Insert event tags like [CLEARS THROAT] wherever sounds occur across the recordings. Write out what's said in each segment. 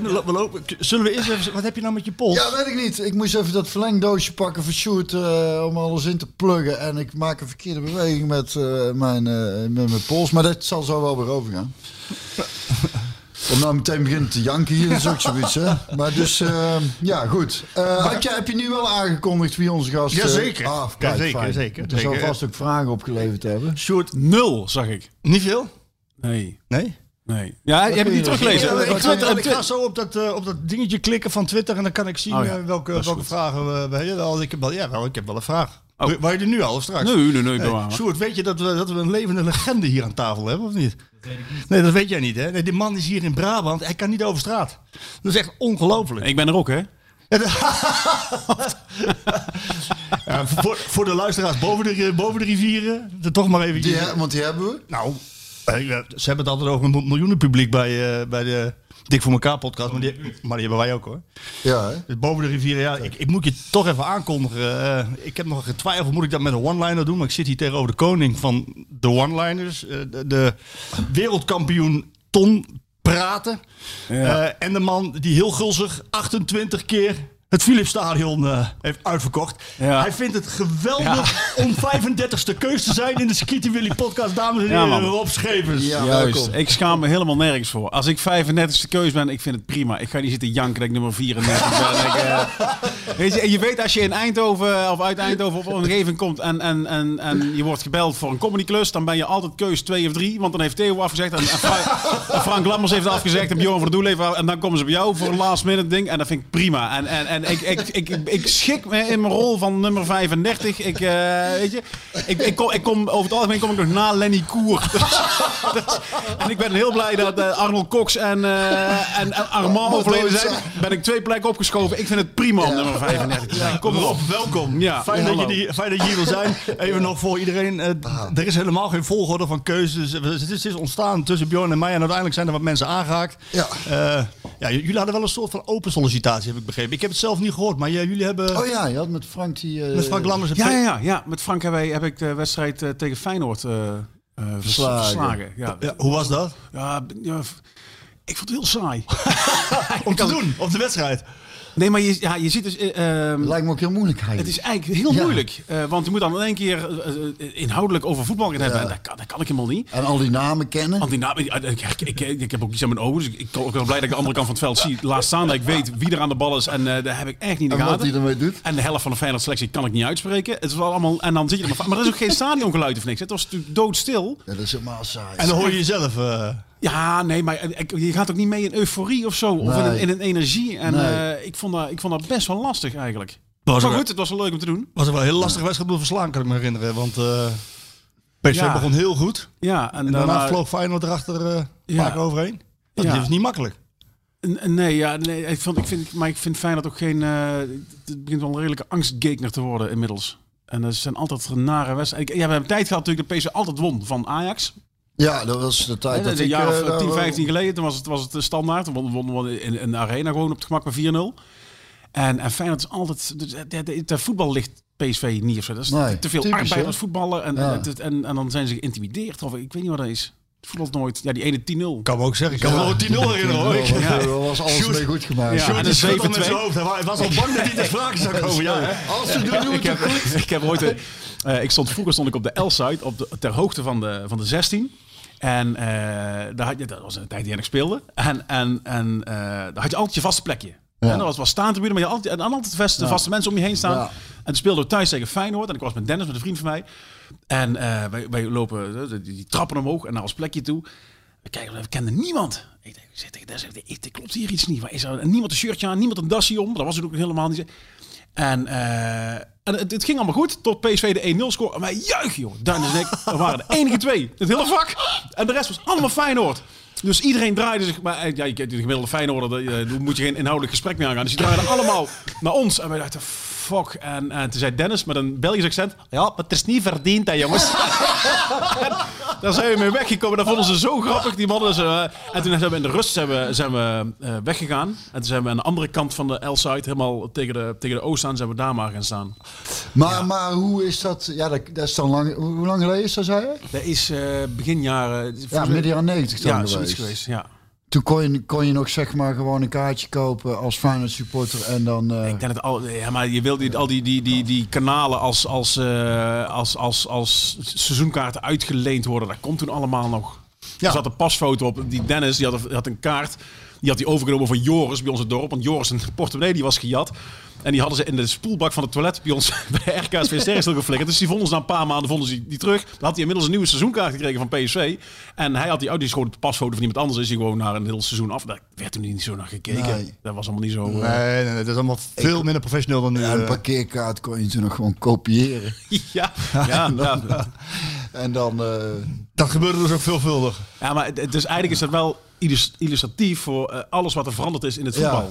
3-0. Lopen we? Kunnen we we lopen? Zullen we eerst even... Wat heb je nou met je pols? Ja, weet ik niet. Ik moest even dat verlengdoosje pakken voor Sjoerd eh, om alles in te pluggen. En ik maak een verkeerde beweging met, eh, mijn, eh, met mijn pols. Maar dat zal zo wel weer overgaan. [LAUGHS] Om nou meteen beginnen te janken hier, dat is ook zoiets, hè? Maar dus, eh, ja, goed. Eh, had je, heb je nu wel aangekondigd wie onze gast... eh, Jazeker. Ah, kijk, Jazeker, fijn. zeker, Er zal zeker. vast ook vragen opgeleverd hebben. Sjoerd, Nul, zag ik. niet veel? Nee. Nee? Nee. Ja, je hebt het niet kun je- teruggelezen. Ja, ik, ga zo op dat, eh, op dat dingetje klikken van Twitter en dan kan ik zien Oh ja, eh, welke, welke goed. vragen we, we hebben. Ik heb wel, ja, wel, ik heb wel een vraag. Oh. Waar je er nu al of straks? Nee, nee, nee. ik ben Hey, waar. Sjoerd, weet je dat we, dat we een levende legende hier aan tafel hebben, of niet? Nee, dat weet jij niet, hè? Nee, die man is hier in Brabant, hij kan niet over straat. Dat is echt ongelooflijk. Ik ben er ook, hè? [LAUGHS] Ja, voor, voor de luisteraars boven de, boven de rivieren, er toch maar even... Die, want die hebben we. Nou, eh, ze hebben het altijd over een miljoenen publiek bij, eh, bij de Dik voor elkaar podcast, maar die, maar die hebben wij ook hoor. Ja, hè? Dus boven de rivieren, ja, ik, ik moet je toch even aankondigen. Eh, ik heb nog getwijfeld, moet ik dat met een one-liner doen? Maar ik zit hier tegenover de koning van de one-liners. eh, de, de wereldkampioen Ton Praten. Ja. Eh, en de man die heel gulzig 28 keer het Philipsstadion eh, heeft uitverkocht. Ja. Hij vindt het geweldig om 35ste keus te zijn in de Skitty Willy podcast. Dames en Ja, heren. Rob. Ja, Juist. welkom. Ik schaam me helemaal nergens voor. Als ik 35ste keus ben, ik vind het prima. Ik ga niet zitten janken dat ik nummer 34 ben. [LAUGHS] Ik, eh, weet je, en je weet als je in Eindhoven of uit Eindhoven op een omgeving komt en, en, en, en je wordt gebeld voor een comedyklus, dan ben je altijd keus 2 of 3. Want dan heeft Theo afgezegd en, en, Frank, [LAUGHS] en Frank Lammers heeft afgezegd en Bjorn van der Doel heeft En dan komen ze bij jou voor een last minute ding. En dat vind ik prima. En, en, en ik, ik, ik, ik schik me in mijn rol van nummer 35. Ik, eh, weet je, ik, ik, kom, ik kom over het algemeen kom ik nog na Lenny Koer. [LAUGHS] En ik ben heel blij dat eh, Arnold Cox en, eh, en, Armand overleden zijn. Ben ik twee plekken opgeschoven. Ik vind het prima om nummer 35 te zijn. Kom erop. welkom. Fijn, dat je die, fijn dat je hier wil zijn. [LAUGHS] Even nog voor iedereen. eh, Er is helemaal geen volgorde van keuzes. Het is, ontstaan tussen Bjorn en mij. En uiteindelijk zijn er wat mensen aangehaakt. Ja. Ja, jullie hadden wel een soort van open sollicitatie, heb ik begrepen. Ik heb het zelf niet gehoord, maar jullie hebben... Oh ja, je had met Frank die... eh, Met Frank Lammers Ja, ja, ja, ja. Met Frank heb, wij, heb ik de wedstrijd eh, tegen Feyenoord eh, eh, vers- Verslagen. verslagen. Ja. Ja, hoe was dat? Ja, ik vond het heel saai. [LAUGHS] Om te doen, op de wedstrijd. Nee, maar je, ja, je ziet dus... eh, ehm, Lijkt me ook heel moeilijk het is eigenlijk heel Ja. moeilijk. eh, want je moet dan in één keer eh, inhoudelijk over voetbal gaan hebben. En dat, kan, dat kan ik helemaal niet. En al die namen kennen. Want die naam, ik, ik, ik, ik, ik heb ook iets aan mijn ogen. Dus ik, ik ben ook wel blij dat ik de andere kant van het veld zie. Laat staan dat ik weet wie er aan de bal is. En eh daar heb ik echt niet in de En wat gaten. hij ermee doet. En de helft van de Feyenoord selectie kan ik niet uitspreken. Het is wel allemaal, en dan zit je er maar, maar er is ook geen stadiongeluid of niks. Het was natuurlijk doodstil. Ja, dat is helemaal saai. En dan hoor je jezelf... Ja, nee, maar ik- je gaat ook niet mee in euforie of zo. Of in, een, in een energie. En Nee. eh, ik, vond dat, ik vond dat best wel lastig eigenlijk. was Maar goed, het was wel leuk om te doen. was er wel een heel lastige wedstrijd om te verslaan, kan ik me herinneren. Want eh PSV Ja. begon heel goed. Ja, en, En daarna daarna- vloog Feyenoord erachter eh Ja. vaak overheen. Dat Ja. is niet makkelijk. N- Nee, ja, nee ik vond, ik vind, maar ik vind Feyenoord ook geen... eh, het begint wel een redelijke angstgekner te worden inmiddels. En dat zijn altijd nare wedstrijden. Ik- Ja, we hebben een tijd gehad natuurlijk dat PSV altijd won van Ajax. Ja, dat was de tijd dat dat een ik... jaar of eh, daar 10, wel- 15 geleden. Toen was het, was het de standaard. Dan wonnen wonnen we in, in de arena gewoon op het gemak met 4-0. En, en Feyenoord is altijd... De, de, de, de voetbal ligt PSV niet of zo. Dat is Nee, te veel typisch, arbeiders hè? voetballen. En, Ja. en, het- en, en dan zijn ze geïntimideerd. Of ik weet niet wat dat is. Het voetbalt nooit. Ja, die ene 10-0. kan me ook zeggen. Ik kan me een 10-0 herinneren hoor. Ja, Ja. Daar was alles mee goed gemaakt. Ja, en een met 7-2. zijn hoofd. Hij wa- hij was al bang dat hij te sprake zou komen. Ja, hè? Als ze doen, doen ik, het heb, goed. [LAUGHS] ik heb ooit een, eh, ik stond vroeger stond ik op de L-site op de, ter hoogte van de, van de 16. En eh, daar had je, dat was een tijd die ik speelde. En, en, en eh, daar had je altijd je vaste plekje. Ja. En dat was, was staantribune, maar je had altijd, en altijd vaste, vaste mensen om je heen staan. Ja. En toen speelden we thuis tegen Feyenoord. En ik was met Dennis, met een vriend van mij. En eh, wij, wij lopen die, die trappen omhoog en naar ons plekje toe. We kijken, we kenden niemand. Ik denk, ik ik er klopt hier iets niet. Waar is er? En niemand een shirtje aan, niemand een dasje om. Dat was het ook helemaal niet. En, eh, en het, ging allemaal goed, tot PSV de 1-0 scoorde. En wij juichen, joh. Dennis en ik, we waren de enige twee. Het hele vak. En de rest was allemaal Feyenoord. Dus iedereen draaide zich... Maar eh, ja, je de gemiddelde Feyenoorder, eh, daar moet je geen inhoudelijk gesprek mee aangaan. Dus die draaiden allemaal naar ons. En wij dachten, fuck. En, en toen zei Dennis met een Belgisch accent... Ja, maar het is niet verdiend, hè, jongens. [LAUGHS] Daar zijn we mee weggekomen. Dat vonden ze zo grappig, die mannen. Eh, en toen zijn we in de rust zijn we, zijn we, eh, weggegaan. En toen zijn we aan de andere kant van de L-side, helemaal tegen de, tegen de O staan, zijn we daar maar gaan staan. Maar, maar hoe is dat? Ja, dat, dat is dan lang. Hoe lang geleden is dat, zei je? Dat is eh, begin jaren... Ja, midden jaren 90 dan Ja, geweest. geweest, ja. Toen kon je, kon je nog zeg maar gewoon een kaartje kopen als Feyenoord supporter en dan... eh, Ik denk het al, ja, maar je wil die, al die, die, die, die kanalen als, als, eh, als, als, als seizoenkaarten uitgeleend worden. Dat komt toen allemaal nog. Er zat een pasfoto op. Die Dennis die had, die had een kaart. Die had hij overgenomen van Joris bij het dorp. Want Joris een portemonnee die was gejat. En die hadden ze in de spoelbak van het toilet bij ons [LAUGHS] bij RKSV Sterren geflikkerd. Dus die vonden ze na een paar maanden vonden ze die, terug. Dan had hij inmiddels een nieuwe seizoenkaart gekregen van PSV. En hij had die, oh, die is gewoon de pasfoto van iemand anders. Is hij gewoon naar een heel seizoen af. Daar werd toen niet zo naar gekeken. Nee. Dat was allemaal niet zo... eh, Nee, nee, nee, dat is allemaal veel minder professioneel dan nu. ja, een eh. parkeerkaart kon je toen nog gewoon kopiëren. [LAUGHS] ja, [LAUGHS] ja, ja. En dan... eh, dat gebeurde dus ook veelvuldig. Ja, maar het- dus eigenlijk is dat wel illus- illustratief voor eh, alles wat er veranderd is in het Ja.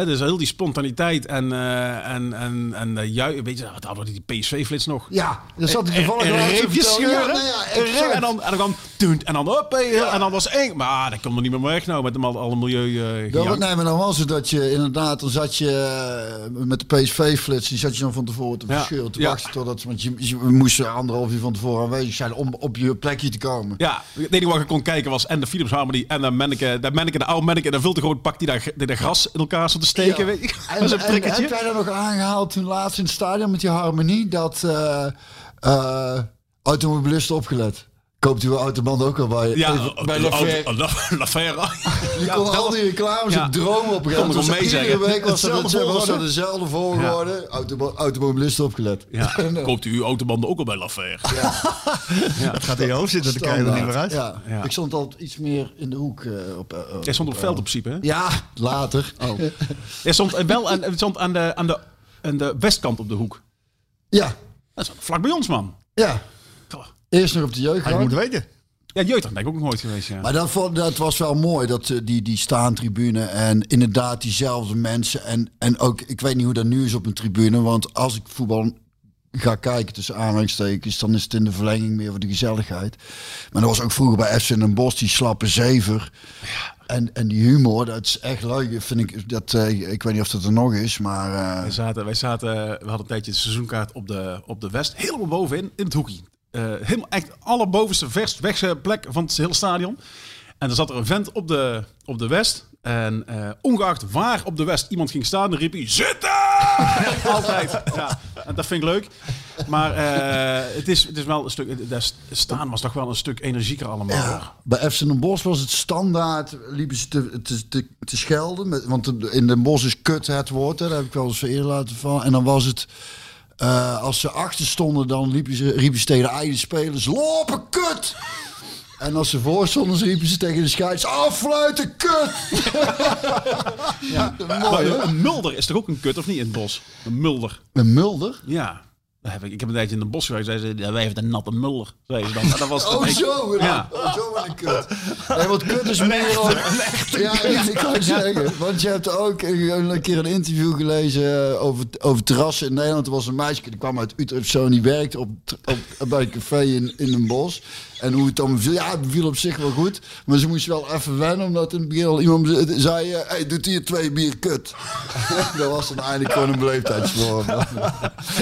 Dus heel die spontaniteit en, eh en, en, en eh, jui, weet je, wat hadden we die PSV-flits nog? ja, dat zat En- toevallig scheuren. Ja, nou ja, Een en dan, en dan, toen, en dan, hoppé, en dan was één. Maar dat komt er niet meer weg nou, met al alle milieu eh Dat, nee, maar dan was het dat je inderdaad, dan zat je eh, met de PSV-flits, die zat je dan van tevoren te verscheuren, te wachten totdat, want je, je moest er anderhalf uur van tevoren aanwezig zijn om op je plekje te komen. Ja, het enige wat ik kon kijken was en de Philips Harmony en de manneke, de manneke, de oude manneke, en een veel te groot pak die daar, die daar gras in elkaar stond te steken. Weet je. En, [LAUGHS] en heb jij dat nog aangehaald toen laatst in het stadion met die harmonie, dat eh eh automobilisten opgelet? Koopt uw autoband ook al bij, Ja, even bij de- Lafayette. [LAUGHS] Je Ja, kon al die reclames Ja. op dromen op Kon er Dus mee Iedere week was dat, het, volgorde. dezelfde volgorde. Automo- automobilisten opgelet. Ja, [LAUGHS] koopt u uw autobanden ook al bij Lafayette? Dat gaat in je hoofd zitten, dan krijg je er niet meer uit. Ja. Ja. Ik stond altijd iets meer in de hoek. eh, op, eh, Jij stond op het veld in principe, hè? Ja, later. Oh. Jij stond eh, wel aan, het stond aan, de, aan, de, aan de westkant op de hoek. Ja, Dat is vlak bij ons, man. ja. Eerst nog op de jeugd. Had je moeten weten. Ja, jeugd, ben ik ook nog nooit geweest, ja. Maar dat, vond- dat was wel mooi, dat, eh, die, die staantribune en inderdaad diezelfde mensen. En, en ook, ik weet niet hoe dat nu is op een tribune, want als ik voetbal ga kijken tussen aanhalingstekens, dan is het in de verlenging meer voor de gezelligheid. Maar dat was ook vroeger bij FC Den Bosch, die slappe zever. En, en die humor, dat is echt leuk. Vind ik, dat, eh, ik weet niet of dat er nog is, maar... eh, Wij zaten, wij zaten, we hadden een tijdje de seizoenkaart op de, op de West. Helemaal bovenin, in het hoekje. Eh, helemaal echt allerbovenste, verst wegste plek van het hele stadion. En er zat er een vent op de, op de West. En eh, ongeacht waar op de West iemand ging staan, dan riep hij... Zitten! [LAUGHS] Altijd. Ja, en dat vind ik leuk. Maar eh, het, is, het is wel een stuk... Staan was toch wel een stuk energieker allemaal. Ja, bij FC Den Bosch was het standaard, liepen ze te, te, te, te schelden. Met, want in Den Bosch is kut het woord, hè, dat heb ik wel eens eerder laten vallen. En dan was het, eh, als ze achter stonden, dan liepen ze, riepen ze tegen de eigen spelers, lopen kut! En als ze voor stonden, riepen ze tegen de scheids, affluiten kut! ja, [LAUGHS] mooi een mulder is toch ook een kut, of niet, in het bos? Een mulder. Een mulder? Ja. Heb ik, ik heb een tijdje in de bos geweest. Zei ze, ja, wij hebben een natte mulder. Zei ze dan. Maar dat was Oh, zo. Ja. Oh, zo een kut. Nee, want kut is meer... Op, ja, ik, ik kan het zeggen. Want je hebt ook een, keer een interview gelezen over, over terrassen in Nederland. Er was een meisje, die kwam uit Utrecht zo... en die werkte op, op, bij een café in, in een bos. En hoe het dan viel, ja, het viel op zich wel goed. Maar ze moest wel even wennen, omdat in het begin al iemand zei... eh, hey, doet hier twee bier kut. [LAUGHS] dat was dan eigenlijk gewoon een beleefdheidsvorm. [LAUGHS]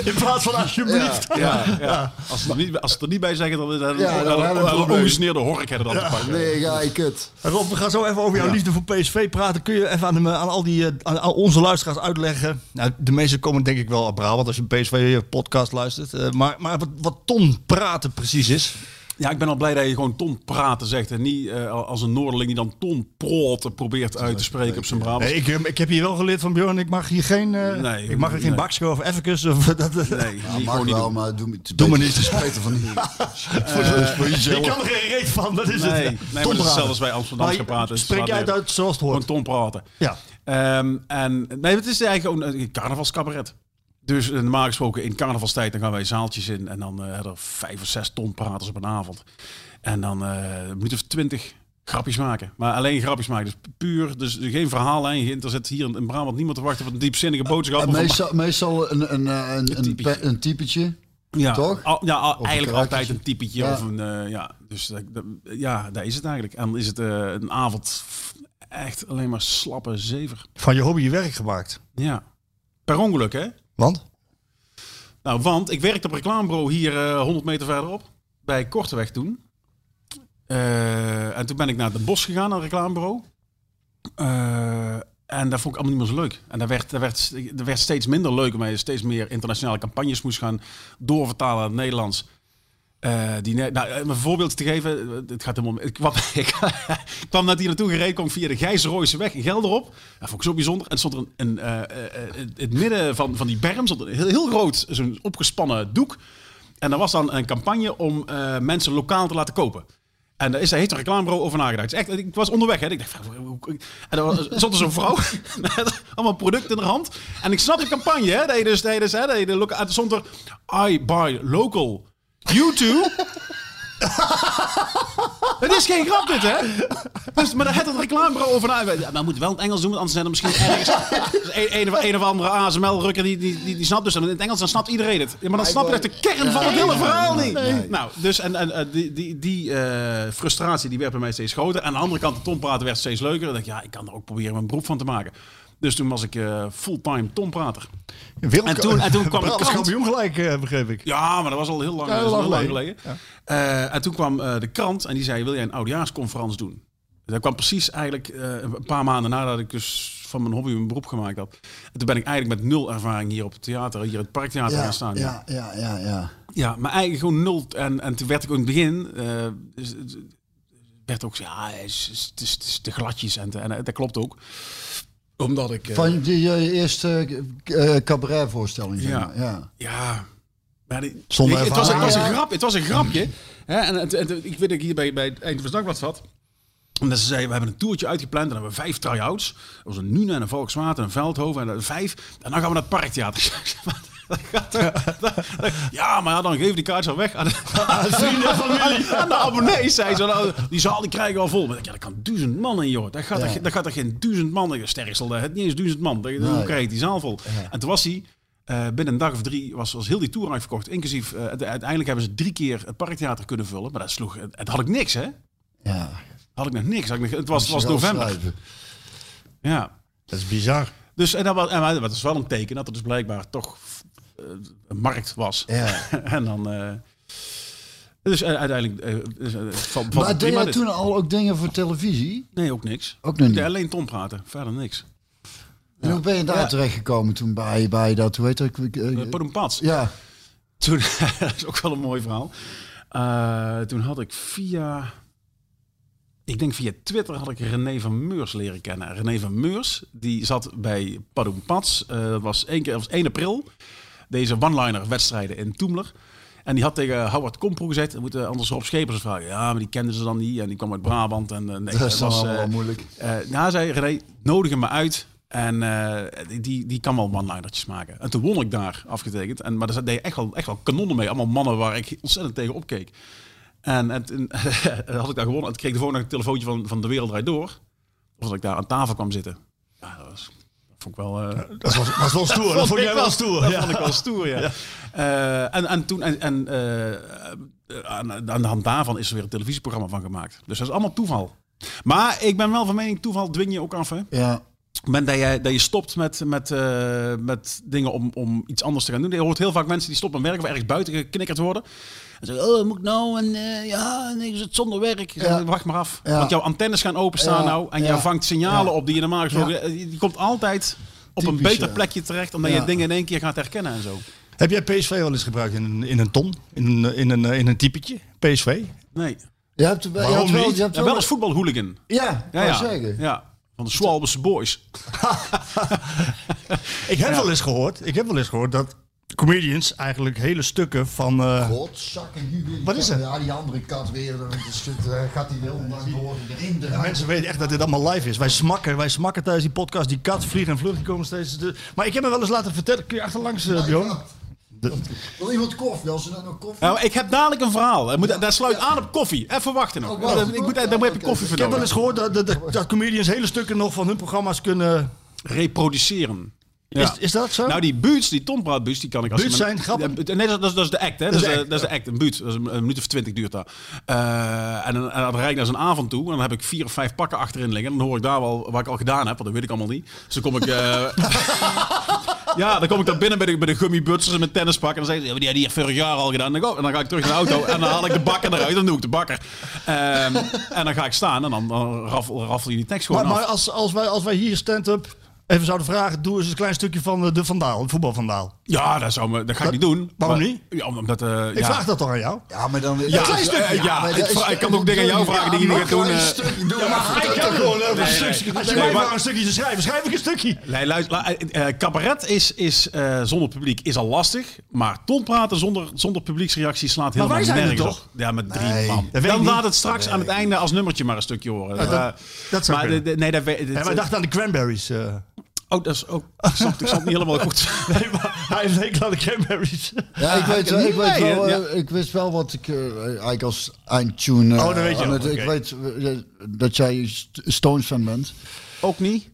In plaats van alsjeblieft. Ja, ja. Als, ze er niet, als ze er niet bij zeggen, dan is dat Ja, dan een ongesneerde hork hebben dan te pakken. Nee, ga je kut. Rob, we gaan zo even over jouw liefde voor PSV praten. Kun je even aan, de, aan al die eh, aan al onze luisteraars uitleggen? Nou, de meeste komen denk ik wel uit Brabant als je een PSV-podcast luistert. Eh, maar maar wat, wat ton praten precies is. Ja, ik ben al blij dat je gewoon ton praten zegt. En niet eh, als een Noorderling die dan ton proten probeert uit te spreken op zijn Brabants. Nee, ik, ik heb hier wel geleerd van Bjorn, ik mag hier geen, eh, Nee, ik mag er geen nee. baksko of effekes [LAUGHS] of dat. Nee, Ja, mag gewoon wel, doen. maar doe, me- Doe me niet. te spijten van voor, [LAUGHS] voor Ik jezelf. kan er geen reet van, dat is Nee, het. nee als bij Amsterdam Maar gaan praten. Spreek jij het uit zoals het Gewoon hoort. ton praten. Ja. Ehm, en nee, het is eigenlijk gewoon een carnavalscabaret. Dus eh, normaal gesproken in carnavalstijd dan gaan wij zaaltjes in en dan eh hebben er vijf of zes ton praters op een avond. En dan eh moet je twintig grapjes maken. Maar alleen grapjes maken. Dus puur, dus geen verhaallijn. geen- Er zit hier in Brabant niemand te wachten op een diepzinnige boodschap. Meestal, meestal een, een, eh, een, een, typetje. pe- een typetje. ja, toch? al- ja, al- eigenlijk altijd een typetje Ja. of een, eh, ja. Dus ja, daar is het eigenlijk. En dan is het eh, een avond echt alleen maar slappe zever. Van je hobby je werk gemaakt. Ja. Per ongeluk, hè? Want? Nou, want ik werkte op reclamebureau hier eh 100 meter verderop. Bij Korteweg toen. Eh, en toen ben ik naar Den Bosch gegaan, naar het reclamebureau. Eh, en dat vond ik allemaal niet meer zo leuk. En dat werd, dat werd, dat werd steeds minder leuk, omdat je steeds meer internationale campagnes moest gaan doorvertalen naar het Nederlands. Eh, die, nou, eh, om een voorbeeld te geven, eh, het gaat helemaal. Ik kwam, [LAUGHS] ik kwam net hier naartoe gereden, kwam via de Gijzerooise weg in Gelderop. Dat vond ik zo bijzonder. En stond er een, een, in het midden van, van die berm stond een heel, groot, zo'n opgespannen doek. En daar was dan een campagne om mensen lokaal te laten kopen. En daar is, daar heeft een reclamebureau over nagedacht. Echt, ik was onderweg. Hè. Ik dacht, en er stond er zo'n vrouw [LAUGHS] met allemaal producten in haar hand. En ik snap de campagne. Hè, dat je dus, dat dus, hè, dat je de stond er, I buy local. You too. [LAUGHS] Het is geen grap dit, hè? Dus, maar daar had het reclamebureau over na. Ja, maar we moeten wel in het Engels doen, want anders zijn er misschien ergens... [LAUGHS] Dus een, een, of- een of andere ASML-rukker, die, die, die, die snapt dus... En in het Engels, dan snapt iedereen het. Ja, maar dan snap je echt de kern van het hele verhaal niet. Nou, dus en, en, eh, die, die, die eh, frustratie die werd bij mij steeds groter. Aan de andere kant, de tompraten werd steeds leuker. Dan dacht ik, ja, ik kan er ook proberen mijn beroep van te maken. Dus toen was ik eh, fulltime tomprater. Wereld- En toen- en toen kwam [LAUGHS] de krant. kampioen gelijk, eh, begreep ik. Ja, maar dat was al heel lang, Ja, heel lang geleden. Eh, en toen kwam de krant en die zei, wil jij een oudejaarsconferentie doen? Dat kwam precies eigenlijk een paar maanden nadat ik dus van mijn hobby mijn beroep gemaakt had. En toen ben ik eigenlijk met nul ervaring hier op het theater, hier in het Parktheater gaan Ja, staan. ja, ja, ja, ja. Ja, maar eigenlijk gewoon nul. En, en toen werd ik ook in het begin, dus, werd ook, ja, het is, het is, het is te gladjes en, te- en dat klopt ook. Omdat ik... eh, Van die eh, eerste eh, cabaretvoorstelling, zeg Ja. maar. Ja. Ja. Maar die- Zonder het, was, het, was een grap, het was een grapje. Hè? En, het- het- ik weet dat ik hier bij, bij het Eindhoven Dagblad zat. En ze zeiden, we hebben een toertje uitgepland. En dan hebben we vijf try-outs. Dat was een Nune en een Volkswaard en een Veldhoven. En vijf. En dan gaan we naar het Parktheater. [LAUGHS] [LAUGHS] Ja, maar ja, dan we die kaartjes al weg aan de, [LAUGHS] vrienden familie. [LAUGHS] Aan de abonnees, zei ze. Nou, Die zaal die krijgen we al vol. Maar ik, ja, dat kan duizend man in, joh. Dat gaat, er, dat gaat er geen duizend man in. Sterksel, het niet eens duizend man. Hoe Nee. krijg je die zaal vol? En toen was hij... eh, binnen een dag of drie was, was heel die tour uitverkocht. Inclusief, eh, uite- uiteindelijk hebben ze drie keer het parktheater kunnen vullen. Maar dat sloeg, het, het had ik niks, hè? ja. Had ik nog niks. Had ik nog, het was, was november. schrijven. Ja. Dat is bizar. Dus en dat was, en dat was wel een teken dat er dus blijkbaar toch een markt was. Ja. [LAUGHS] en dan. eh, dus eh, uiteindelijk. eh, dus, eh, valt Maar deed jij dit. toen al ook dingen voor televisie? Nee, ook niks. Ook Ik niet. alleen Tom praten, verder niks. En hoe ben je daar Ja. terechtgekomen toen bij, bij dat, hoe heet dat? eh, Uh, Padoempats. ja, Toen, [LAUGHS] dat is ook wel een mooi verhaal. Eh, toen had ik via, ik denk via Twitter had ik René van Meurs leren kennen. René van Meurs, die zat bij Padoen Pats. Eh, dat was één keer, dat was 1 april. Deze one-liner wedstrijden in Toemler. En die had tegen Howard Kompro gezegd, we moeten anders Rob Schepers vragen. Ja, maar die kenden ze dan niet. En die kwam uit Brabant. En, nee, dat dan was, allemaal eh, wel moeilijk. eh nou, zei René, nodig hem maar uit. En eh, die, die kan wel one-linertjes maken. En toen won ik daar afgetekend. En, maar daar deed echt wel, echt wel kanonnen mee. Allemaal mannen waar ik ontzettend tegen opkeek. En, en [LAUGHS] had ik daar gewonnen. En kreeg ik de volgende een telefoontje van, van De Wereld Draait Door. Of dat ik daar aan tafel kwam zitten. Ja, dat, was, vond ik wel... eh, Dat was, was wel stoer. [LAUGHS] Dat vond jij wel stoer. dat Ja. vond ik wel stoer, ja. Eh, en, en toen, en, en eh, aan, aan de hand daarvan is er weer een televisieprogramma van gemaakt. Dus dat is allemaal toeval. Maar ik ben wel van mening, toeval dwing je ook af, hè? Ja, moment dat je, dat je stopt met, met, met dingen om, om iets anders te gaan doen. Je hoort heel vaak mensen die stoppen met werken of ergens buiten geknikkerd worden. En zeggen, oh, moet ik nou? En eh, ja, nee, is het zonder werk. Zeg. Wacht maar af. Ja. Want jouw antennes gaan openstaan Ja. nou. En Ja. je vangt signalen Ja. op die je normaal gesproken... eh, Die komt altijd op een beter ja. plekje terecht. Omdat Ja. je dingen in één keer gaat herkennen en zo. Heb jij PSV wel eens gebruikt in een, in een ton? In een, in een, in een typetje? PSV? Nee. Je hebt, je Waarom hebt wel, niet? je hebt Ja, wel als voetbalhooligan. Ja, Ja, ja. zeggen. ja. Van de Swalbese Boys. [LAUGHS] Ik heb wel eens gehoord, ik heb wel eens gehoord dat comedians eigenlijk hele stukken van... eh, Godzakken, Hugo. Wat is er? Ja, die andere kat weer. Het, eh, gaat die wil dan door erin. eruit. Mensen weten echt dat dit allemaal live is. Wij smakken, wij smakken tijdens die podcast. Die kat, vliegen en vlucht, die komen steeds... De... Maar ik heb me wel eens laten vertellen... Kun je achterlangs, uh, Bjorn? Wil iemand koffie? Als ze dan nog koffie... Nou, ik heb dadelijk een verhaal. Dat, moet, dat sluit aan op koffie. Even wachten nog. Oh, ik moet, daar heb je koffie voor Ik heb wel eens gehoord dat, dat, dat, dat comedians hele stukken nog van hun programma's kunnen... Reproduceren. Ja. Is, is dat zo? Nou, die buurts, die Tom Praat buurts, die kan ik als Buurts je zijn grappen? Ja, nee, dat, dat, is- dat is de act, hè? Dat, is de act, dat is de act, een buurt. Dat is een, een minuut of twintig duurt dat. Eh, en, dan- en dan rijd ik naar zo'n avond toe. En dan heb ik vier of vijf pakken achterin liggen. En dan hoor ik daar wel wat ik al gedaan heb, want dat weet ik allemaal niet. Dus dan kom ik... eh, [LAUGHS] ja, dan kom ik daar binnen bij de, bij de gummibutsers en mijn tennispak. En dan zeggen ze, ja, die had hier vorig jaar al gedaan. En dan, go- en dan ga ik terug naar de auto en dan haal ik de bakker eruit. Dan doe ik de bakker. Ehm, en dan ga ik staan en dan, dan raffel, raffel je die tekst gewoon maar af. maar als, als, wij, als wij hier stand-up even zouden vragen... Doe eens een klein stukje van de, de Vandaal, het voetbalvandaal. Ja, dat, zou me, dat ga ik niet doen. waarom Maar- niet? Ja, omdat... eh, Ik ja. vraag dat toch aan jou? Ja, maar dan... Ja, klein eh, stukje. ja, maar ik kan ook dingen aan jou vragen die je niet gaat doen, Een eh. stukje doen. Ik kan gewoon een stukje. Als je mij maar- een stukje te schrijven, schrijf ik een stukje. Nee, luister, eh, eh, cabaret is, is eh, zonder publiek is al lastig. Maar tonpraten zonder, zonder publieksreactie slaat helemaal wij zijn er nergens toch? op. Ja, met drie Nee, man. weet Dan laat het straks aan het einde als nummertje maar een stukje horen. dat- Eh, dat zou maar nee, dat, we- dit- En wij dachten aan de cranberries. Eh. oh, dat is ook. Ik snap, ik snap niet helemaal goed. [LAUGHS] Nee, maar hij heeft een hekel aan de cranberries. Ja, ik weet, ik, weet wel, hè? eh, ik wist wel wat ik eh, eigenlijk als eindtune... eh, Oh, dat weet je het- Ik weet eh, dat jij St- Stones fan bent. Ook niet.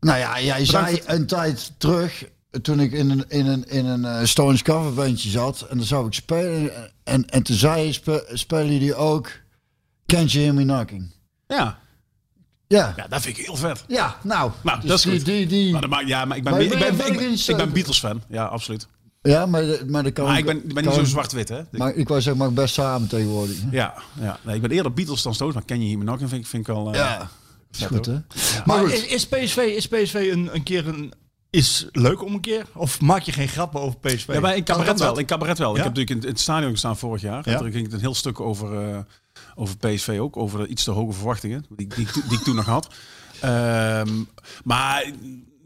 Nou ja, jij zei een tijd terug, toen ik in een, in een, in een eh, Stones coverbandje zat, en dan zou ik spelen, en, en toen zei je, spe, spelen jullie ook Can't You Hear Me Knocking? Ja. Ja, ja, dat vind ik heel vet. ja nou, Nou, dus dat is die, goed. Die, die, Maar, dat maakt- ja, maar ik ben, Maar ik ben, ik ben, ik ben, ik ben Beatles fan. Ja, absoluut. ja, maar, maar dat kan Maar ik ben, ik ben niet zo zwart-wit, hè. Maar ik wou zeggen, maar best samen tegenwoordig. hè? Ja, ja. Nee, ik ben eerder Beatles dan Stones. Maar ken je hier me nog? Vind ik, vind ik wel... eh, Ja, vet, goed hè? Maar Maar goed. is, is PSV, is PSV een, een keer een... Is leuk om een keer? Of maak je geen grappen over PSV? Ja, maar in Kan- cabaret wel. In cabaret wel. Ja? Ik heb natuurlijk in, in het stadion gestaan vorig jaar. Ja. Toen ging het een heel stuk over, eh, over PSV ook. Over de iets te hoge verwachtingen die, die, die ik toen nog had. Ehm, maar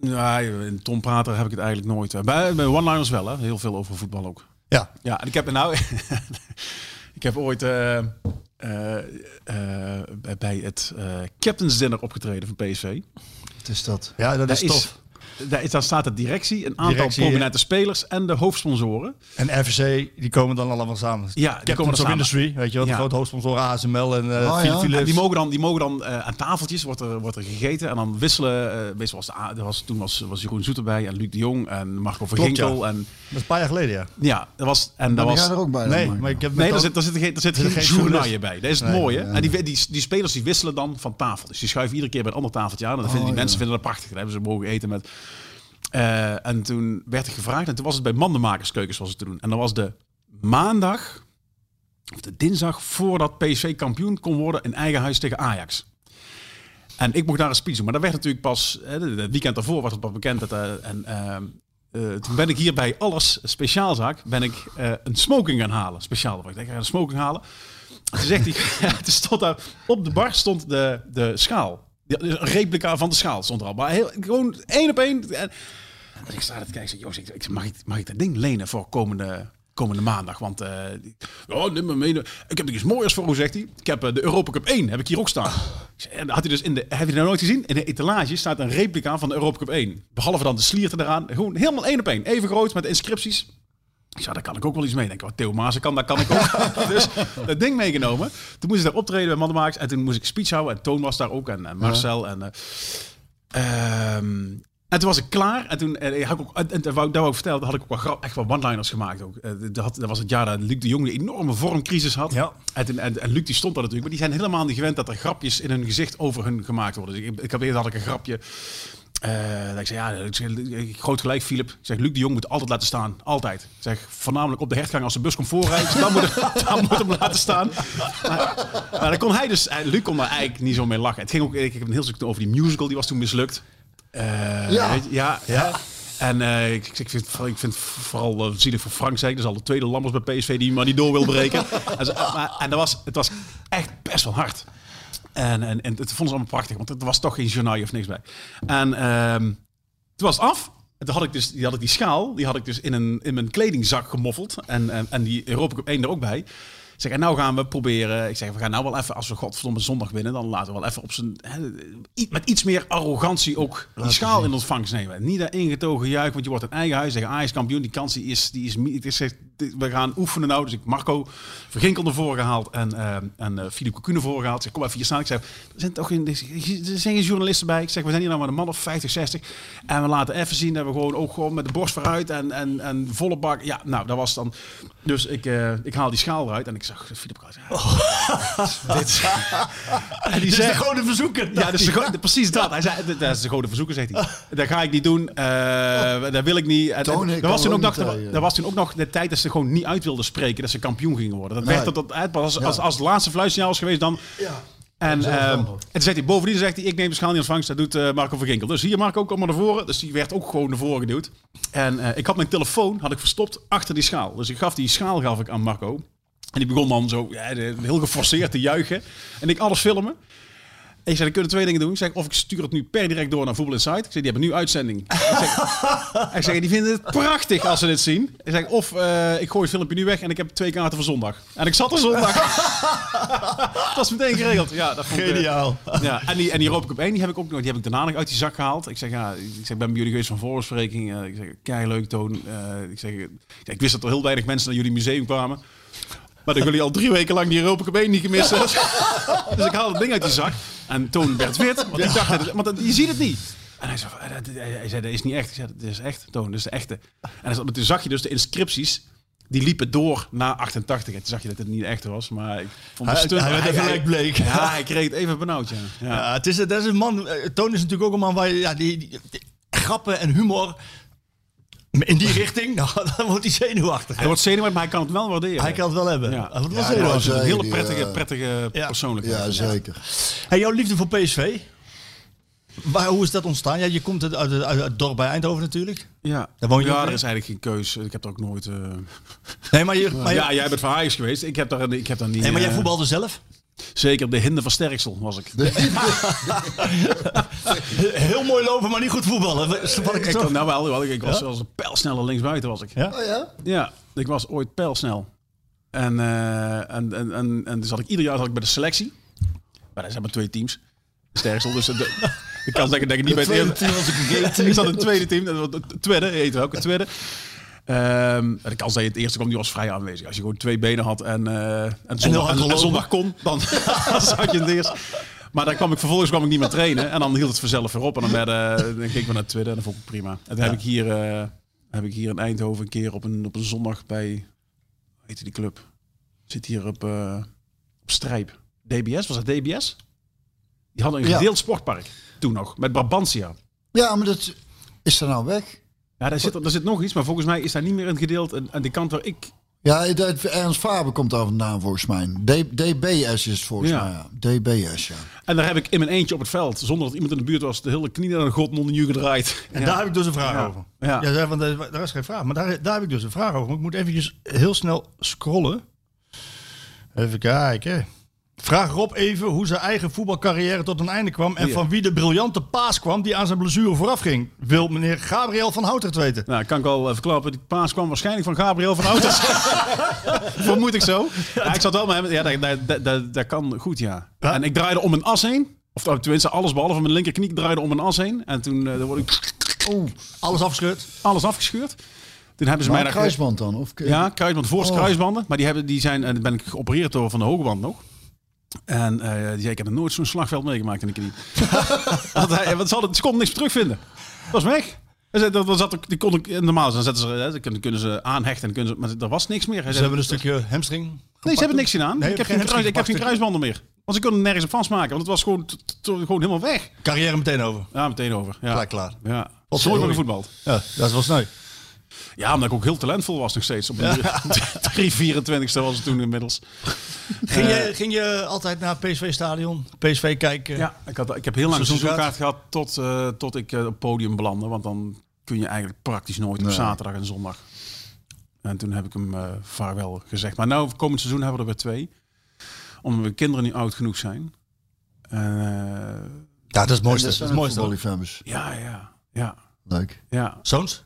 ja, in Tom Prater heb ik het eigenlijk nooit. eh, Bij, bij One-Liners wel, hè. Heel veel over voetbal ook. Ja. Ja, en ik heb nou... [LAUGHS] ik heb ooit eh, eh, eh, bij het eh, Captain's Dinner opgetreden van PSV. Het is dat. Ja, dat is Daar tof. Daar, staat de directie, een aantal Directie, prominente spelers en de hoofdsponsoren. En RVC, die komen dan allemaal samen. die Captains komen samen. Industry, weet je wel. De Ja. grote hoofdsponsor ASML en eh Oh, ja. Philips. Die mogen dan, die mogen dan eh, aan tafeltjes, wordt er, wordt er gegeten. En dan wisselen, eh meestal was, de, was toen was, was Jeroen Zoet erbij en Luc de Jong en Marco Klopt, Verginkel. ja. En Dat is een paar jaar geleden, ja. ja, dat was... En dat was die er ook bij. dan, Nee, maar. ik heb Nee, met daar zit, daar zit, geen, daar zit Er zit geen journaille bij. Dat is het Nee, mooie. ja. En die, die, die spelers die wisselen dan van tafel. Dus die schuiven iedere keer bij een ander tafeltje aan. En dan vinden die Oh, ja. mensen vinden dat prachtig. Dan hebben ze mogen eten met... Eh, en toen werd ik gevraagd. En toen was het bij Mandenmakerskeukens was het te doen. En dan was de maandag... Of de dinsdag voordat PSV kampioen kon worden in eigen huis tegen Ajax. En ik mocht daar een speech doen. Maar dat werd natuurlijk pas... Het weekend daarvoor was het pas bekend. Dat, eh, en ehm, eh, toen ben ik hier bij Alles Speciaalzaak ben ik een smoking gaan halen. Speciaal. Ik denk, ik ga een smoking halen. Zegt hij, [LAUGHS] toen stond op de bar stond de, de schaal. Ja, Een replica van de schaal stond er al. Maar heel, gewoon één op één. En, en ik sta te kijken. Zeg, Joost, ik, ik, mag, ik, mag ik dat ding lenen voor komende, komende maandag? Want uh, ja, neem me mee. Ik heb er iets moois voor, hoe zegt hij? Ik heb eh, de Europa Cup 1, heb ik hier ook staan. En had hij dus in de, heb je dat nou nooit gezien? In de etalage staat een replica van de Europa Cup 1. Behalve dan de slierten eraan. Gewoon helemaal één op één. Even groot met inscripties. Zei, daar kan ik ook wel iets mee. Ik denk, wat Theo Maassen kan, daar kan ik ook. [LAUGHS] dus dat ding meegenomen. Toen moest ik daar optreden bij Mandenmakers. En toen moest ik speech houden. En Toon was daar ook. En, en Marcel. En, uh, um, en toen was ik klaar. En toen en, had ik ook, en, en, daar wou ik vertellen, had ik ook wel grap, echt wel one-liners gemaakt. Ook. Uh, dat, had, dat was het jaar dat Luc de Jong een enorme vormcrisis had. Ja. En, en, en Luc die stond daar natuurlijk. Maar die zijn helemaal niet gewend dat er grapjes in hun gezicht over hun gemaakt worden. Dus ik, ik heb eerder had ik een grapje. Uh, dat ik zei, ja, ik zeg, groot gelijk, Philip. Ik zeg, Luc de Jong moet altijd laten staan. Altijd. Ik zeg, voornamelijk op de hertgang als de bus komt voorrijden. dan, moet [LAUGHS] dan moet hem laten staan. Maar, maar dan kon hij dus, Luc kon daar eigenlijk niet zo mee lachen. Het ging ook, ik heb een heel stuk over die musical, die was toen mislukt. Uh, ja. Weet je, ja. ja. En eh, ik, ik, vind, ik vind vooral uh, zielig voor Frankrijk. Dat is al de tweede Lammers bij PSV die maar niet door wil breken. [LAUGHS] en, maar, en dat was, het was echt best wel hard. En, en, en het vonden ze allemaal prachtig, want er was toch geen journaal of niks bij. En ehm, toen was het af. En toen had ik dus die, had ik die schaal, die had ik dus in, een, in mijn kledingzak gemoffeld. En, en, en die Europa Cup 1 er ook bij. Ik zeg, en nou gaan we proberen. Ik zeg, we gaan nou wel even, als we godverdomme zondag winnen, dan laten we wel even op zijn. Hè, met iets meer arrogantie ook die schaal in ontvangst nemen. Niet dat ingetogen juich, want je wordt een eigen huis. Zeggen, Ajax kampioen, die kans die is, die is, het is, we gaan oefenen nou. Dus ik Marco Verginkel ervoor gehaald en, eh en eh Philippe Cocu ervoor gehaald. Ik zeg, kom even hier staan. Ik zeg, er zijn toch geen, er zijn geen journalisten bij. Ik zeg, we zijn hier nou maar een man of 50, 60. En we laten even zien dat we gewoon ook gewoon met de borst vooruit en, en, en volle bak. Ja, nou, dat was dan. Dus ik, eh, ik haal die schaal eruit en ik zag Philippe Cocu. [LAUGHS] [LAUGHS] Ja, dit. En die is zei, de gewone verzoeker. ja, dus de, precies dat. Hij zei, [LAUGHS] dat is de grote verzoeker, zegt hij. Dat ga ik niet doen. eh dat wil ik niet. En- er was toen ook nog, er was toen ook nog de tijd dat ze gewoon niet uit wilden spreken dat ze kampioen gingen worden. Dat Nee. werd tot dat uit. Als, als, als laatste fluitsignaal was geweest, dan. Ja. En, wel en toen zegt hij, bovendien zegt hij, ik neem de schaal niet in ontvangst. Dat doet eh, Marco Verginkel. Dus hier Marco, kom maar naar voren. Dus die werd ook gewoon naar voren geduwd. En eh, ik had mijn telefoon had ik verstopt achter die schaal. Dus ik gaf die schaal gaf ik aan Marco. En die begon dan zo ja, heel geforceerd te juichen. En ik alles filmen. Ik zei, dan kunnen twee dingen doen. Ik zeg, of ik stuur het nu per direct door naar Voetbal Insight. Ik zeg, die hebben nu uitzending. ik, zeg, [LAUGHS] ik zeg, die vinden het prachtig als ze dit zien. Ik zeg, of eh, ik gooi het filmpje nu weg en ik heb twee kaarten voor zondag. En ik zat er zondag. [LAUGHS] dat was meteen geregeld. Ja, dat vond ik, eh, Geniaal. ja, en die, en die Cup 1, die heb ik ook nog, die heb ik daarna nog uit die zak gehaald. Ik zeg, ja, ik zeg, ik ben bij jullie geweest van voorbespreking. Eh, ik zeg, kei leuk toon. Ik zeg, ik, zeg, ik wist dat er heel weinig mensen naar jullie museum kwamen. Maar dat jullie al drie weken lang die Europa Cup 1 niet gemist hebben. [LAUGHS] dus ik haal het ding uit die zak. En Toon werd wit, want ik dacht, dat want je ziet het niet. En hij zei, eh, hij zei, dat is niet echt. Ik zei, dat is echt, Toon, dat is de echte. En zei, toen zag je dus de inscripties, die liepen door na 88. En toen zag je dat het niet echt was, maar ik vond het stunt. hij werd even hij- gelijk bleek. ja, hij kreeg het even benauwd, ja. ja. Ja, het is, dat is een man. eh, Toon is natuurlijk ook een man waar je ja, die, die- die- grappen en humor. In die richting, [LAUGHS] nou, dan wordt hij zenuwachtig. Hij wordt zenuwachtig, maar hij kan het wel waarderen. Hij kan het wel hebben. Ja. Hij wordt wel Ja, zenuwachtig. nou, een hele Die, prettige, eh, prettige ja. persoonlijkheid. Ja, zeker. Hey, jouw liefde voor PSV. Waar, hoe is dat ontstaan? Ja, je komt uit, uit, uit het dorp bij Eindhoven natuurlijk. Ja, Daar woon je ja er is eigenlijk geen keus. Ik heb er ook nooit... eh, Nee, maar, je, [LAUGHS] maar, je- ja, jij bent van Ajax geweest. Ik heb daar, ik heb daar niet... nee, maar jij eh, voetbalde zelf? Zeker de hinde van Sterksel was ik. [LAUGHS] Heel mooi lopen, maar niet goed voetballen. Wat ik Ik, nou wel, wel, ik was Ja? zelfs een pijlsneller linksbuiten was ik. Ja? Oh ja? Ja, ik was ooit pijlsnel. En, eh, en, en, en, en dus had ik ieder jaar zat ik bij de selectie. Maar er zijn maar twee teams. Sterksel, dus de, [LAUGHS] ik kan zeggen dat ik niet bij het eerste... team was ik [LAUGHS] ik zat in het tweede team, tweede, heet het ook, het tweede. Ehm, en de kans dat je het eerste kwam, die was vrij aanwezig. Als je gewoon twee benen had en, eh en, zondag, en, zondag kon, dan [LAUGHS] zat je het eerst. Maar dan kwam ik vervolgens kwam ik niet meer trainen. En dan hield het vanzelf weer op. En dan, werden, dan ging ik naar het tweede en dat vond ik prima. En toen heb, ik hier, eh, heb ik hier in Eindhoven een keer op een, op een zondag bij... Hoe heette die club? Zit hier op, eh, op Strijp. DBS, was dat DBS? Die hadden een Ja. gedeeld sportpark. Toen nog, met Brabantia. Ja, maar dat is er nou weg. Ja, daar zit, er zit nog iets, maar volgens mij is daar niet meer een gedeeld. En aan die kant waar ik... Ja, dat, Ernst Faber komt daar vandaan volgens mij. D, DBS is het volgens Ja. mij. Ja. DBS, ja. En daar heb ik in mijn eentje op het veld, zonder dat iemand in de buurt was, de hele knie naar de god non gedraaid. En Ja. daar heb ik dus een vraag Ja. over. Ja. Ja, daar- want daar daar is geen vraag. Maar daar, daar heb ik dus een vraag over. Ik moet eventjes heel snel scrollen. Even kijken. Vraag Rob even hoe zijn eigen voetbalcarrière tot een einde kwam... en Ja. van wie de briljante paas kwam die aan zijn blessure vooraf ging. Wil meneer Gabriel van Houtert weten. Nou, kan ik al verklappen. Die paas kwam waarschijnlijk van Gabriel van Ouders. [LAUGHS] Vermoed ik zo. Ja, ik zat wel met hem. Ja, dat, dat, dat, kan goed, ja. Ja? En ik draaide om een as heen. Of nou, tenminste, alles behalve mijn linkerknie draaide om een as heen. En toen uh, word ik Alles afgescheurd. alles afgescheurd. Toen hebben ze Maar mij kruisband dan? Of, Ja, kruisband, voorste Oh. kruisbanden. Maar die, hebben, die zijn, en ben ik geopereerd door van de hogeband nog. En eh, die zei, ik heb nog nooit zo'n slagveld meegemaakt in de knie. [LAUGHS] want hij, want ze, hadden, ze konden niks terugvinden. Dat was weg. Hij dat, dat zat, die kon ik, normaal dan zetten ze, hè, kunnen, kunnen ze aanhechten. En kunnen ze, maar er was niks meer. Hij Ze zei, hebben een stukje hamstring. nee, ze hebben niks gedaan. Nee, ik, heb geen kruis, ik heb geen kruisbanden meer. Want ze konden nergens op vastmaken. Want het was gewoon, gewoon helemaal weg. Carrière meteen over. Ja, meteen over. Ja. Gelijk klaar. Ja. Wat mooi. gevoetbald. Ja, dat is wel sneu. Ja, omdat ik ook heel talentvol was nog steeds. Op een 324ste [LAUGHS] was het toen inmiddels. Ging, je, ging je altijd naar PSV-stadion? PSV kijken? Ja, ik, had, ik heb heel lang een Seizoenkaart? seizoenkaart gehad tot, eh, tot ik eh, op het podium belandde. Want dan kun je eigenlijk praktisch nooit op zaterdag en zondag. En toen heb ik hem eh vaarwel gezegd. Maar nou, komend seizoen hebben we er weer twee. Omdat mijn kinderen nu oud genoeg zijn. Eh, Ja, dat is het mooiste. Dat is het mooiste. ja, ja, ja, Leuk. ja. Zoons?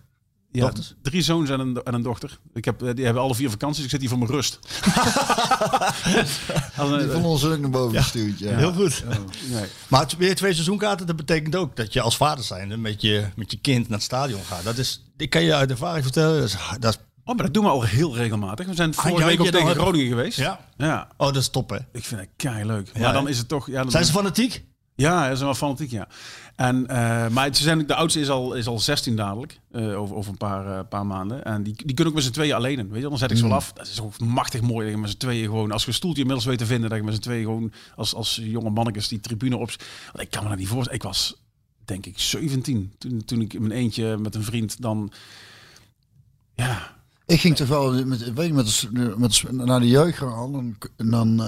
Ja Dochters? drie zoons en een, en een dochter. Ik heb, eh, die hebben alle vier vakanties. Ik zit hier voor mijn rust. [LAUGHS] Die van ons ook naar boven gestuurd. Ja. Heel goed. nee. Maar weer twee seizoenkaarten, dat betekent ook dat je als vader zijnde met je, met je kind naar het stadion gaat. Dat is, ik kan je uit ervaring vertellen, dat is, dat is Oh, maar dat doen we al heel regelmatig. We zijn vorige ja, week ook tegen Groningen geweest. ja. ja. Oh, dat is top hè. Ik vind het kei leuk. Ja, maar dan is het toch. Ja, dan Zijn ze fanatiek? Ja, ze zijn wel fanatiek, ja. En, eh, maar ze zijn, de oudste is al, is al 16 dadelijk, eh, over, over een paar, eh, paar maanden. En die, die kunnen ook met z'n tweeën alleen in. Weet je, dan zet ik ze wel af. Dat is ook machtig mooi dat je met z'n tweeën gewoon, als je een stoeltje inmiddels weet te vinden, dat je met z'n tweeën gewoon als, als jonge mannetjes die tribune op. Want ik kan me dat niet voorstellen. Ik was, denk ik, 17 toen, toen ik in mijn eentje met een vriend dan. Ja, Ik ging toch wel met, weet je, met, de- met, de- naar de jeugd. En, en dan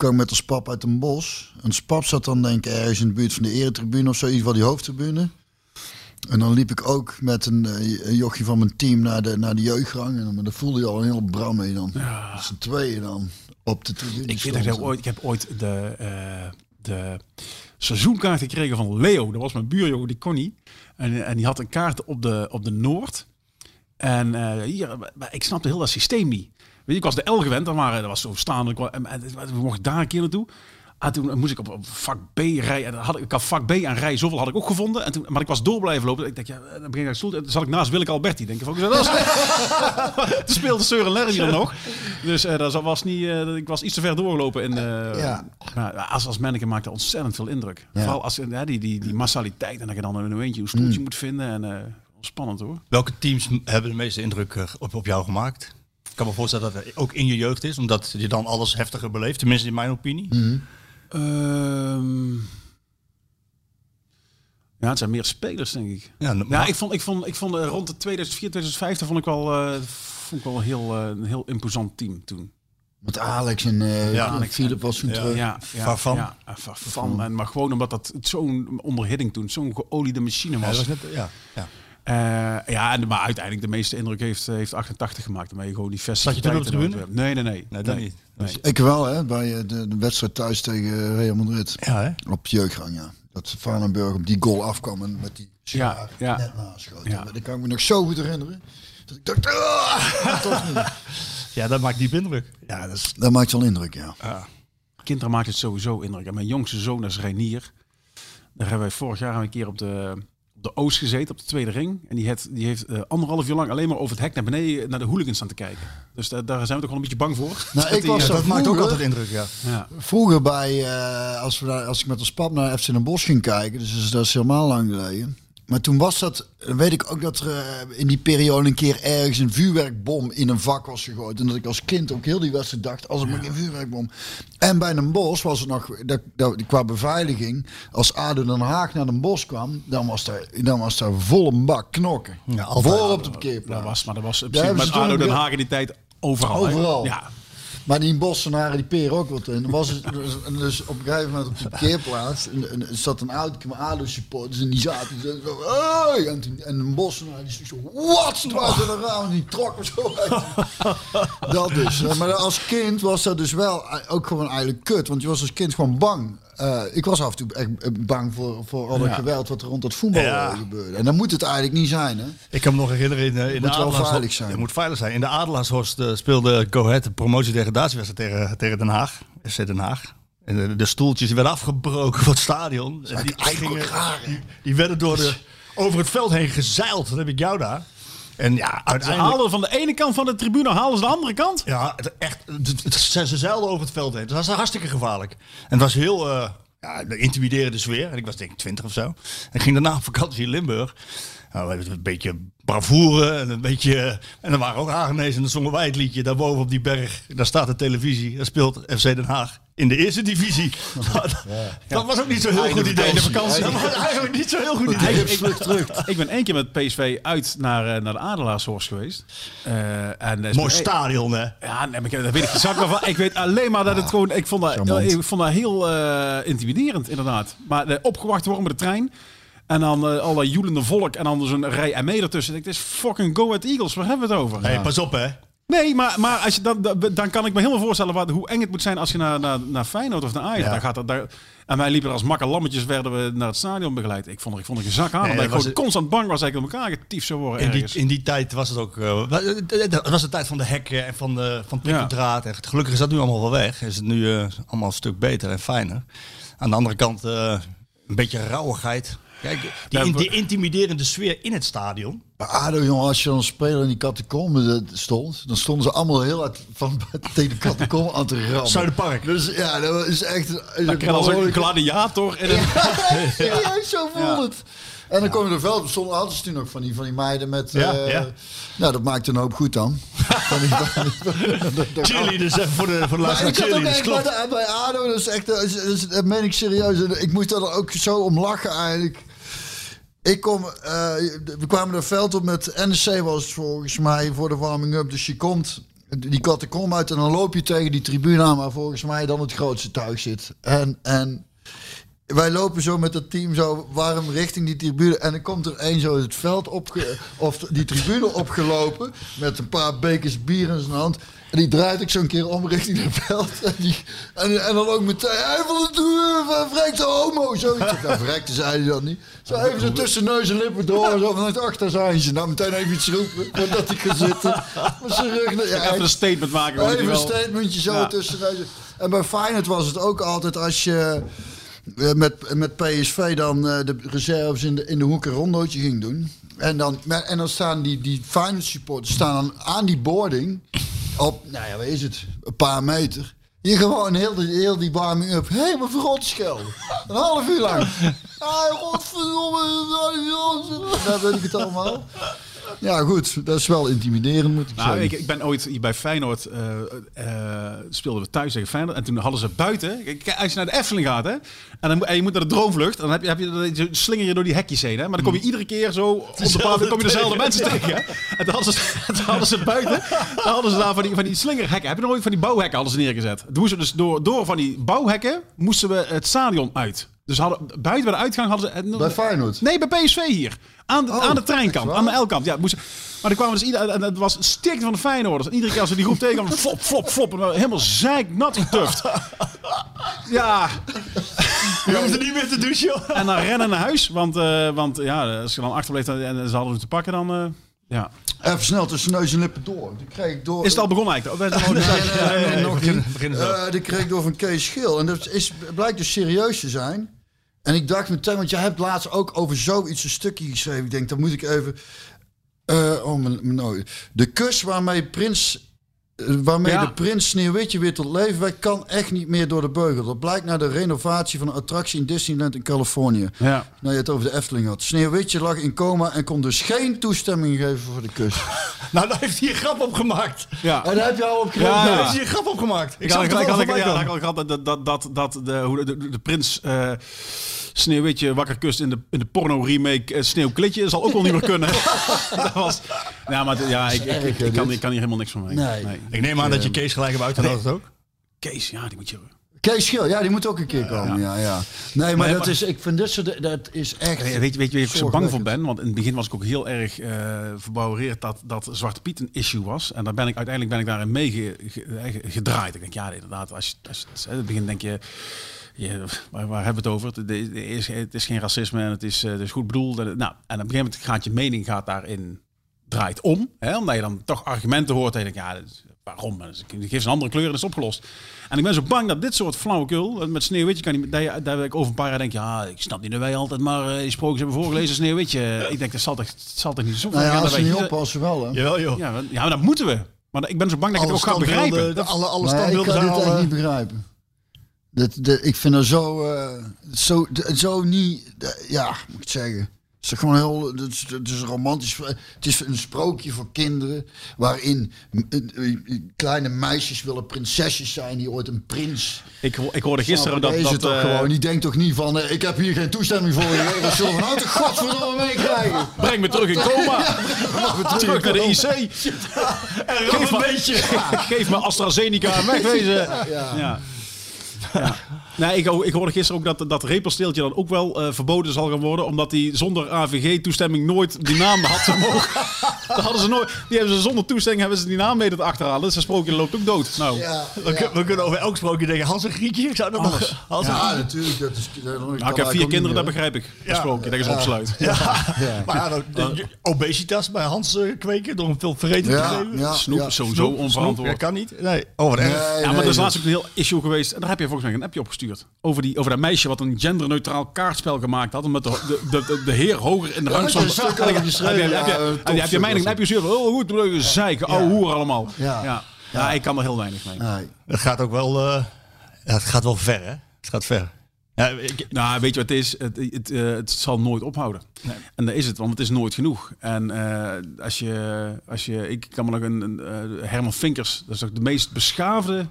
kwam met ons pap uit een bos. En ons pap zat dan denk ik ergens in de buurt van de eretribune of zo. In ieder geval die hoofdtribune. En dan liep ik ook met een, eh, een jochie van mijn team naar de, naar de jeugdgang. En dan, dan voelde je al een heel bram mee dan. Ja. Met z'n tweeën dan op de tribune. ik weet dat ik, ooit, ik heb ooit de, eh, de seizoenkaart gekregen van Leo. Dat was mijn buurjongen, die kon niet. En, en die had een kaart op de, op de Noord. En eh, hier, maar ik snapte heel dat systeem niet. Weet je, ik was de L gewend, dan waren, dat was zo staan. Ik, wa- en, en we mochten daar een keer naartoe. En toen moest ik op, op vak B rijden. En dan had ik, ik had vak B aan rij, zoveel had ik ook gevonden. En toen, maar ik was door blijven lopen. Ik dacht, ja, dan begin ik aan stoel. En toen zat ik naast Willeke Alberti. Denk ik, van, dat [LAUGHS] [LAUGHS] toen speelde Søren Lerry er nog. Dus eh, dat was niet, eh, ik was iets te ver doorgelopen. En, eh, Ja. maar als, als manneke maakt dat ontzettend veel indruk. Ja. Vooral als ja, die, die, die massaliteit. En dat je dan in een eentje een stoeltje moet vinden. En eh, spannend hoor. Welke teams hebben de meeste indruk op, op jou gemaakt? Ik kan me voorstellen dat het ook in je jeugd is, omdat je dan alles heftiger beleeft. Tenminste, in mijn opinie. Ehm, ja, het zijn meer spelers, denk ik. Ja, Ja, maar- ik vond, ik vond, ik vond eh, rond de 2004, 2005 vond ik wel, eh, vond ik wel een heel, eh, een heel imposant team toen. Met Alex en eh Ja, Alex Philip was toen Ja. terug. Ja, ja, Farfan. Ja, ja, Farfan. En, maar gewoon omdat dat zo'n onderhidding toen, zo'n geoliede machine Ja, was. dat was net, ja, ja. Eh, ja, en, maar uiteindelijk de meeste indruk heeft, eh, heeft 88 gemaakt. Daarmee je gewoon die Zat je toen op de tribune? Nee, nee, nee. Nee, dat niet. Nee. Ik wel, hè, bij eh, de, de wedstrijd thuis tegen Real Madrid. Ja, hè? Op jeugdgang, ja. Dat Vanenburg op die goal afkwam en met die Ja, ja. net naschoten. Ja. Dat kan ik me nog zo goed herinneren. Dat ik dacht, ah, toch niet. [LAUGHS] Ja, dat maakt diep indruk. Ja, dat is... Dat maakt wel indruk, ja. Kinderen maakt het sowieso indruk. En mijn jongste zoon is Reinier. Daar hebben wij vorig jaar een keer op de, de Oost gezeten, op de tweede ring. En die, heeft die heeft eh, anderhalf uur lang alleen maar over het hek naar beneden naar de hooligans staan te kijken. Dus da- daar zijn we toch wel een beetje bang voor. Nou, ik die, was eh, dat maakt ook vroeger- altijd indruk, ja. ja. Vroeger bij, eh, als, we daar, als ik met ons pap naar FC Den Bosch ging kijken, dus dat is helemaal lang geleden. Maar toen was dat, weet ik ook dat er eh, in die periode een keer ergens een vuurwerkbom in een vak was gegooid. En dat ik als kind ook heel die wedstrijd dacht, als er maar geen vuurwerkbom. En bij Den Bosch was het nog, dat, dat, qua beveiliging, als ADO Den Haag naar Den Bosch kwam, dan was daar, dan was daar volle bak knokken. Ja. Vol op de Dat parkeerplaats. was, maar dat was Daar hebben met ze ADO Den Haag in die tijd overal. Overal. Ja. Maar die bossenaren die peren ook wat in. Was het dus, dus op een gegeven moment op de parkeerplaats en, zat een met ADO supporters en die zaten zo, en, en een bossenaar die zo wat was er een raam die trok me zo uit. dat dus. Maar als kind was dat dus wel eh, ook gewoon eigenlijk kut, want je was als kind gewoon bang. Eh, ik was af en toe echt eh, bang voor, voor al dat Ja. geweld wat er rond dat voetbal Ja. gebeurde. En dan moet het eigenlijk niet zijn, hè? Ik kan me nog herinneren, in, eh, in de Moet wel Adelaarshorst- veilig zijn. Het moet veilig zijn. In de Adelaarshorst speelde Go Ahead de promotie-degradatiewedstrijd tegen, tegen Den Haag. FC Den Haag. En de, de stoeltjes werden afgebroken van het stadion. En die, hè? die, die werden door de, over het veld heen gezeild. Dat heb ik jou daar. En ja, Ze uiteindelijk... haalden van de ene kant van de tribune, halen ze de andere kant. Ja, het, echt, het, het- ze, ze zeilden over het veld heen. Dat was hartstikke gevaarlijk. En het was heel uh, ja, intimiderende sfeer. En ik was denk ik 20 of zo. En ik ging daarna op vakantie in Limburg. Nou, we hebben een beetje bravoure en een beetje... En er waren ook Hagenees en dan zongen wij het liedje. Daarboven op die berg, daar staat de televisie. Daar speelt FC Den Haag in de eerste divisie. Dat, dat was ook niet zo'n heel goed idee. vakantie. vakantie. [LAUGHS] Dat was eigenlijk niet zo'n heel goed idee. Ik ben één keer met PSV uit naar, eh, naar de Adelaarshorst geweest. Eh, en, eh, Mooi stadion, hè? Ja, nee, maar ik, dat weet ik exact van. Ik weet alleen maar dat het gewoon... Ik vond dat, charmant. ik vond dat heel eh, intimiderend, inderdaad. Maar eh, opgewacht worden met de trein. En dan eh, allerlei joelende volk en dan zo'n rij en mee ertussen. Ik denk, Het is fucking Go Ahead Eagles, waar hebben we het over? Hey, pas op hè. Nee, maar, maar als je dan, dan, kan ik me helemaal voorstellen wat, hoe eng het moet zijn als je naar, naar, naar Feyenoord of naar Ajax. Ja. Dan gaat dat, daar, en wij liepen er als makke lammetjes werden we naar het stadion begeleid. Ik vond ik vond een zak aan. Nee, omdat ik dat was gewoon constant bang was dat ik op elkaar getiefd zou worden In die, in die tijd was het ook. eh, wa- het was de tijd van de hekken en van de van prikkeldraad. En Gelukkig is dat nu allemaal wel weg. Is het nu eh, allemaal een stuk beter en fijner. Aan de andere kant eh, een beetje rauwigheid. Kijk, die, Ja, in- die intimiderende sfeer in het stadion. Maar ADO, jongen, als je dan een speler in die catacombe stond, dan stonden ze allemaal heel hard van [LAUGHS] tegen de catacombe aan te rammen. Zuiderpark. Dus ja, dat is echt... Dan je als een gladiator. In [LAUGHS] een, Ja, [LAUGHS] zo voelt het. En dan kom je er er stonden altijd toen nog van die, van die meiden met... Ja, eh, ja. Nou, dat maakt een hoop goed dan. Cheerleaders, even voor de, voor de ook Cheerleaders, bij, klopt. de, bij ADO, dat is echt, dat, is, dat, meen ik serieus. Ik moest daar ook zo om lachen eigenlijk. Ik kom, eh, we kwamen er veld op met NEC was volgens mij voor de warming-up. Dus je komt die catacombe uit en dan loop je tegen die tribune aan waar volgens mij dan het grootste tuig zit. En, en wij lopen zo met het team zo warm richting die tribune. En dan komt er één zo het veld op, of die tribune opgelopen. Met een paar bekers bier in zijn hand. En die draait ik zo'n keer om richting het veld. En, die, en, en dan ook meteen, hij wil het doen, verrekte homo. Zoiets. Nou, verrekte zei hij dat niet. Zo even zo tussen neus en lippen door. Zo vanuit achter zijn ze. Nou, meteen even iets roepen. Voordat hij gaat zitten. Met zijn rug naar- ja, even een statement maken. Even een statementje zo Ja. tussen deze. En bij Feyenoord was het ook altijd als je eh, met, met PSV dan eh, de reserves in de, in de hoek een rondootje ging doen. En dan, en dan staan die, die Feyenoord supporters staan dan aan die boarding op, nou ja, wat is het, een paar meter. Je gewoon heel, die- heel die warming up helemaal verrot schelden. Een half uur lang. [LAUGHS] Ah, godverdomme. Dat weet ik het allemaal. Ja, goed. Dat is wel intimiderend, moet ik Nou, zeggen. ik, ik ben ooit hier bij Feyenoord, eh, eh, speelden we thuis tegen Feyenoord. En toen hadden ze buiten, kijk, als je naar de Efteling gaat hè, en, dan, en je moet naar de droomvlucht, dan heb je, heb je, dan slinger je door die hekjes heen. Hè, maar dan kom je iedere keer zo, op de dan kom je dezelfde mensen tegen. Hè. En toen hadden, ze, [LAUGHS] toen hadden ze buiten, dan hadden ze daar van die, van die slingerhekken. Heb je nog ooit van die bouwhekken hadden ze neergezet? Toen moesten we dus door, door van die bouwhekken, moesten we het stadion uit. Dus hadden, buiten bij de uitgang hadden ze... Bij Feyenoord? Nee, bij PSV hier. Aan de, Oh, aan de treinkant, aan de? L-kant. Ja, moesten, maar dan kwamen dus ieder, en het was een stikte van de Feyenoorders. En iedere keer als we die groep tegenkwamen, flop, flop, flop. En helemaal zeiknat getuft. Ja, Je hoeft er niet meer te douchen, joh. en dan rennen naar huis. Want, eh, want ja, als je dan achterbleef en ze hadden hem te pakken, dan... eh, ja. Even snel tussen neus en lippen door. Die kreeg ik door. Is het al begonnen eigenlijk? Oh, Nee, nee, nee, nee, nog niet. Eh, die kreeg ik door van Kees Schil. En dat is, blijkt dus serieus te zijn. En ik dacht meteen, want jij hebt laatst ook over zoiets een stukje geschreven. Ik denk, dat moet ik even... eh, oh, mijn, mijn nou, de kus waarmee Prins... eh, Waarmee Ja. de prins Sneeuwwitje weer tot leven wekt, kan echt niet meer door de beugel. Dat blijkt na de renovatie van een attractie in Disneyland in Californië. Ja. Nou, je het over de Efteling had. Sneeuwwitje lag in coma en kon dus geen toestemming geven voor de kus. [LAUGHS] Nou, daar heeft hij een grap op gemaakt. Ja. En daar heb je al op gereageerd. Ja, Daar ja. heeft hij een grap op gemaakt. Ik Ik zag had, het ik had, wel ik, ja, ik komen. had gehad dat, dat, dat, dat de, hoe de, de, de prins eh Sneeuwwitje wakker kust in de, in de porno remake eh, Sneeuwklitje zal ook wel niet meer kunnen. [LAUGHS] dat was, ja, maar ja, ik, ik, ik, ik kan, ik kan hier helemaal niks van mee. Nee. Ik neem aan dat je Kees gelijk hebt uitgenodigd ook. Kees, ja, die moet je... Kees Schil, ja, die moet ook een keer komen. Ja, ja. Nee, maar Nee, dat maar- is, ik vind dit soort, dat is echt. Weet je, weet je waar ik zo bang voor ben? Want in het begin was ik ook heel erg eh verbouwereerd dat, dat Zwarte Piet een issue was. En daar ben ik uiteindelijk ben ik daarin mee ge- ge- eh, gedraaid. Ik denk, ja, inderdaad, als je, als je, in het begin denk je, je waar, waar hebben we het over? Is, het is geen racisme en het is, eh, het is goed bedoeld. En, nou, en op een gegeven moment gaat je mening gaat daarin draait om. Hè, omdat je dan toch argumenten hoort en je denkt, ja, waarom? Ik geef ze een andere kleur en dat is opgelost. En ik ben zo bang dat dit soort flauwekul, met Sneeuwwitje, kan niet, dat je, daar ik over een paar jaar denk, ja, ik snap niet dat wij altijd maar eh, die sprookjes hebben voorgelezen, Sneeuwwitje. Ik denk, dat zal toch, het zal toch niet zo Nou ja, gaan als wij niet oppassen wel, hè. Jawel, joh. ja, maar- ja, maar dat moeten we. Maar ik ben zo bang dat ik het ook ga begrijpen. de- alle, standbeelden kan zijn dit al... echt niet begrijpen. Dit- ik vind er zo, eh, zo, zo niet, ja, moet ik het zeggen. Het is gewoon heel, het is, het is romantisch. Het is een sprookje voor kinderen waarin eh, eh, kleine meisjes willen prinsesjes zijn die ooit een prins. Ik, ik hoorde gisteren dat... dat toch eh, gewoon. Die denkt toch niet van, eh, ik heb hier geen toestemming voor je. Dat zullen we nou toch godverdomme meekrijgen. Breng me terug in coma. [LAUGHS] terug naar de IC. En rap een beetje. [LAUGHS] Geef me AstraZeneca en wegwezen. Ja. [LAUGHS] Ja. Nee, ik, ik hoorde gisteren ook dat dat repelsteeltje dan ook wel eh, verboden zal gaan worden. Omdat hij zonder AVG-toestemming nooit die naam had [LAUGHS] mogen. dat hadden ze nooit. Die hebben ze zonder toestemming hebben ze die naam mee te achterhalen. Dus een sprookje loopt ook dood. Nou, Ja, We, kun- we kunnen over elk sprookje denken, Hans en Grietje, ik zou dat nog... Hans ja, natuurlijk. Dat is, dat nou, ik heb vier kinderen, dat begrijp ik. Een sprookje, dat is opsluit. Ja. [LAUGHS] Maar ja, dan- de- obesitas bij Hans eh, kweken door hem veel vergeten te geven. ja, Snoep sowieso onverantwoord. Dat kan niet. Nee. Oh, wat erg. Nee, Ja, maar er is dat- laatst ook een heel issue geweest. En daar heb je volgens mij een appje opgestuurd. Over, die, over dat meisje wat een genderneutraal kaartspel gemaakt had. Omdat de, de, de, de, de heer hoger in de rang stond. Ja, heb je- heb je mij een appje gestuurd? Oh goed, zeiken, ouwe hoer allemaal. Ja. Ja. Ja, ik kan er heel weinig mee. Nee. Het gaat ook wel, eh, het gaat wel ver, hè? Het gaat ver. Ja, ik, Nou, weet je wat het is? Het, het, eh, het zal nooit ophouden. En daar is het, want het is nooit genoeg. En eh, als, je, als je, ik kan me nog een, een, eh, Herman Vinkers, dat is toch de meest beschaafde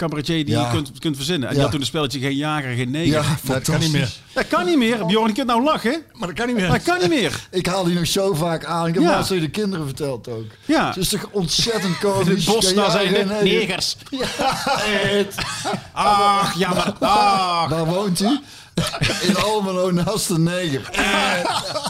cabaretier die Ja. je kunt, kunt verzinnen. En die Ja. had toen een spelletje geen jager, geen neger. Ja, dat kan niet meer. Dat kan niet meer. Bjorn, je kunt nou lachen. Maar dat kan niet meer. Dat kan niet meer. Ik haal die nog zo vaak aan. Ik heb Ja. laatst de kinderen verteld ook. Ja. Het is toch ontzettend [LAUGHS] In komisch. het bos, Ja, daar ja, zijn de negers. Ja, het. Ach, ja, maar... Ach. [LAUGHS] Waar woont u? [LAUGHS] In Almelo naast de neger. [LAUGHS]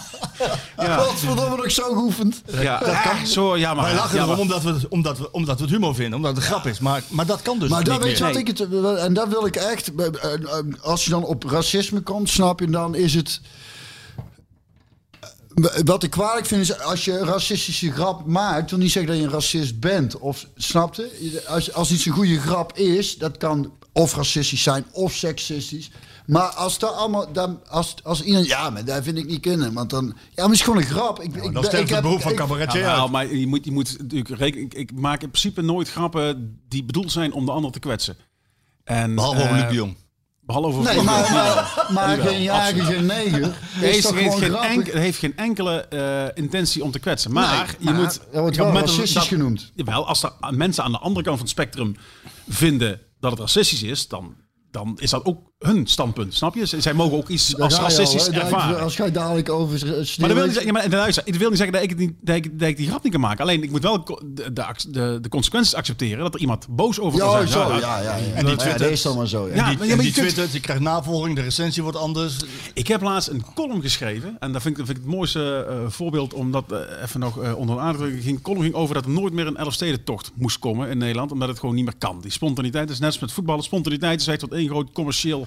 Ja. Godverdomme nog zo geoefend. Ja, dat kan. Zo, ja, maar... Wij lachen ja, erom omdat we, het- omdat, we, omdat we het humor vinden, omdat het een grap is. Maar, maar dat kan dus Maar niet dat weet je wat ik het... En dat wil ik echt... eh, eh, eh, Als je dan op racisme komt, snap je, dan is het... eh, Wat ik kwalijk vind is als je een racistische grap maakt, wil niet zeggen dat je een racist bent. Of snapte? Als, als iets een goede grap is, dat kan of racistisch zijn of seksistisch. Maar als dat allemaal, dan, als, als iemand, ja, maar dat vind ik niet kunnen, want dan, ja, maar het is gewoon een grap. Ik, ik, Dan ik het heb- beroep van cabaretier Ja, uit. maar je moet, je moet natuurlijk rekenen. Ik, ik maak in principe nooit grappen die bedoeld zijn om de ander te kwetsen. En, Behalve over eh, Luc de Jong. Behalve over Nee, maar, maar, maar geen jager, geen neger. [LAUGHS] Heeft, toch heeft geen heeft geen enkele eh, intentie om te kwetsen. Maar je maar moet. dat wordt wel racistisch genoemd. Jawel, als er mensen aan de andere kant van het spectrum vinden dat het racistisch is, dan, dan is dat ook hun standpunt. Snap je? Zij mogen ook iets als racistisch ervaren. Als jij dadelijk over Maar dat wil, niet zeggen, ja, maar, luister, ik wil niet zeggen dat ik, het niet, dat, ik, dat ik die grap niet kan maken. Alleen ik moet wel de, de, de, de consequenties accepteren dat er iemand boos over kan Ja, zijn. zo, Ja, ja, ja. En die dat is dan maar zo, ja. Ja, die, maar je- die twittert, je krijgt navolging, de recensie wordt anders. Ik heb laatst een column geschreven. En dat vind ik, dat vind ik het mooiste eh, voorbeeld. Omdat eh, even nog eh, onder de aandacht ging. column ging over dat er nooit meer een Elfstedentocht moest komen in Nederland. Omdat het gewoon niet meer kan. Die spontaniteit is net als met voetballen. Spontaniteit is echt wat één groot commercieel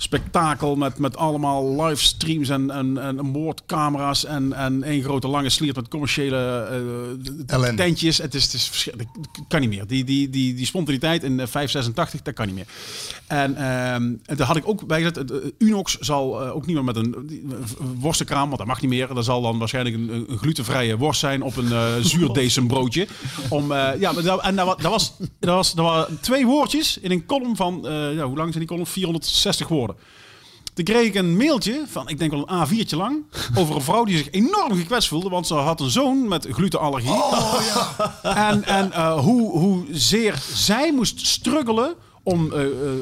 spektakel met, met allemaal livestreams en, en, en moordcamera's en, en één grote lange sliert met commerciële eh, tentjes. Het is, het is verschrikkelijk. Kan niet meer. Die, die, die, die spontaniteit in eh, 586, dat kan niet meer. En, ehm, en daar had ik ook bij gezet, eh, Unox zal eh, ook niet meer met een worstenkraam, want dat mag niet meer. Dat zal dan waarschijnlijk een, een glutenvrije worst zijn op een eh [LAUGHS] zuurdesembroodje. Om, eh, ja, maar dat, en dat, wa- dat, was, dat, was, dat waren twee woordjes in een column van, eh, ja, hoe lang zijn die column? 460 woorden. Toen kreeg ik een mailtje van, ik denk wel een A4'tje lang, [LAUGHS] over een vrouw die zich enorm gekwetst voelde, want ze had een zoon met glutenallergie. En, en eh, hoe, hoe zeer zij moest struggelen om eh,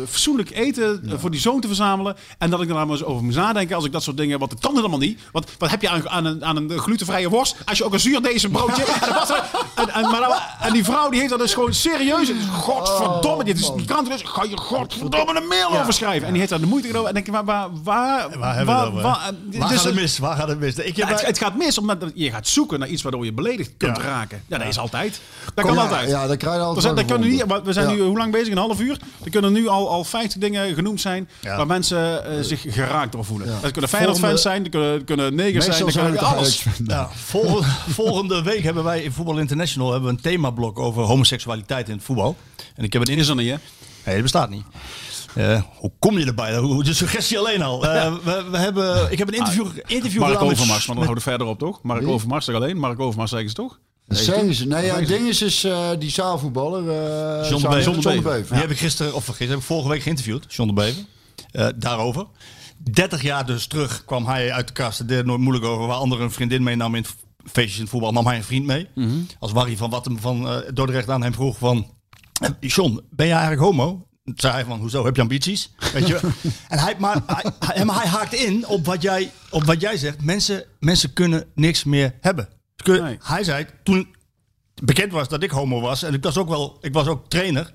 fatsoenlijk eten eh, voor die zoon te verzamelen. En dat ik daar maar eens over moest nadenken als ik dat soort dingen... Want het kan helemaal niet. Want wat heb je aan, aan, een, aan een glutenvrije worst als je ook een zuurdezen broodje... [LAUGHS] en, dat was er- en, en, maar dan- en die vrouw die heeft dat dus gewoon serieus... Is godverdomme, dit is, die krant is, ga je godverdomme een mail over schrijven. En die heeft daar de moeite genomen. En denk ik, waar... Waar, waar, Waar hebben we het over? waar- Waar dus- gaat het mis? Waar gaat het mis? Ik ja, heb het, het gaat mis omdat je gaat zoeken naar iets waardoor je beledigd kunt Ja. raken. Ja, dat is altijd. Dat Kom, kan ja, altijd. ja, dat krijg je altijd kunnen niet, maar we zijn Ja. nu hoe lang bezig? Een half uur. Er kunnen nu al, al 50 dingen genoemd zijn Ja. waar mensen eh, zich geraakt door voelen. Dat kunnen Feyenoord-fans zijn, er kunnen, er kunnen negers zijn, er zijn kunnen het alles. Ja, volgende, volgende week hebben wij in Voetbal International hebben we een themablok over homoseksualiteit in het voetbal. En ik heb een Is er niet, hè? Nee, dat bestaat niet. Eh, hoe kom je erbij? Hoe- De suggestie alleen al. Eh, we, we hebben, ik heb een interview, interview Mark gedaan met- Overmars, maar dan houden we verder op, toch? Mark Overmars toch alleen? Mark Overmars zeggen ze toch? Dat zeggen ze. Nee, ja, het ding is, is eh, die zaalvoetballer. eh John de Bever. John de Bever. Bever. Die heb ik gisteren, of gisteren, heb ik vorige week geïnterviewd, John de Bever. eh, daarover. 30 jaar dus terug kwam hij uit de kast. Het deed nooit moeilijk over. Waar anderen een vriendin meenam in feestjes in het voetbal, nam hij een vriend mee. Als Warry van Wattem van eh Dordrecht aan hem vroeg van... John, ben jij eigenlijk homo? Zei hij van, hoezo, heb je ambities? Weet je? [LAUGHS] en hij, maar, hij, hij, maar hij haakt in op wat jij, op wat jij zegt. Mensen, mensen kunnen niks meer hebben. Nee. Hij zei, toen bekend was dat ik homo was... en ik was ook wel, ik was ook trainer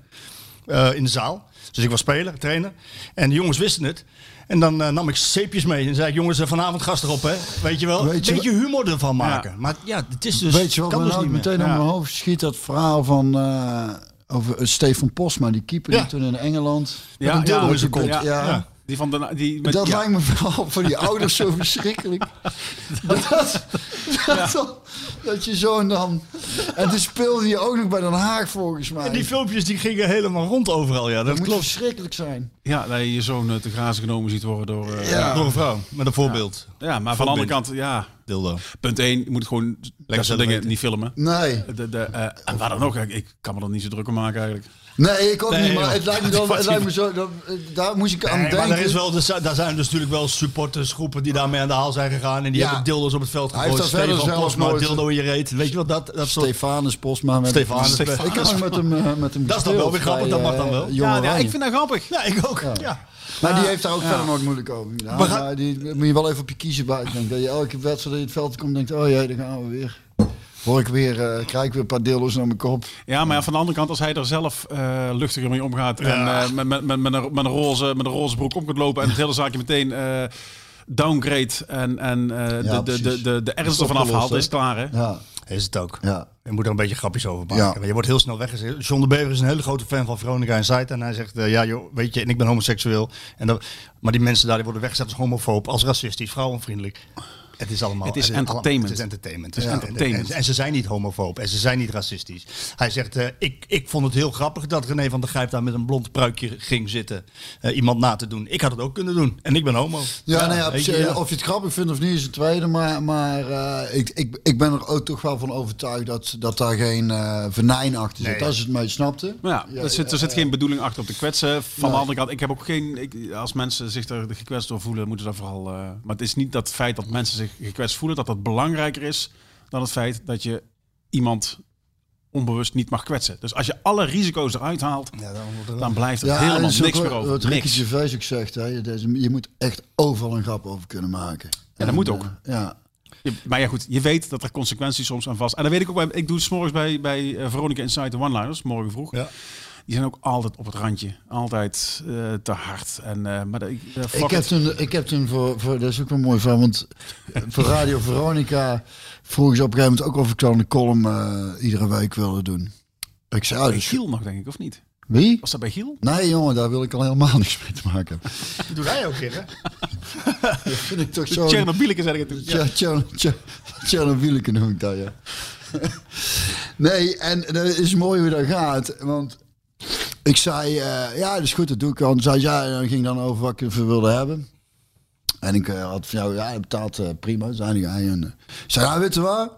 eh, in de zaal... Dus ik was speler, trainer. En de jongens wisten het. En dan eh, nam ik zeepjes mee. En zei ik, jongens, eh, vanavond gas erop, hè. Weet je wel? Weet je Een beetje humor ervan maken. Maar ja, het is dus... Weet je wat kan dus nou niet meer. meteen Ja. op mijn hoofd schiet? Dat verhaal van eh, over Stefan Posma, die keeper Ja. die toen in Engeland. met Ja, een dildo ja, in zijn ja, kont. ja, Ja. ja. Die van de, die met, Dat ja. lijkt me vooral voor die [LAUGHS] ouders zo verschrikkelijk. dat, [LAUGHS] dat, dat, dat je zo'n dan... En toen speelde je ook nog bij Den Haag volgens mij. En die filmpjes die gingen helemaal rond overal, ja. Dat dat moet klopt. verschrikkelijk zijn. Ja, dat je je zoon eh, te grazen genomen ziet worden door... eh, Ja. ja. Door een vrouw, met een voorbeeld. maar van de andere kant, ja, Dildo. punt 1, je moet gewoon dat soort zelf dingen weten. niet filmen. Nee. De, de, eh, en waar dan ook, ik, ik kan me er niet zo druk om maken eigenlijk. Nee, ik ook Nee, niet, maar joh. het lijkt me, [LAUGHS] dan, het lijkt me zo... Dat, daar moest ik aan Nee, maar denken. er is wel, daar zijn dus natuurlijk wel supportersgroepen die daarmee aan de haal zijn gegaan. En die Ja. hebben dildo's op het veld Hij gegooid. heeft daar verder Stefan zelf Posma, nooit- dildo in je reet. Weet je wat dat, dat soort... Stefanus Posma. Met Stefanus Ik heb nog met hem, eh, met hem Dat is dan wel weer grappig, bij, dat mag dan eh, wel. Ja, ja, ik vind dat grappig. Ja, ik ook. Ja. Maar die heeft daar ook verder nooit moeilijk over die moet je wel even op je kiezen bij. Ik denk dat je elke wedstrijd dat je het veld komt en denkt, oh jee, daar gaan we weer. Hoor ik weer, eh, krijg ik weer een paar deelers naar mijn kop. Ja, maar ja, van de andere kant, als hij er zelf eh, luchtiger mee omgaat en Ja. eh, met, met, met, met, een, met, een roze, met een roze broek om kunt lopen en het hele zaakje meteen eh, downgrade en, en eh, Ja, de, de, de, de, de ernst ervan afhaalt, is klaar hè? Ja, Is het ook. ja. Je moet er een beetje grapjes over maken. Ja. Je wordt heel snel weggezet. John de Bever is een hele grote fan van Veronica en Zuid. En hij zegt, eh, ja joh, weet je, en ik ben homoseksueel. En dat, maar die mensen daar die worden weggezet als homofoob, als racistisch, vrouwenvriendelijk. Het is allemaal... Het is entertainment. het is entertainment. Het is En- entertainment. En, en ze zijn niet homofoob en ze zijn niet racistisch. Hij zegt, eh, ik, ik vond het heel grappig dat René van der Grijp daar met een blond pruikje ging zitten. eh, iemand na te doen. Ik had het ook kunnen doen. En ik ben homo. Ja, nou ja, weet je, ja. of je het grappig vindt of niet is het tweede. Maar, maar eh, ik, ik, ik ben er ook toch wel van overtuigd dat, dat daar geen eh venijn achter zit. Nee. Als je het mee snapte. Maar ja, er, zit, er zit geen bedoeling achter om te kwetsen. Van Nee. de andere kant, ik heb ook geen. Ik, als mensen zich er gekwetst door voelen, moeten ze dat vooral. eh, maar het is niet dat feit dat mensen zich gekwetst voelen, dat dat belangrijker is dan het feit dat je iemand onbewust niet mag kwetsen. Dus als je alle risico's eruit haalt, Ja, dan er- blijft er Ja, helemaal dat niks ook meer over. Wat Ricky Niks. Gervais ook zegt, hè, je, deze- je moet echt overal een grap over kunnen maken. dat En, moet ook. eh, ja. Je- maar ja, goed, je weet dat er consequenties soms aan vast. En dan weet ik ook, bij, ik doe het 's morgens bij, bij eh, Veronica Inside de One-Liners, morgen vroeg. Ja. Die zijn ook altijd op het randje. Altijd eh, te hard. En, eh, maar dat- ik, eh, Ik heb toen, ik heb toen voor, voor, dat is ook wel mooi van, want voor Radio Veronica vroegen ze op een gegeven moment ook of ik dan een column eh, iedere week wilde doen. Ik zei, oh, dus, Giel nog, denk ik, of niet? wie? Was dat bij Giel? Nee jongen, daar wil ik al helemaal [LAUGHS] niks mee te maken hebben. Dat doe jij ook weer, hè? [LAUGHS] Dat vind ik toch zo... Zeg ik het Tjernobyl noem ik dat, ja. [LAUGHS] nee, en dat is mooi hoe dat gaat. Want ik zei, eh, ja, dat is goed, dat doe ik al. En zei ze, ja, en dan ging dan over wat ik ervoor wilde hebben. En ik eh, had van jou, ja, je betaalt eh, prima, zei hij. En, eh, zei, nou, weet je wat?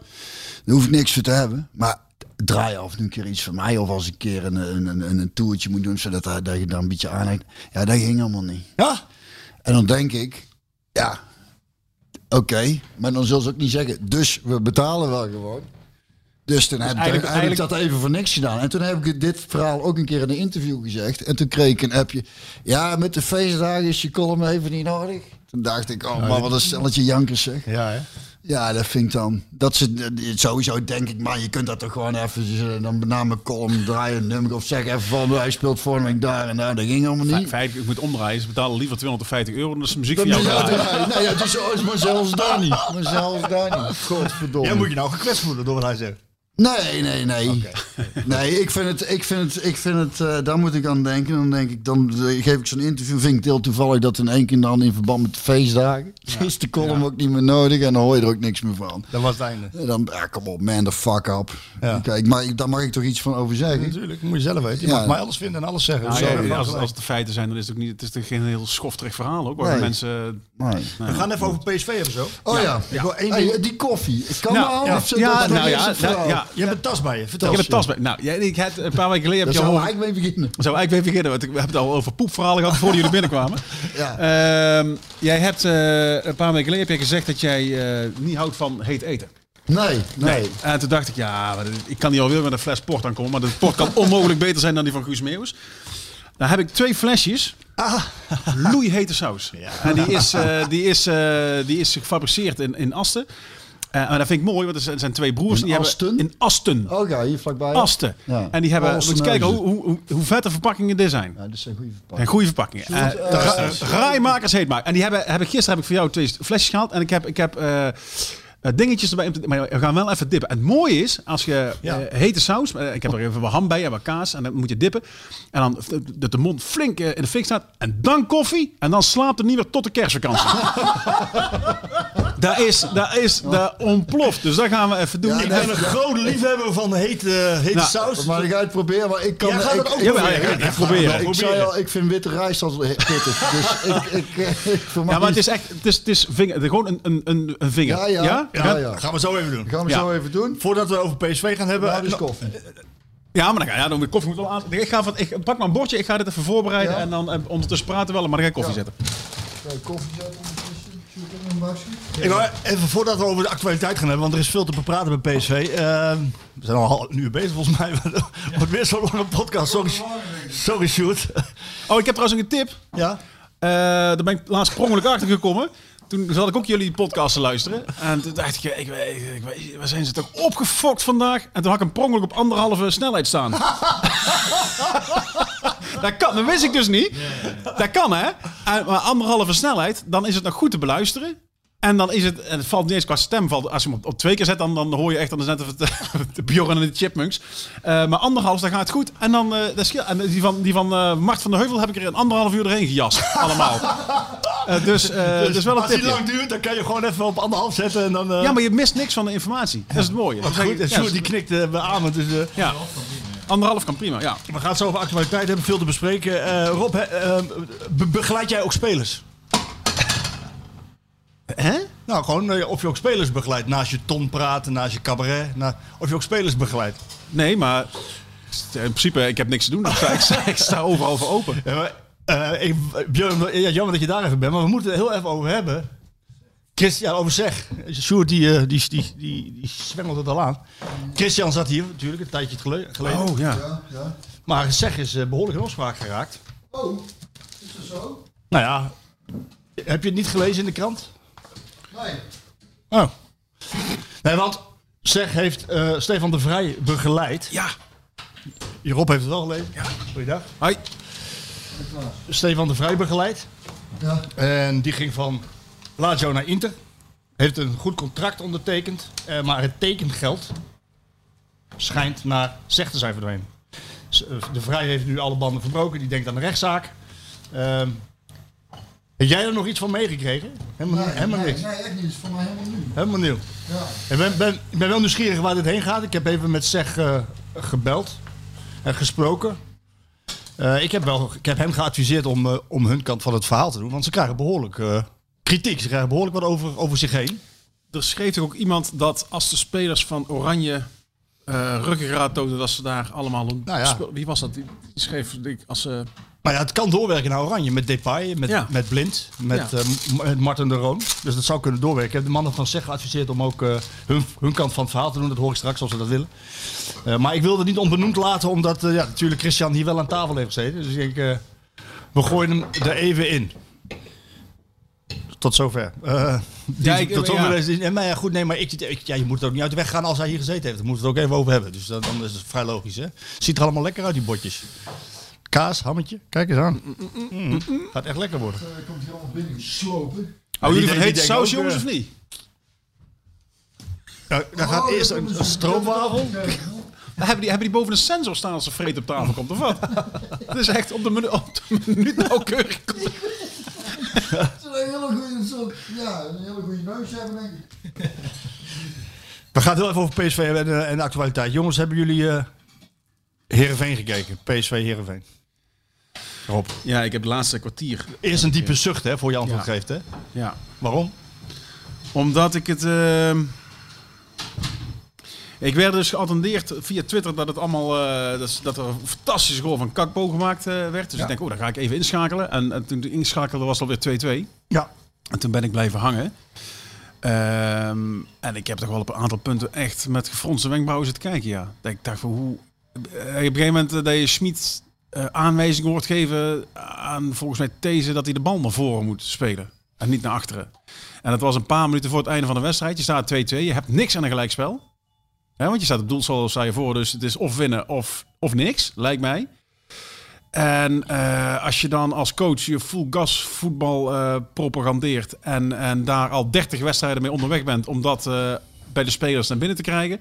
Daar hoef ik niks voor te hebben. Maar draai af en toe een keer iets voor mij. Of als ik een keer een, een, een, een toertje moet doen, zodat hij- dat je dan een beetje aanhekt. Ja, dat ging allemaal niet. Ja? En dan denk ik, ja, oké, maar dan zullen ze ook niet zeggen, dus we betalen wel gewoon. Dus toen heb, ik- eigenlijk- heb ik dat even voor niks gedaan. En toen heb ik dit verhaal ook een keer in een interview gezegd. En toen kreeg ik een appje. Ja, met de feestdagen is je column even niet nodig. Toen dacht ik, oh man, wat een stelletje jankers zeg. Ja, hè? Ja, dat vind ik dan. Dat ze sowieso denk ik, maar je kunt dat toch gewoon even eh, dan mijn column draaien, een nummer of zeg even van hij speelt week daar en daar. Dat ging allemaal niet. Feitelijk, ik moet omdraaien. Ze betalen liever 250 euro dan dat ze muziek voor jou draaien. Nee, ja, is, is maar zelfs daar niet. Maar zelfs daar niet. Godverdomme. Jij moet je nou gekwetst voelen door wat hij zegt. Nee, nee, nee. [LAUGHS] Nee, ik vind het, ik vind het, ik vind het, eh, daar moet ik aan denken. Dan denk ik, dan eh, geef ik zo'n interview. Vind ik het heel toevallig dat in één keer dan in verband met de feestdagen. Is [LAUGHS] de column ook niet meer nodig en dan hoor je er ook niks meer van. Dat was het einde. En dan, ja, kom op, man, the fuck up. Ja. Kijk, maar daar mag ik toch iets van over zeggen? Natuurlijk, moet je zelf weten. Je Ja. mag mij alles vinden en alles zeggen. Nou, ja, als, als het de feiten zijn, dan is het ook niet. Het is toch geen heel schofterig verhaal ook. Waar Nee. mensen. Nee. We gaan even over PSV hebben zo. Oh ja, Ik wil één Hey, die koffie. Ik kan Nou, me al ja. of zo- Ja, dat- nou ja, nou, ja. Je hebt een tas bij je. Vertel. Ik heb een tas bij. Nou, jij, ik had, een paar weken geleden heb je zou al. ik mee beginnen. Zou ik even beginnen? Want ik heb het al over poepverhalen gehad voordat jullie binnenkwamen. [LAUGHS] Ja. Ehm, jij hebt eh, een paar weken geleden heb je gezegd dat jij eh, niet houdt van heet eten. Nee, nee. En toen dacht ik, ja, ik kan niet alweer met een fles port aankomen. Maar de port kan onmogelijk beter zijn dan die van Guus Meeuwis. Dan heb ik twee flesjes. Loeihete saus. En die is, eh, die, is, die is gefabriceerd in, in Asten. Eh, maar dat vind ik mooi, want er zijn, er zijn twee broers. In die Asten? Hebben in Asten. Oh ja, hier vlakbij. Asten. Ja. En die hebben, moet je kijken hoe, hoe, hoe, hoe vet de verpakkingen dit zijn. Ja, zijn goede En verpakkingen. goede verpakkingen. Raaimakers heet maar. En die hebben, heb ik, gisteren heb ik voor jou twee flesjes gehaald. En ik heb, ik heb eh, dingetjes erbij. Maar we gaan wel even dippen. En het mooie is, als je Ja. eh, hete saus... eh, ik heb er even wat ham bij en wat kaas. En dan moet je dippen. En dan dat de mond flink in de fik staat. En dan koffie. En dan slaapt het niet meer tot de kerstvakantie. [LAUGHS] dat is, dat is, dat ontploft. Dus dat gaan we even doen. Ja, Ik ben een grote liefhebber van hete, hete Nou, saus. Maar ik ga het proberen, maar ik kan... Jij gaat ik, het ook Ja, proberen. ik- zei al, ik vind witte rijst al pittig. Dus ik, ik, ik, ik vermaak Ja, maar het is echt... Het is, het is vinger, gewoon een, een, een, een vinger. Ja, ja. Ja? Ja, ja. Gaan we zo even doen. Gaan we Ja. zo even doen. Voordat we over PSV gaan hebben. Nou, dus nou, koffie. Ja, maar dan, ga- ja, dan moet de koffie moet wel aan. Ik, ga van, ik pak maar een bordje, ik ga dit even voorbereiden Ja. en dan eh, ondertussen praten we wel, maar dan ga ik koffie Ja. zetten. Koffie zetten ik een bakje? Ik wou even voordat we over de actualiteit gaan hebben, want er is veel te bepraten bij PSV. Eh, we zijn al een uur bezig volgens mij. [LAUGHS] Het wordt weer zo'n lange podcast. Sorry, sorry Sjoerd. Oh, ik heb trouwens ook een tip. Ja? Eh, daar ben ik laatst per ongeluk achter gekomen. Toen zat ik ook jullie podcast te luisteren. En toen dacht ik, ik, ik, waar zijn ze toch opgefokt vandaag? En toen had ik een per ongeluk op anderhalve snelheid staan. [LAUGHS] dat, kan, dat wist ik dus niet. Dat kan hè. En, maar anderhalve snelheid, dan is het nog goed te beluisteren. En dan is het, en het valt niet eens qua stem. Valt, als je hem op, op twee keer zet, dan, dan hoor je echt, dan is net het, [LAUGHS] de Bjorn en de Chipmunks. Eh, maar anderhalf, dan gaat het goed. En dan, dat scheelt. En die van, die van eh, Mart van der Heuvel heb ik er een anderhalf uur doorheen gejast. [LAUGHS] Allemaal. Dus, eh dus wel een Als die tipje. lang duurt, dan kan je gewoon even op anderhalf zetten en dan... Ja, maar je mist niks van de informatie. Dat is het mooie. goed, je- en ja, Sjoerd die knikt uh, beamend. Dus, ja. Anderhalf kan prima, ja. we gaan het zo over actualiteit hebben, veel te bespreken. Rob, be- begeleid jij ook spelers? Hè? Nou, gewoon eh, of je ook spelers begeleidt. Naast je ton praten, naast je cabaret. Na, of je ook spelers begeleidt. Nee, maar in principe, ik heb niks te doen. Ik sta, ik sta, ik sta overal voor open. Ja, maar, eh, ik, Björn, ja, jammer dat je daar even bent, maar we moeten het heel even over hebben. Christian, over zeg. Sjoerd, die, eh, die, die, die, die zwengelt het al aan. Christian zat hier natuurlijk een tijdje gele- geleden. Oh ja. Ja, ja. Maar zeg is eh, behoorlijk in opspraak geraakt. Oh, is dat zo? Nou ja, heb je het niet gelezen in de krant? Nee. Oh. Nee, want zeg heeft eh, Stefan de Vrij begeleid. Ja. Rob heeft het wel gelezen. Ja. Goeiedag. Hoi. Stefan de Vrij begeleid. Ja. En die ging van Lazio naar Inter. Heeft een goed contract ondertekend. eh, maar het tekengeld schijnt naar zeg te zijn verdwenen. Eh, De Vrij heeft nu alle banden verbroken. Die denkt aan de rechtszaak. Ehm, heb jij er nog iets van meegekregen? Helemaal, Nee, helemaal nee, niks. Nee, echt niet. Het is voor mij helemaal nieuw. Helemaal nieuw. Ja. Ik ben, ben, ik ben wel nieuwsgierig waar dit heen gaat. Ik heb even met Zeg eh, gebeld en gesproken. Eh, ik, heb wel, ik heb hem geadviseerd om, eh, om hun kant van het verhaal te doen. Want ze krijgen behoorlijk eh, kritiek. Ze krijgen behoorlijk wat over, over zich heen. Er schreef toch ook iemand dat als de spelers van Oranje eh ruggengraat tonen, dat ze daar allemaal een Nou ja. Wie was dat? Die, die schreef ik, als ze. Maar ja, het kan doorwerken naar Oranje. Met Depay, met, Ja. met Blind, met, Ja. met Martin de Roon. Dus dat zou kunnen doorwerken. Ik heb de mannen van Zeg geadviseerd om ook eh, hun, hun kant van het verhaal te doen. Dat hoor ik straks als ze dat willen. Eh, maar ik wilde het niet onbenoemd laten, omdat ja, natuurlijk Christian hier wel aan tafel heeft gezeten. Dus ik denk, we gooien hem er even in. Tot zover. Die- Ja, ik- tot ja. zover en, maar ja, goed, nee, maar ik, ik, ja, je moet het ook niet uit de weg gaan als hij hier gezeten heeft. Daar moeten we het ook even over hebben. Dus dan, dan is het vrij logisch. Hè? Ziet er allemaal lekker uit, die botjes. Kaas, hammetje. Kijk eens aan. Mm. Gaat echt lekker worden. Eh, komt hier allemaal binnen slopen. Houden die jullie van hete saus, jongens, eh, of niet? Ja, dan gaat Oh, eerst een, een stroopwafel. [LAUGHS] Hebben die, hebben die boven een sensor staan als er vreet op tafel komt, of wat? [LAUGHS] Het is echt op de minuut, op de minuut nauwkeurig. [LAUGHS] Het is een hele goede ja, een hele goede neus hebben, denk ik. We gaan het heel even over PSV en, eh, en de actualiteit. Jongens, hebben jullie eh Heerenveen gekeken? PSV Heerenveen. Rob. Ja, ik heb het laatste kwartier. Eerst een diepe zucht hè, voor je antwoord Ja. geeft. Hè? Ja. Waarom? Omdat ik het. ehm, ik werd dus geattendeerd via Twitter dat het allemaal. eh, dat, er een fantastische goal van Kakpo gemaakt eh, werd. Dus Ja. ik denk, oh, dan ga ik even inschakelen. En, en toen ik inschakelde was het alweer 2-2. Ja. En toen ben ik blijven hangen. Ehm, en ik heb toch wel op een aantal punten echt met gefronste wenkbrauwen zitten kijken. Ja. Dat ik dacht van hoe. op een gegeven moment eh, dat je Schmid eh aanwijzingen hoort geven aan volgens mij These dat hij de bal naar voren moet spelen. En niet naar achteren. En dat was een paar minuten voor het einde van de wedstrijd. Je staat 2-2. Je hebt niks aan een gelijkspel. Hè, want je staat op doel, sta je voor. Dus het is of winnen of, of niks, lijkt mij. En eh, als je dan als coach je full gas voetbal eh, propagandeert en, en daar al 30 wedstrijden mee onderweg bent om dat bij de spelers naar binnen te krijgen.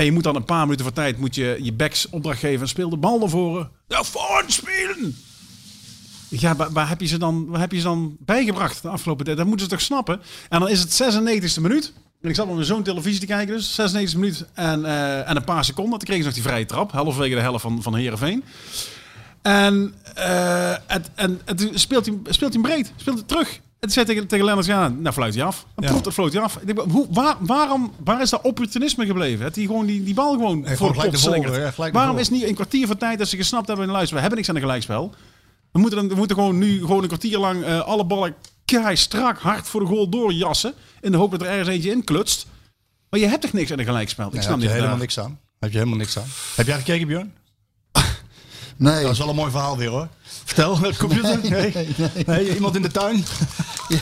En je moet dan een paar minuten voor tijd moet je, je backs opdracht geven en speel de bal naar voren. Ja, spelen! Ja, waar, waar heb je ze dan, waar heb je ze dan bijgebracht de afgelopen tijd? Dat moeten ze toch snappen? En dan is het 96e minuut. En ik zat op zo'n televisie te kijken, dus 96e minuut en, eh, en een paar seconden. Toen kregen ze nog die vrije trap, halverwege de helft van, van Heerenveen. En, eh, het, en, toen speelt hij, speelt hij breed, speelt hij terug. En toen zei tegen, tegen Lennart, ja, nou fluit hij af. En Ja. proef, dat floot hij af. Ik denk, hoe, waar, waarom, waar is dat opportunisme gebleven? Het hij gewoon die, die bal gewoon voor gewoon de ja, naar Waarom is niet een kwartier van tijd dat ze gesnapt hebben in luister, we hebben niks aan een gelijkspel. We moeten, dan, we moeten gewoon nu gewoon een kwartier lang eh, alle ballen kei strak hard voor de goal doorjassen. In de hoop dat er ergens eentje in klutst. Maar je hebt toch niks aan een gelijkspel? Ik snap heb je helemaal niks aan. Heb je helemaal niks aan. Heb jij gekeken, Björn? Nee. Dat is wel een mooi verhaal weer hoor. Vertel, [LAUGHS] het computer. Nee, nee, nee. Nee, iemand in de tuin. [LAUGHS] [LAUGHS]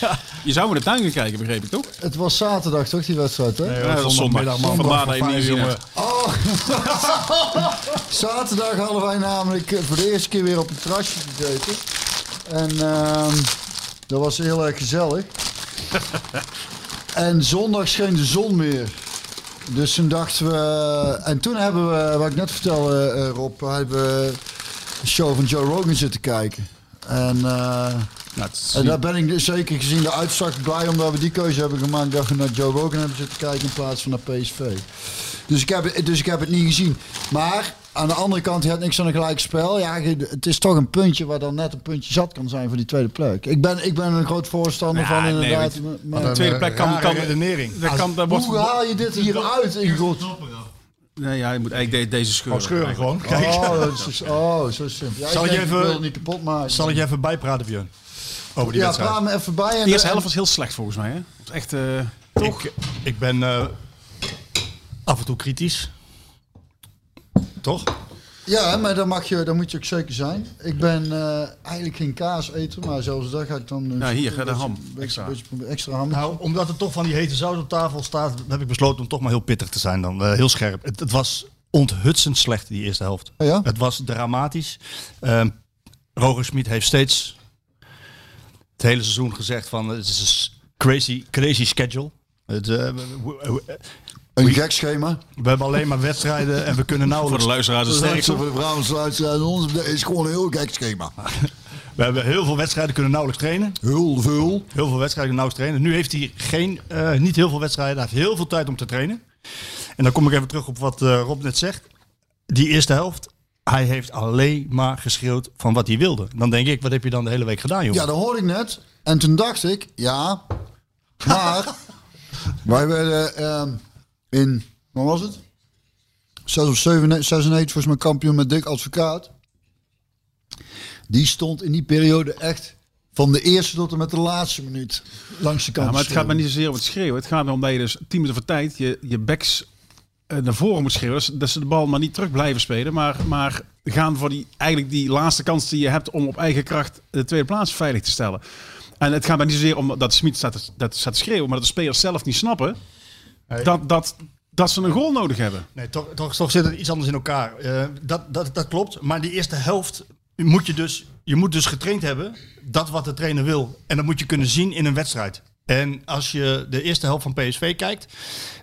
Ja, Je zou in de tuin gaan kijken, begreep ik toch? het was zaterdag toch, die wedstrijd, hè? Ja, dat is zondag. man. Vandaar dat je niet. Oh. Zaterdag hadden wij namelijk eh, voor de eerste keer weer op een terrasje gegeten. En ehm, dat was heel erg gezellig. en zondag scheen de zon weer. Dus toen dachten we... En toen hebben we, wat ik net vertelde eh, Rob, hebben we de show van Joe Rogan zitten kijken. En... is en daar ben ik zeker gezien de uitslag blij omdat we die keuze hebben gemaakt dat we naar Joe Rogan hebben zitten kijken in plaats van naar PSV. Dus ik heb, dus ik heb het niet gezien. Maar aan de andere kant, je hebt niks aan een gelijk spel. Ja, je- het is toch een puntje waar dan net een puntje zat kan zijn voor die tweede plek. Ik ben, ik ben een groot voorstander Ja, van nee, inderdaad. maar- de tweede plek kan... kan redenering. Dat kan, dat wordt, hoe haal je dit hieruit in god? nee, ja, je moet eigenlijk de- deze scheuren. Gewoon scheuren gewoon. Kijk. Oh, dat is, oh, zo simpel. Ja, Zal ik denk, even- wil het niet kapot maken. Zal ik je even bijpraten, Björn? Over die ja, wedstrijd. praat me even bij. En De eerste helft was heel slecht volgens mij. Hè? Was echt... eh, toch? Ik, ik ben eh, af en toe kritisch. Toch? Ja, maar dan, mag je, dan moet je ook zeker zijn. Ik ben eh, eigenlijk geen kaas eten, maar zelfs dat ga ik dan... eh, Ja, hier, een de ham. Extra. ham. Nou, omdat er toch van die hete zout op tafel staat, heb ik besloten om toch maar heel pittig te zijn dan. Eh, heel scherp. Het, het was onthutsend slecht, die eerste helft. Oh ja? Het was dramatisch. Ehm Roger Schmid heeft steeds het hele seizoen gezegd van het is een crazy, crazy schedule. Het, eh, Een gek schema. we hebben alleen maar wedstrijden en we kunnen Voor nauwelijks... de luisteraars is het sterkste. voor de Brabantse luisteraars. Ons is gewoon een heel gek schema. [LAUGHS] We hebben heel veel wedstrijden kunnen nauwelijks trainen. Heel veel. Heel veel wedstrijden nauwelijks trainen. Nu heeft hij geen, eh, niet heel veel wedstrijden. Hij heeft heel veel tijd om te trainen. En dan kom ik even terug op wat eh, Rob net zegt. Die eerste helft, hij heeft alleen maar geschreeuwd van wat hij wilde. Dan denk ik, wat heb je dan de hele week gedaan, jongen? Ja, dat hoorde ik net. En toen dacht ik, ja, maar [LAUGHS] wij werden ehm, in, wat was het? 6 of 7, 96 volgens mij kampioen met Dick Advocaat. Die stond in die periode echt van de eerste tot en met de laatste minuut langs de kant. Ja, maar het gaat me niet zozeer om het schreeuwen. Het gaat erom dat je dus 10 minuten voor tijd je, je backs eh, naar voren moet schreeuwen. Dus dat ze de bal maar niet terug blijven spelen. Maar, maar gaan voor die, eigenlijk die laatste kans die je hebt om op eigen kracht de tweede plaats veilig te stellen. En het gaat me niet zozeer om dat Smit staat, dat staat te schreeuwen. Maar dat de spelers zelf niet snappen dat, dat, dat ze een goal nodig hebben. Nee, toch, toch, toch zit het iets anders in elkaar. Eh, dat, dat, dat klopt. Maar die eerste helft moet je dus, je moet dus getraind hebben. Dat wat de trainer wil. En dat moet je kunnen zien in een wedstrijd. En als je de eerste helft van PSV kijkt,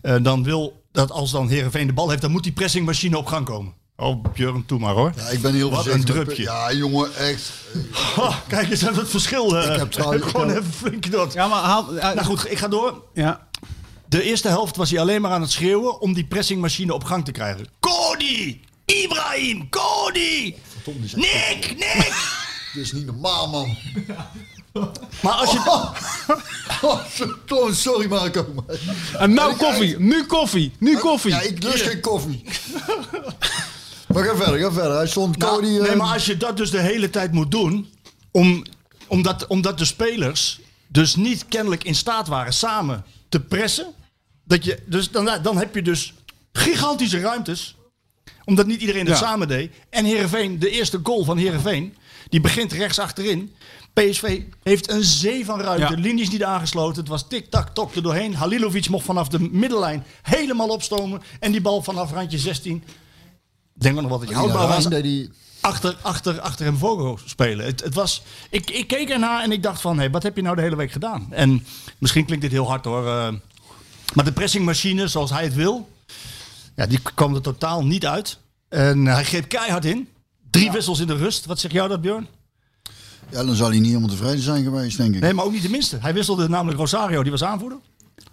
eh, dan wil dat als dan Herenveen de bal heeft, dan moet die pressingmachine op gang komen. Oh, Björn, toe maar hoor. Ja, ik ben heel Wat een drupje. Ja, jongen, echt. Ha, kijk eens aan het verschil. eh. Ik heb trouwens- [LAUGHS] Gewoon even flink dat. Ja, maar haal... Nou goed, ik ga door. Ja. De eerste helft was hij alleen maar aan het schreeuwen om die pressingmachine op gang te krijgen. Cody! Ibrahim! Cody! Nick! Nick! [LAUGHS] Dit is niet normaal, man. Maar als je... Oh, so- sorry Marco. En nou koffie. Nu koffie. Nu koffie. Ja, ik lust geen koffie. Maar ga verder, ga verder. Hij stond Nou, Cody... nee, eh, maar als je dat dus de hele tijd moet doen, om, omdat, omdat de spelers dus niet kennelijk in staat waren samen te pressen, dat je, dus dan, dan heb je dus gigantische ruimtes, omdat niet iedereen het Ja. samen deed. En Heerenveen, de eerste goal van Heerenveen, die begint rechts achterin. PSV heeft een zee van ruimte. Ja. Linies niet aangesloten. Het was tik-tak-tok er doorheen. Halilovic mocht vanaf de middenlijn helemaal opstomen. En die bal vanaf randje 16. Ik denk ook nog wat dat je houdbaar was. die, Achter, achter, achter hem Vogel spelen. Het, het was, ik, ik keek ernaar en ik dacht van, hé, wat heb je nou de hele week gedaan? En misschien klinkt dit heel hard hoor. eh, maar de pressingmachine zoals hij het wil, ja, die kwam er totaal niet uit. En hij greep keihard in. Drie wissels in de rust. Wat zeg jou dat, Björn? ja, dan zal hij niet helemaal tevreden zijn geweest, denk ik. Nee, maar ook niet de minste. Hij wisselde namelijk Rosario, die was aanvoerder.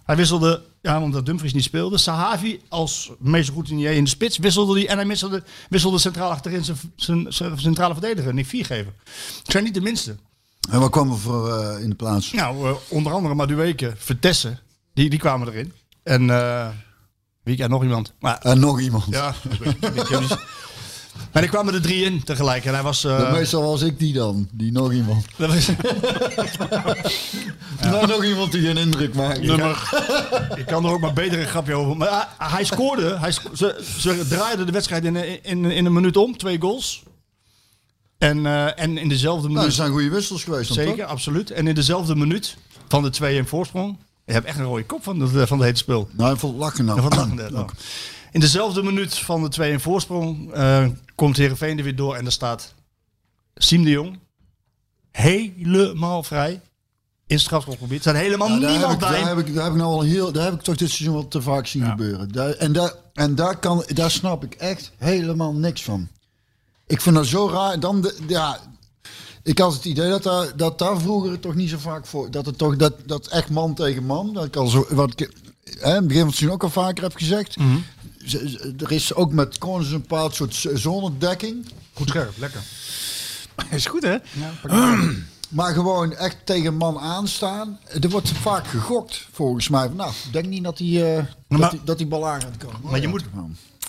Hij wisselde, ja, omdat Dumfries niet speelde. Sahavi als meest routinier in de spits wisselde die. En hij wisselde, wisselde centraal achterin zijn, zijn, zijn centrale verdediger, Nick Viergever. Het zijn niet de minste. En wat kwam er voor eh, in de plaats? Nou, eh, onder andere Madueke, Vertessen, die, die kwamen erin. En eh wie kent nog iemand? Maar, En nog iemand. ja. [LAUGHS] Maar er kwamen er drie in tegelijk. En hij was... eh, Meestal was ik die dan, die nog iemand. [LAUGHS] dat was Nou, nog iemand die een indruk maakt. Ik kan er ook maar beter een grapje over. Maar hij, hij scoorde. Hij sco- ze, ze draaiden de wedstrijd in, in, in een minuut om. Twee goals. En, eh, en in dezelfde Nou, minuut... dat zijn goede wissels geweest dan zeker, toch? absoluut. En in dezelfde minuut van de 2 in voorsprong... Je hebt echt een rode kop van, de, van het hele spel. Nou, even lachen nou. Wat lachen oh. In dezelfde minuut van de 2 in voorsprong eh, komt Heerenveen er weer door. En er staat Siem de Jong helemaal vrij in het strafschopgebied. Er staat helemaal Ja, niemand bij. daar, heb ik, daar heb ik nou al heel, daar heb ik toch dit seizoen wel te vaak zien gebeuren. Daar, en daar, en daar, kan, daar snap ik echt helemaal niks van. Ik vind dat zo raar. Dan de, ja, ik had het idee dat daar, dat daar vroeger toch niet zo vaak voor. Dat het toch dat, dat echt man tegen man. Dat ik al zo, wat ik hè, in het begin van het seizoen ook al vaker heb gezegd. Mhm. Er is ook met corners een bepaald soort zonnedekking. Goed scherp, lekker. [LAUGHS] Is goed, hè? [CLEARS THROAT] Maar gewoon echt tegen man aanstaan. Er wordt vaak gegokt, volgens mij. Van, Nou, ik denk niet dat die, eh, Maar- dat, die, dat die bal aan gaat komen. Maar je moet-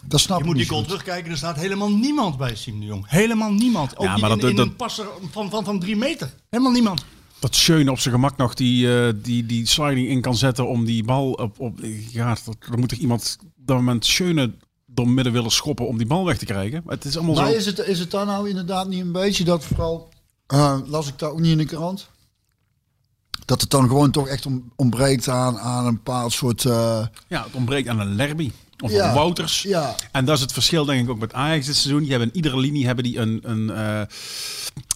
Dat snap Je ik moet die niet goal terugkijken. Er staat helemaal niemand bij Siem de Jong. Helemaal niemand. Ook Ja, niet maar in, dat- in dat- een passer van, van, van drie meter. Helemaal niemand. Dat Schöne op zijn gemak nog die, eh, die, die sliding in kan zetten om die bal op... op ja, dat, er moet toch iemand op dat moment Schöne door midden willen schoppen om die bal weg te krijgen. Maar het is allemaal Maar zo... is het, is het dan nou inderdaad niet een beetje dat vooral... eh, las ik dat ook niet in de krant? Dat het dan gewoon toch echt ontbreekt aan, aan een bepaald soort... eh, Ja, het ontbreekt aan een Lerby of Ja. Wouters. ja, En dat is het verschil denk ik ook met Ajax dit seizoen. Die hebben in iedere linie hebben die een, een eh,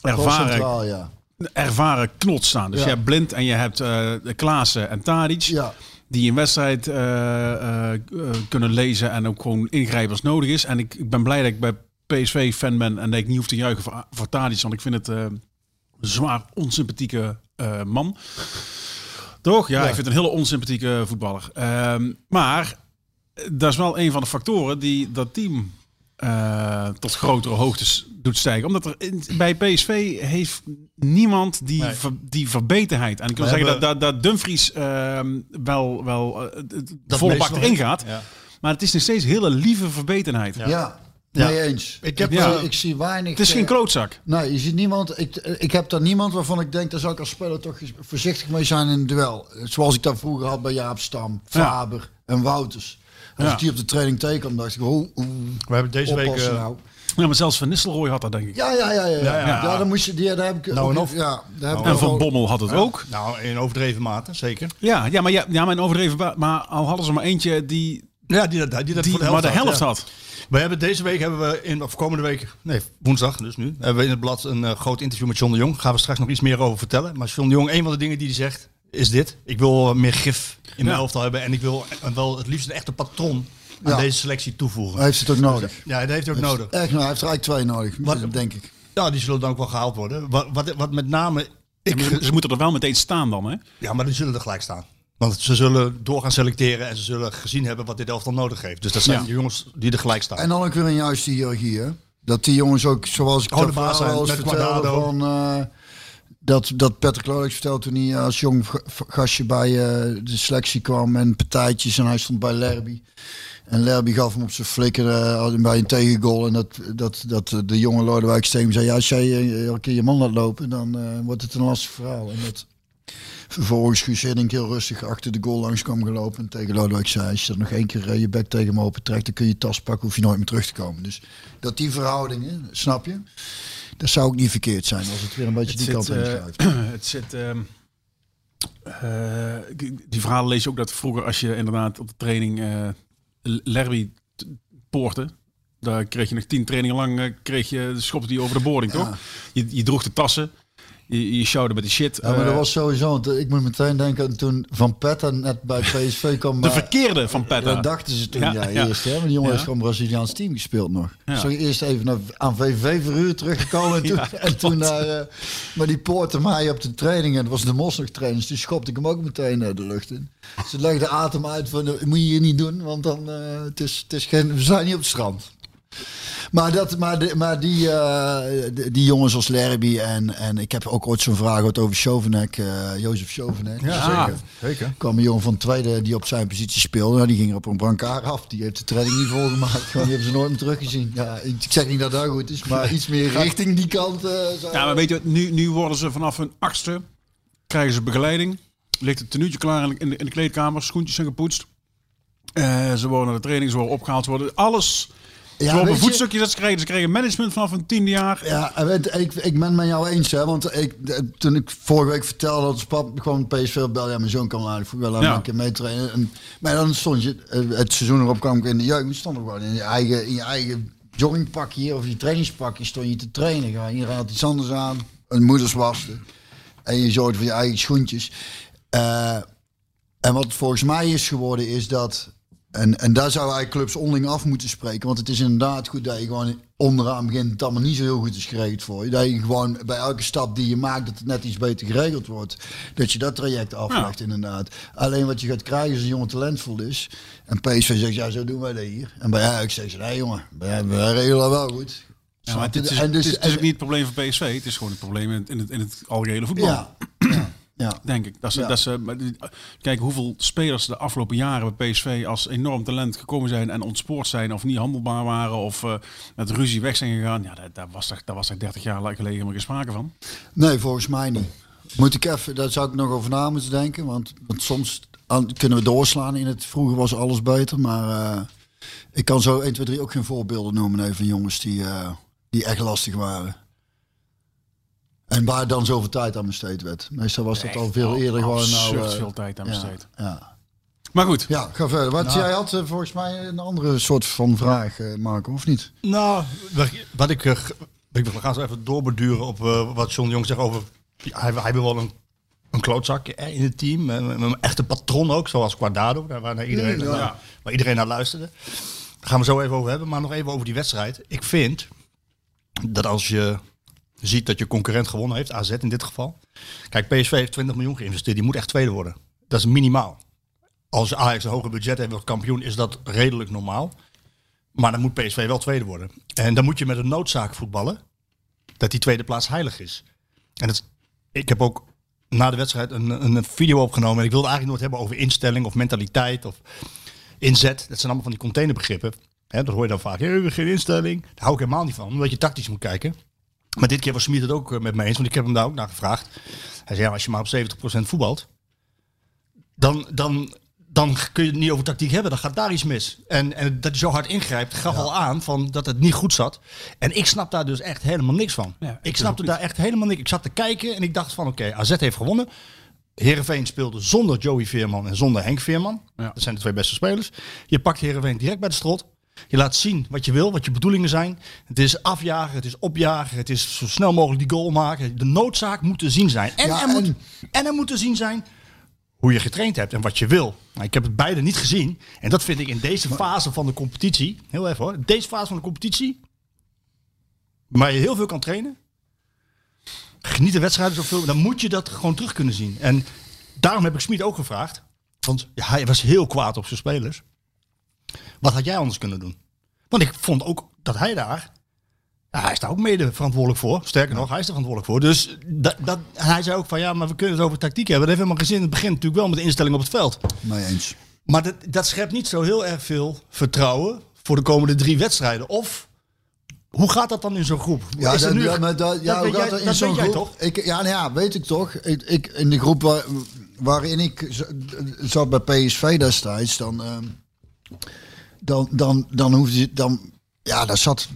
ervaren, centraal, ja. ervaren knot staan. Dus Ja. je hebt Blind en je hebt eh Klaassen en Tadic. Ja, Die een wedstrijd eh, kunnen lezen en ook gewoon ingrijpen als nodig is. En ik, ik ben blij dat ik bij PSV fan ben en dat ik niet hoef te juichen voor, voor Tadic. Want ik vind het een zwaar onsympathieke man. Toch? Ja, ik vind het een hele onsympathieke voetballer. Ehm, maar dat is wel een van de factoren die dat team eh, tot grotere hoogtes doet stijgen. Omdat er in, bij PSV heeft niemand die, Nee. ver- die verbeterheid. En ik wil zeggen dat, dat, dat Dumfries ehm, wel, wel eh, Dat volle bak erin in. gaat. Ja. Maar het is nog steeds hele lieve verbeterheid. Ja. ja. Ja. mee eens. Ik heb, ja. eh, ik zie weinig... Het is geen eh, klootzak. Nee, je ziet niemand. Ik, ik heb daar niemand waarvan ik denk, daar zou ik als speler toch voorzichtig mee zijn in een duel. Zoals ik dat vroeger had bij Jaap Stam, Faber en Wouters. Als Ja. ik die op de training tegenkwam, dacht ik, oh, oh We hebben deze week... eh, nou. Ja, maar zelfs Van Nistelrooy had dat denk ik. Ja, ja, ja, ja. Ja, Ja, ja. dan moest je, die, daar heb ik Nou en of. Ja, daar heb ik En Van Bommel had het ook. nou, in overdreven mate, zeker. Ja, ja maar, ja, ja, maar in overdreven. Maar al hadden ze maar eentje die, Ja, die, dat- die dat die voor de helft maar de had, helft ja. had. We hebben deze week, hebben we in, of komende week, nee, woensdag dus nu, hebben we in het blad een eh, groot interview met John de Jong. Daar gaan we straks nog iets meer over vertellen. Maar John de Jong, een van de dingen die hij zegt, is dit. Ik wil meer gif in mijn Ja. elftal hebben en ik wil en wel het liefst een echte patroon aan Ja. deze selectie toevoegen. Hij heeft het ook nodig. Ja, dat heeft hij ook nodig. Echt, nou, hij heeft er eigenlijk twee nodig, Wat- denk ik. Ja, die zullen dan ook wel gehaald worden. Wat, wat, wat met name... Ik, Ze, ze moeten er wel meteen staan dan, hè? ja, maar die zullen er gelijk staan. Want ze zullen door gaan selecteren en ze zullen gezien hebben wat dit elftal nodig heeft. Dus dat zijn Ja. de jongens die er gelijk staan. En dan ook weer een juiste hiërarchie, hè? Dat die jongens ook, zoals ik Oh, de baas zijn, vertelde van... eh, dat, dat Patrick Lodex vertelde toen hij als jong ga- gastje bij eh, de selectie kwam en partijtjes en hij stond bij Lerby. En Lerby gaf hem op zijn flikker eh, bij een tegengoal. En dat, dat, dat de jonge Lodewijk Steen zei, ja, als jij eh, elke keer je man laat lopen, dan wordt het een lastig verhaal. En dat vervolgens Guus heel rustig achter de goal langs kwam gelopen. En tegen Lodewijk zei, als je er nog één keer je bek tegen hem open trekt, dan kun je je tas pakken, hoef je nooit meer terug te komen. Dus dat die verhoudingen, snap je? Dat zou ook niet verkeerd zijn als het weer een beetje die kant zit, in eh, schuift. [CLEARS THROAT] het zit. ehm, eh, die verhalen lees je ook dat vroeger, als je inderdaad op de training eh Lerby t- poorte, daar kreeg je nog tien trainingen lang, kreeg je, schopte die over de boarding, Ja. toch? Je, je droeg de tassen, je, je sjouwde met de shit. Ja, maar dat eh, was sowieso, want ik moet meteen denken aan toen Van Petten net bij PSV kwam. de verkeerde van Petta. Dat dachten ze toen, Ja, ja, ja. eerst. Hè? Maar die jongen Ja. heeft gewoon Braziliaans team gespeeld nog. Ja. Zo eerst even naar, aan VV verhuur teruggekomen. [LAUGHS] En toen, Ja, en toen naar, eh, maar die poorten mij op de training. En dat was de Mos nog. Dus die schopte ik hem ook meteen eh, de lucht in. Ze legde adem uit van, dat moet je hier niet doen. Want dan, eh, het is, het is geen, we zijn niet op het strand. Maar, dat, maar, de, maar die, eh, die, jongens als Lerby en, en ik heb ook ooit zo'n vraag gehad over Chauvenek, eh Jozef Chauvenek. Ja, zeker. zeker. kwam een jongen van tweede die op zijn positie speelde. Nou, die ging er op een brancard af. Die heeft de training niet volgemaakt. Die hebben ze nooit meer teruggezien. Ja, ik zeg niet dat dat goed is, maar iets meer richting die kant. eh, Ja, maar weet je, nu, nu worden ze vanaf hun achtste, krijgen ze begeleiding. Ligt het tenuutje klaar in de, in de, kleedkamer, schoentjes zijn gepoetst. Ze worden naar de training, ze worden opgehaald, ze worden alles. Ja, ze worden weet je- voetstukjes dat ze krijgen. Ze krijgen management vanaf hun tiende jaar. Ja, weet, ik, ik ben het met jou eens, hè, want ik, toen ik vorige week vertelde dat pap gewoon PSV belde, ja, mijn zoon kan laten Ja. een keer meetrainen. En, maar dan stond je, eh, het seizoen erop kwam ik in de jeugd, je stond er gewoon in je eigen, in je eigen joggingpakje of je trainingspakje stond je te trainen. Gewoon. Iedereen had iets anders aan, een moeders waste en je zorgde voor je eigen schoentjes. Eh, en wat volgens mij is geworden is dat en, en daar zou eigenlijk clubs onderling af moeten spreken. Want het is inderdaad goed dat je gewoon onderaan begint. Het allemaal niet zo heel goed is geregeld voor je. Dat je gewoon bij elke stap die je maakt, dat het net iets beter geregeld wordt. Dat je dat traject aflegt inderdaad. Alleen wat je gaat krijgen is een jongen talentvol is. En PSV zegt, ja zo doen wij dat hier. En bij Ajax zeggen ze, nee jongen, wij, wij regelen dat wel goed. Ja, maar het is, En dus- het is, het is ook niet het probleem van PSV. Het is gewoon het probleem in het, in het, in het algehele voetbal. Ja, ja, ja. Denk ik. Dat ze, Ja. dat ze, kijk hoeveel spelers de afgelopen jaren bij PSV als enorm talent gekomen zijn en ontspoord zijn of niet handelbaar waren of eh, met ruzie weg zijn gegaan. Ja, daar, daar was er, daar was er 30 jaar geleden helemaal geen sprake van. Nee, volgens mij niet. Moet ik even, daar zou ik nog over na moeten denken. Want, want soms aan- kunnen we doorslaan in het vroeger was alles beter. Maar eh, ik kan zo 1, 2, 3 ook geen voorbeelden noemen nee, van jongens die, eh, die echt lastig waren. En waar dan zoveel tijd aan besteed werd. Meestal was dat al veel eerder gewoon nou... Eh, veel tijd aan ja, besteed. Ja, Maar goed, ja, ga verder. Wat jij had eh, volgens mij een andere soort van vraag, eh, Marco, of niet? Nou, wat- ik... g- ik wil gaan zo even doorbeduren op eh, wat John Jong zegt over... ja, hij, hij wil wel een, een klootzak in het team. Een, een echte patron ook, zoals Quadrado. Daar waar, iedereen, ja. naar- waar iedereen naar luisterde. Daar gaan we zo even over hebben. Maar nog even over die wedstrijd. Ik vind dat als je ziet dat je concurrent gewonnen heeft, AZ in dit geval. Kijk, PSV heeft 20 miljoen geïnvesteerd. Die moet echt tweede worden. Dat is minimaal. Als Ajax een hoger budget heeft als kampioen, is dat redelijk normaal. Maar dan moet PSV wel tweede worden. En dan moet je met een noodzaak voetballen. Dat die tweede plaats heilig is. En het, ik heb ook na de wedstrijd een, een video opgenomen. En ik wilde eigenlijk nooit hebben over instelling of mentaliteit of inzet. Dat zijn allemaal van die containerbegrippen. Hè, dat hoor je dan vaak. Hey, geen instelling. Daar hou ik helemaal niet van. Omdat je tactisch moet kijken. Maar dit keer was Smit het ook eh, met me eens. Want ik heb hem daar ook naar gevraagd. Hij zei, ja, als je maar op 70% voetbalt. Dan, dan, dan kun je het niet over tactiek hebben. Dan gaat daar iets mis. En, en dat hij zo hard ingrijpt gaf al aan van dat het niet goed zat. En ik snap daar dus echt helemaal niks van. Ja, ik snapte daar echt helemaal niks. Ik zat te kijken en ik dacht van oké, AZ heeft gewonnen. Heerenveen speelde zonder Joey Veerman en zonder Henk Veerman. Ja. Dat zijn de twee beste spelers. Je pakt Heerenveen direct bij de strot. Je laat zien wat je wil, wat je bedoelingen zijn. Het is afjagen, het is opjagen, het is zo snel mogelijk die goal maken. De noodzaak moet te zien zijn. En, Ja, er, moet, en- en er moet te zien zijn hoe je getraind hebt en wat je wil. Nou, ik heb het beide niet gezien. En dat vind ik in deze fase van de competitie, heel even hoor, deze fase van de competitie, waar je heel veel kan trainen, geniet de wedstrijden zoveel, dan moet je dat gewoon terug kunnen zien. En daarom heb ik Smit ook gevraagd, want hij was heel kwaad op zijn spelers. Wat had jij anders kunnen doen? Want ik vond ook dat hij daar, ja, hij is daar ook mede verantwoordelijk voor. Sterker nog, hij is er verantwoordelijk voor. Dus dat, dat, hij zei ook van ja, maar we kunnen het over tactiek hebben. Dat heeft helemaal geen zin. Het begint natuurlijk wel met de instelling op het veld. Mee eens. Maar dat, dat schept niet zo heel erg veel vertrouwen voor de komende drie wedstrijden. Of hoe gaat dat dan in zo'n groep? Ja, Is dat, nu- ja, maar dat, ja, dat hoe weet gaat jij- dat in zo'n jij groep? toch? Ik, ja, nou ja, weet ik toch. Ik, ik, in de groep waar, waarin ik zat bij PSV destijds, dan, ehm, dan, dan, dan hoefde je, dan, ja, daar zat,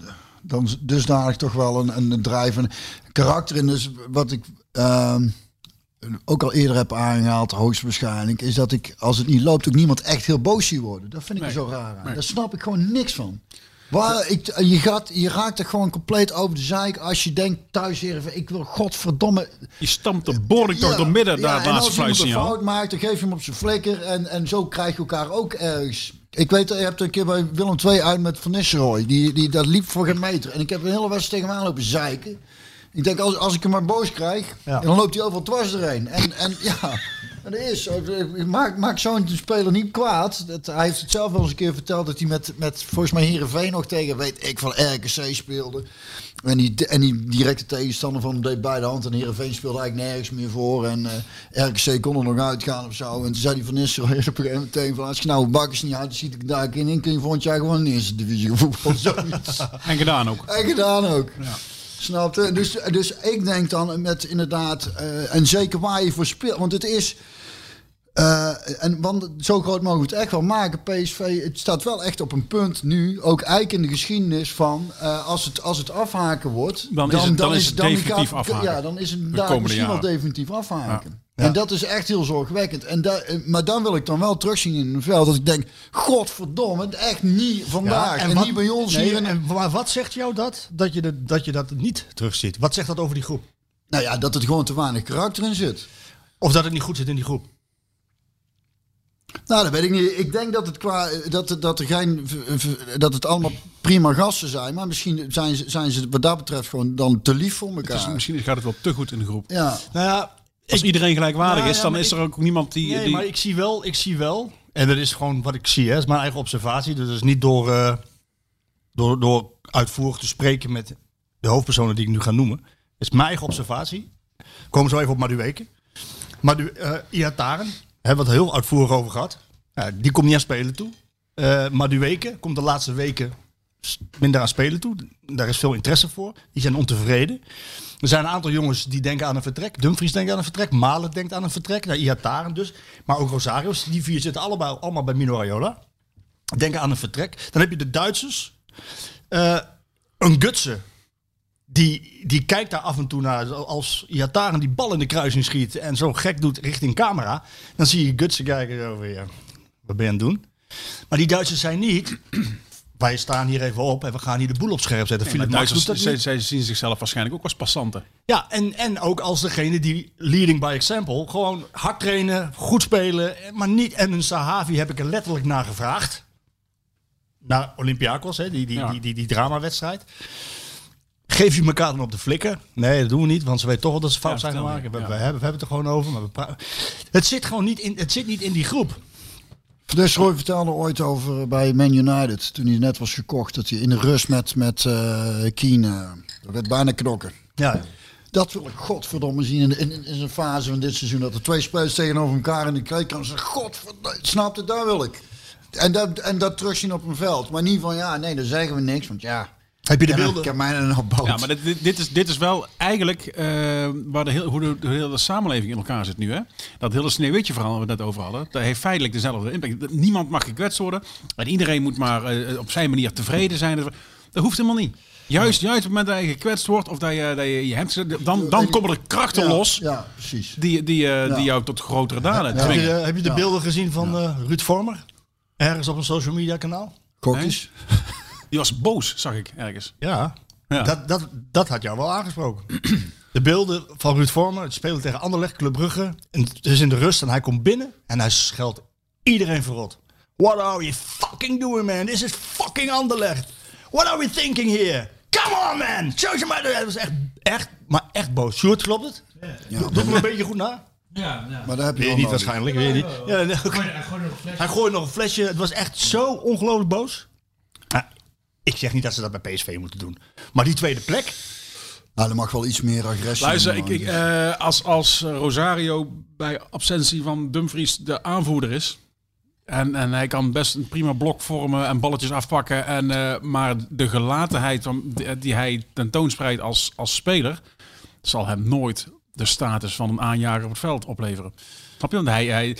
dan dusdanig toch wel een, een, en karakter in. Dus wat ik ehm, ook al eerder heb aangehaald, hoogstwaarschijnlijk, is dat ik als het niet loopt ook niemand echt heel boos zie worden. Dat vind ik er zo raar aan. Daar snap ik gewoon niks van. Waar ik, je, gaat, je raakt er gewoon compleet over de zeik als je denkt thuis hier, ik wil godverdomme Je stampt de boring toch door midden daar en laatste als iemand een fluitsignaal. fout maakt, dan geef je hem op zijn flikker. En, en zo krijg je elkaar ook ergens. Ik weet, je hebt een keer bij Willem II uit met Van Nistelrooy. Die, die, dat liep voor geen meter. En ik heb een hele wedstrijd tegen hem aan lopen zeiken. Ik denk, als, als ik hem maar boos krijg, Ja. dan loopt hij overal dwars erheen. En, en ja, en dat is zo. Ik Maak, maak zo'n speler niet kwaad. Dat, hij heeft het zelf wel eens een keer verteld dat hij met, met volgens mij Heerenveen nog tegen, weet ik, van RKC speelde. En die, en die directe tegenstander van hem deed bij de hand. En Heerenveen speelde eigenlijk nergens meer voor. En eh, RKC kon er nog uitgaan of zo. En toen zei hij van Nistelrooy [LAUGHS] op een gegeven moment tegen van... Als je nou bakkers niet uit, dan ziet ik daar een keer in. Kun je volgend jaar gewoon in de eerste divisie voetbal. [LAUGHS] Zoiets. En gedaan ook. En gedaan ook. Snapte? Dus, dus ik denk dan met inderdaad, eh, en zeker waar je voor speelt, want het is, eh, en want zo groot mogen we het echt wel maken. PSV, het staat wel echt op een punt nu, ook eigenlijk in de geschiedenis van, eh, als, het, als het afhaken wordt, Dan is het- dan is het definitief afhaken. Ja, dan is het daar misschien wel definitief afhaken. Ja. En dat is echt heel zorgwekkend. En eh, maar dan wil ik dan wel terugzien in het veld. Dat ik denk, godverdomme, echt niet vandaag. en wat- niet bij ons nee, hier. en maar wat zegt jou dat? Dat je, de, dat je dat niet terugziet? Wat zegt dat over die groep? Nou ja, dat het gewoon te weinig karakter in zit. Of dat het niet goed zit in die groep? Nou, dat weet ik niet. Ik denk dat het qua dat, dat er geen dat het allemaal prima gasten zijn, maar misschien zijn ze, zijn ze wat dat betreft gewoon dan te lief voor Het is, elkaar. misschien gaat het wel te goed in de groep. Ja, Nou ja, Als iedereen gelijkwaardig is, dan maar is ik- er ook niemand die... Nee, die maar ik zie wel, ik zie wel, en dat is gewoon wat ik zie, hè, is mijn eigen observatie. Dus dat is niet door, eh, door, door uitvoerig te spreken met de hoofdpersonen die ik nu ga noemen. Dat is mijn eigen observatie. We komen zo even op Madueke. Madu, eh Iataren, hebben we het heel uitvoerig over gehad. Die komt niet aan spelen toe. Eh Madueke komt de laatste weken minder aan spelen toe. Daar is veel interesse voor. Die zijn ontevreden. Er zijn een aantal jongens die denken aan een vertrek. Dumfries denkt aan een vertrek. Malen denkt aan een vertrek. Nou, Iataren dus. Maar ook Rosarius. Die vier zitten allebei, allemaal bij Mino Raiola. Denken aan een vertrek. Dan heb je de Duitsers. Eh, een Gutsen. Die, die kijkt daar af en toe naar. Als Iataren die bal in de kruising schiet. En zo gek doet richting camera. Dan zie je Gutsen kijken. Zo weer, ja, wat ben je aan het doen? Maar die Duitsers zijn niet... Wij staan hier even op en we gaan hier de boel op scherp zetten. Nee, Philip Max doet dat zij, zien zichzelf waarschijnlijk ook als passanten. Ja, en, en ook als degene die leading by example. Gewoon hard trainen, goed spelen. Maar niet. En een Sahavi heb ik er letterlijk naar gevraagd. Naar Olympiakos, hè, die, die, Ja. die, die, die dramawedstrijd. Geef je elkaar dan op de flikker? Nee, dat doen we niet, want ze weten toch wel dat ze fout Ja, zijn gemaakt. We, we hebben, we hebben het er gewoon over. Maar we het zit gewoon niet in, het zit niet in die groep. Dus Roy vertelde ooit over bij Man United, toen hij net was gekocht, dat hij in de rust met, met eh Keane, eh, werd bijna knokken. Ja, Dat wil ik godverdomme zien in, in, in zijn fase van dit seizoen. Dat er twee spelers tegenover elkaar in de kleedkamer zeggen, godverdomme, snap het, daar wil ik. En dat, en dat terugzien op een veld. Maar niet van, ja, nee, dan zeggen we niks. Want ja, Heb je de ik beelden? heb mij een. Ja, maar dit, dit, dit is, dit is wel eigenlijk eh, waar de, heel, hoe de, de hele samenleving in elkaar zit nu. Hè? Dat hele sneeuwwitje verhaal waar we het net over hadden. Dat heeft feitelijk dezelfde impact. Niemand mag gekwetst worden. En iedereen moet maar eh, op zijn manier tevreden zijn. Dat hoeft helemaal niet. Juist, juist op het moment dat je gekwetst wordt of dat je dat je, je hebt, gezet, dan, dan komen er krachten ja, los Ja, precies. die, die, eh, Ja. die jou tot grotere daden Heb je, dwingen. heb je de beelden gezien van eh, Ruud Vormer? Ergens op een social media kanaal? Kokjes. Die was boos, zag ik ergens. Ja, Ja. Dat, dat, dat had jou wel aangesproken. [CLEARS THROAT] De beelden van Ruud Vormer, het spelen tegen Anderlecht, Club Brugge. En het is in de rust en hij komt binnen en hij scheldt iedereen verrot. What are you fucking doing, man? This is fucking Anderlecht. What are we thinking here? Come on, man! Show some other... Het was echt, echt, maar echt boos. Sjoerd, klopt het? Doe doe me een beetje goed na. Ja, ja. Maar daar heb je niet nodig. waarschijnlijk, weet je niet. Ja, nee. Hij gooide nog een flesje. Hij gooide nog een flesje. Het was echt zo ongelooflijk boos. Ik zeg niet dat ze dat bij PSV moeten doen. Maar die tweede plek... Nou, er mag wel iets meer agressie. Luister, ik, ik, eh, als, als Rosario bij absentie van Dumfries de aanvoerder is. En, en hij kan best een prima blok vormen en balletjes afpakken. En, eh, maar de gelatenheid van, die hij tentoonspreidt als, als speler. zal hem nooit de status van een aanjager op het veld opleveren. Snap je? Want hij, hij,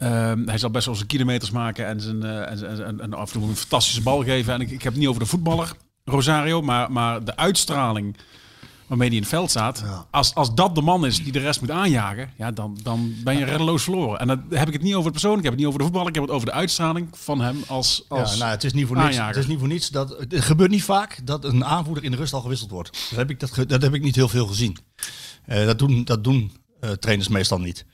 ehm, hij zal best wel zijn kilometers maken en, zijn, eh, en, en, en, en af en toe een fantastische bal geven. En ik, ik heb het niet over de voetballer. Rosario. Maar, maar de uitstraling waarmee hij in het veld staat. Als, als dat de man is die de rest moet aanjagen, ja, dan, dan ben je reddeloos verloren. En dan heb ik het niet over het persoon, ik heb het niet over de voetbal, ik heb het over de uitstraling van hem als, als ja, nou, het is niet voor niets. Het is niet voor niets dat het gebeurt niet vaak dat een aanvoerder in de rust al gewisseld wordt. Dat heb ik, dat, dat heb ik niet heel veel gezien. Eh, dat doen, dat doen eh, trainers meestal niet.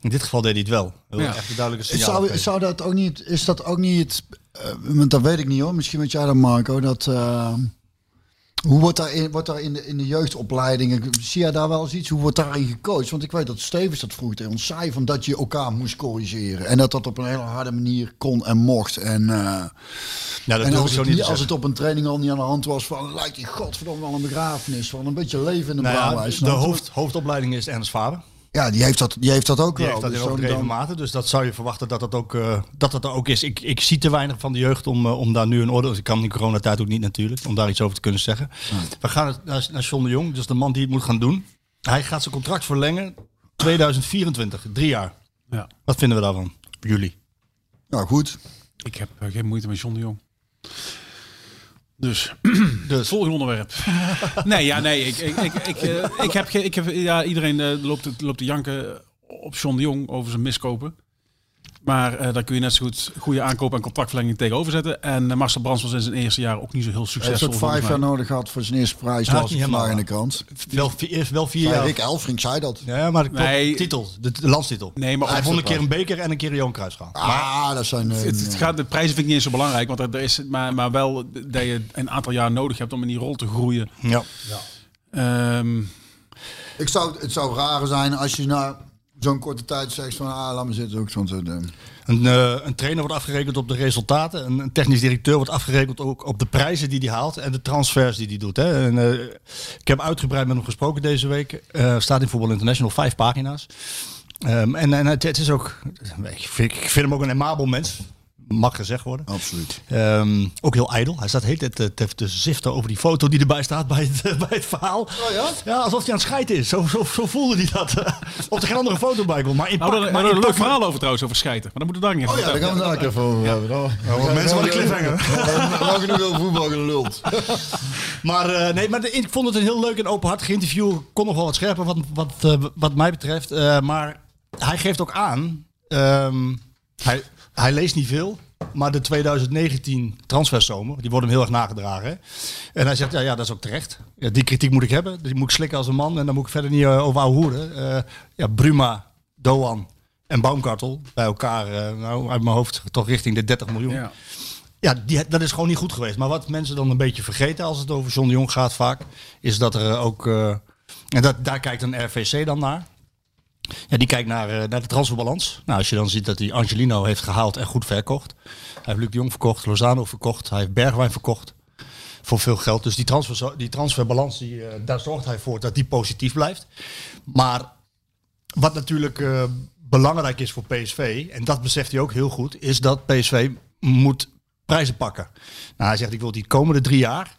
In dit geval deed hij het wel. Heel Ja. echt een duidelijke signaal. Zou, zou dat ook niet, is dat ook niet, eh, want dat weet ik niet hoor, misschien weet jij dat Marco, dat, eh, hoe wordt daar, in, wordt daar in, de, in de jeugdopleidingen, zie jij daar wel eens iets, hoe wordt daarin gecoacht? Want ik weet dat Stevens dat vroeger tegen ons zei, van dat je elkaar moest corrigeren. En dat dat op een hele harde manier kon en mocht. En, eh, ja, dat en als, het, niet als het op een training al niet aan de hand was van, lijkt die godverdomme wel een begrafenis, van een beetje leven in de Nou ja, de hoofd, hoofdopleiding is Ernst Faber. Ja, die heeft dat, die heeft dat ook Die wel. heeft dat in Dus dan- overdreven dan- mate. Dus dat zou je verwachten dat dat ook, eh, dat dat er ook is. Ik, ik zie te weinig van de jeugd om, eh, om daar nu een orde... Ik kan in coronatijd ook niet natuurlijk, om daar iets over te kunnen zeggen. We gaan het naar, naar John de Jong, dus de man die het moet gaan doen. Hij gaat zijn contract verlengen 2024, drie jaar. Ja. Wat vinden we daarvan? Jullie? Nou goed, Ik heb eh, geen moeite met John de Jong. Dus, [CLEARS THROAT] Dus. volgende onderwerp. [LAUGHS] nee, ja, nee. Ik, ik, ik, ik, eh, ik heb, ik heb ja, iedereen eh, loopt, te- loopt te janken op John de Jong over zijn miskopen. Maar eh, daar kun je net zo goed goede aankoop en contractverlenging tegenover zetten. En eh, Marcel Brands was in zijn eerste jaar ook niet zo heel hij heeft succesvol. ook vijf jaar nodig gehad voor zijn eerste prijs. Ja, Dat dat was in de krant. Wel, vier- wel vier jaar. Rick Elfrink zei dat. Ja, maar de Nee. titel, de, de landstitel. Nee, maar hij won een keer een beker en een keer een Johan Cruijffschaal. Ah, dat zijn... eh, Het, het gaat, de prijzen vind ik niet eens zo belangrijk. Want er, er is, maar, maar wel dat je een aantal jaar nodig hebt om in die rol te groeien. Ja. Ehm, ik zou, het zou raar zijn als je na zo'n korte tijd zegt van... Ah, laat me zitten. Ook, eh, Een, eh, een trainer wordt afgerekend op de resultaten. Een, technisch directeur wordt afgerekend ook op de prijzen die hij haalt en de transfers die hij doet. Hè. En, eh, ik heb uitgebreid met hem gesproken deze week. Eh, staat in Voetbal International, vijf pagina's. Ehm, en en het, is ook, ik vind, ik vind hem ook een amabel mens. Mag gezegd worden. absoluut. Ehm, ook heel ijdel. Hij staat de hele tijd te, te, te ziften over die foto die erbij staat bij het, [LAUGHS] bij het verhaal. Oh ja? Ja, alsof hij aan het scheiden is. Zo, zo, zo voelde hij dat. [LAUGHS] of er geen andere foto bij komt. Maar in nou, pak- daar maar maar in een leuk pak- verhaal over trouwens, over schijten. Maar dan moeten we daar niet Oh ja, daar gaan we het daar even over hebben. Dan, mensen wat een cliffhanger. We hebben genoeg over voetbal geluld. [LAUGHS] Maar, eh, nee, maar de- ik vond het een heel leuk en openhartig interview. Kon nog wel wat scherper wat, wat, eh, wat mij betreft. Eh, maar hij geeft ook aan... ehm, hij, hij leest niet veel. Maar de 2019 transferzomer, die wordt hem heel erg nagedragen. Hè? En hij zegt, ja, ja, dat is ook terecht. Ja, die kritiek moet ik hebben. Die moet ik slikken als een man. En dan moet ik verder niet eh, over hoeren. Eh, ja, Bruma, Doan en Baumkartel bij elkaar, eh, nou, uit mijn hoofd, toch richting de 30 miljoen. Ja. Ja, die, dat is gewoon niet goed geweest. Maar wat mensen dan een beetje vergeten als het over John de Jong gaat vaak, is dat er ook, en dat, daar kijkt een RVC dan naar. Ja, die kijkt naar, eh, naar de transferbalans. Nou, als je dan ziet dat hij Angelino heeft gehaald en goed verkocht. Hij heeft Luc de Jong verkocht, Lozano verkocht, hij heeft Bergwijn verkocht. Voor veel geld. Dus die, transfer, die transferbalans, die, eh, daar zorgt hij voor dat die positief blijft. Maar wat natuurlijk eh, belangrijk is voor PSV, en dat beseft hij ook heel goed, is dat PSV moet prijzen pakken. Nou, hij zegt, ik wil die komende drie jaar,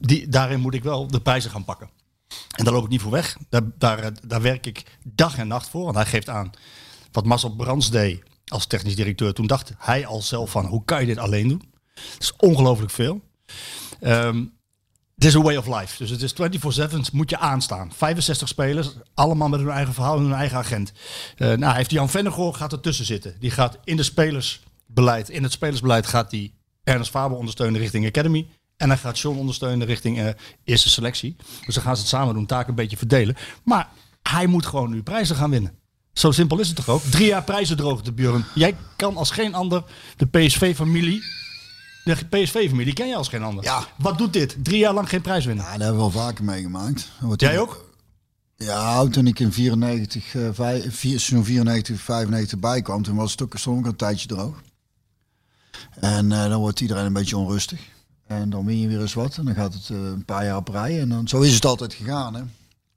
die, daarin moet ik wel de prijzen gaan pakken. En daar loop ik niet voor weg. Daar, daar, eh, daar werk ik dag en nacht voor. Want hij geeft aan wat Marcel Brands deed als technisch directeur. Toen dacht hij al zelf van, hoe kan je dit alleen doen? Het is ongelooflijk veel. Ehm, het is een way of life. Dus het is 24-7, moet je aanstaan. 65 spelers, allemaal met hun eigen verhaal en hun eigen agent. Eh, nou, hij heeft Jan Vennegoor gaat ertussen zitten. Die gaat in de spelersbeleid, in het spelersbeleid gaat hij Ernest Faber ondersteunen richting Academy. En hij gaat John ondersteunen richting eh, eerste selectie. Dus dan gaan ze het samen doen, taken een beetje verdelen. Maar hij moet gewoon nu prijzen gaan winnen. Zo simpel is het toch ook? Drie jaar prijzen droogte, Björn. Jij kan als geen ander de PSV-familie... De PSV-familie ken je als geen ander. Ja. Wat doet dit? Drie jaar lang geen prijs winnen. Ja, dat hebben we wel vaker meegemaakt. Dan Jij ook? Ja, toen ik in 94, eh, vijf- vier- seizoen 94, 95 bijkwam, toen was het ook stond ook een tijdje droog. En eh, dan wordt iedereen een beetje onrustig. En dan win je weer eens wat en dan gaat het eh, een paar jaar op rij. En dan, zo is het altijd gegaan. Hè?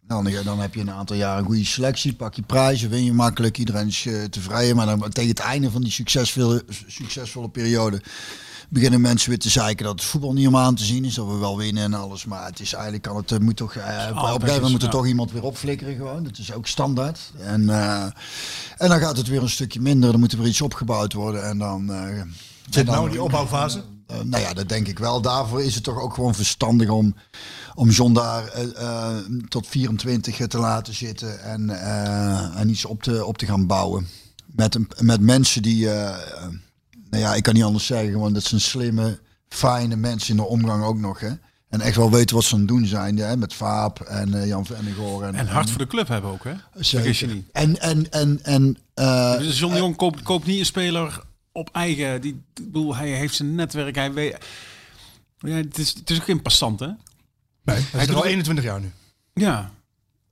Dan, dan heb je een aantal jaar een goede selectie, pak je prijzen, win je makkelijk, iedereen is eh, tevreden. Maar dan tegen het einde van die succesvolle, succesvolle periode beginnen mensen weer te zeiken dat het voetbal niet om aan te zien is, dat we wel winnen en alles. Maar het is eigenlijk kan het eh, moet toch eh, op een gegeven moment moet er toch iemand weer opflikkeren gewoon. Dat is ook standaard. En, en dan gaat het weer een stukje minder. Dan moet er weer iets opgebouwd worden en dan. Zit en nou in die opbouwfase? Eh, nou ja, dat denk ik wel. Daarvoor is het toch ook gewoon verstandig om, om John daar eh, eh, tot 24 te laten zitten en, en iets op te, op te gaan bouwen. Met, een, met mensen die, nou ja, ik kan niet anders zeggen, gewoon dat zijn slimme, fijne mensen in de omgang ook nog. Hè? En echt wel weten wat ze aan het doen zijn. Hè? Met Vaap en eh, Jan Vennegoor. En, En hard voor de club hebben ook, hè? Vergis je Zeker. niet. En, en, en, en Dus John de Jong koopt, koopt niet een speler op eigen. Die, ik bedoel, hij heeft zijn netwerk. Hij weet. Ja, het, is, het is ook geen passant, hè? Nee, hij is er al het- 21 jaar nu. Ja.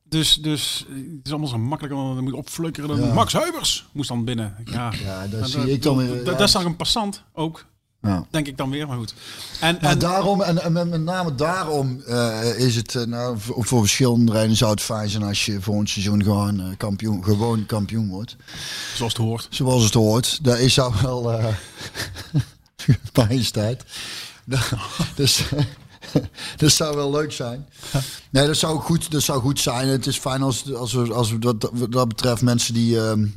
Dus, dus het is allemaal zo makkelijk. want Dan moet je opflukkeren. Dan Ja. Max Huibers moest dan binnen. Ja, ja, daar zie dat- ik dan. Dat, ja. dat is dan een passant ook. Ja. Denk ik dan weer, maar goed. En, Maar en daarom, en, en met, name daarom eh, is het, eh, nou, voor, voor verschillende redenen zou het fijn zijn als je volgend seizoen gewoon eh, kampioen, gewoon kampioen wordt. zoals het hoort. Zoals het hoort. Dat is zou wel eh [LAUGHS] majesteit. [LAUGHS] dus [LAUGHS] dat zou wel leuk zijn. Nee, dat zou goed, dat zou goed zijn. Het is fijn als, als, we, als we dat, wat dat betreft mensen die ehm,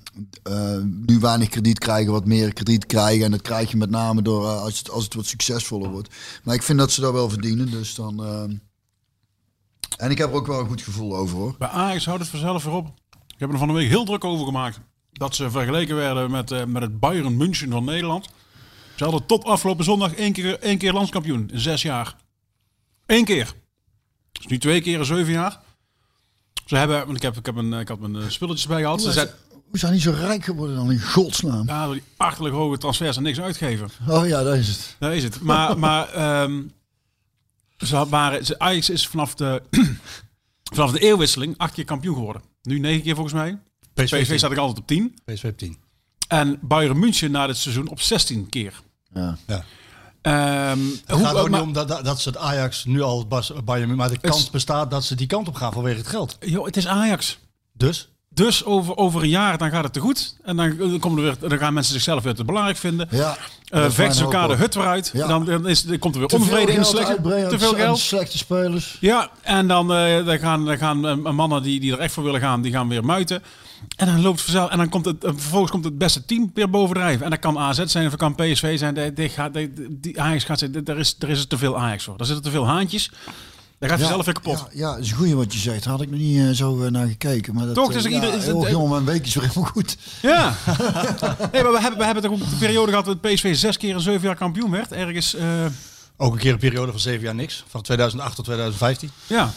eh, nu weinig krediet krijgen, wat meer krediet krijgen. En dat krijg je met name door eh, als, het, als het wat succesvoller wordt. Maar ik vind dat ze dat wel verdienen. Dus dan. ehm, en ik heb er ook wel een goed gevoel over hoor. Bij Ajax houdt het vanzelf weer op. Ik heb er van de week heel druk over gemaakt. Dat ze vergeleken werden met, eh, met het Bayern München van Nederland. Ze hadden tot afgelopen zondag één keer, één keer landskampioen in zes jaar. Eén keer. Dus nu twee keer in zeven jaar. Ze hebben, want ik, heb, ik, heb een, ik had mijn eh, spulletjes bij gehad. Ze zijn Hoe zijn die zo rijk geworden dan in godsnaam? ja, door die achterlijk hoge transfers en niks uitgeven. Oh ja, dat is het. Daar is het. Maar, [LAUGHS] maar ehm, ze waren, ze, Ajax is vanaf de, [CLEARS THROAT] vanaf de eeuwwisseling acht keer kampioen geworden. Nu negen keer volgens mij. PSV, PSV staat ik altijd op 10. PSV op 10. En Bayern München na dit seizoen op 16 keer. Ja. Ja. Ehm, Het hoe- gaat ook maar- niet om dat, dat, ze het Ajax nu al Bayern, maar de kans is- bestaat dat ze die kant op gaan vanwege het geld. joh, het is Ajax. Dus Dus over, over een jaar dan gaat het te goed. En dan, dan, komen er weer, dan gaan mensen zichzelf weer te belangrijk vinden. Ja, Eh dat is vechten elkaar de hut weer uit. Ja. Dan, dan, is, dan komt er weer onvrede in de slechte. Te veel geld. slechte spelers. Ja, en dan, eh, dan gaan, dan gaan eh, mannen die, die er echt voor willen gaan, die gaan weer muiten. En dan loopt het vanzelf. En dan komt het, vervolgens komt het beste team weer bovendrijven. En dat kan AZ zijn of kan PSV zijn. Die, die gaat, die, die Ajax gaat zijn. Er is, er is te veel Ajax voor. Daar zitten te veel haantjes. Daar gaat je zelf weer kapot. Ja, ja, dat is een goeie wat je zegt. Daar had ik nog niet eh, zo eh, naar gekeken. Maar dat, Toch, dus ja, ieder- is het- heel jongen, mijn week is weer helemaal goed. Ja. [LAUGHS] nee, maar we hebben, we hebben toch de periode gehad dat PSV zes keer in zeven jaar kampioen werd. Ergens, eh, ook een keer een periode van zeven jaar niks. Van 2008 tot 2015. ja.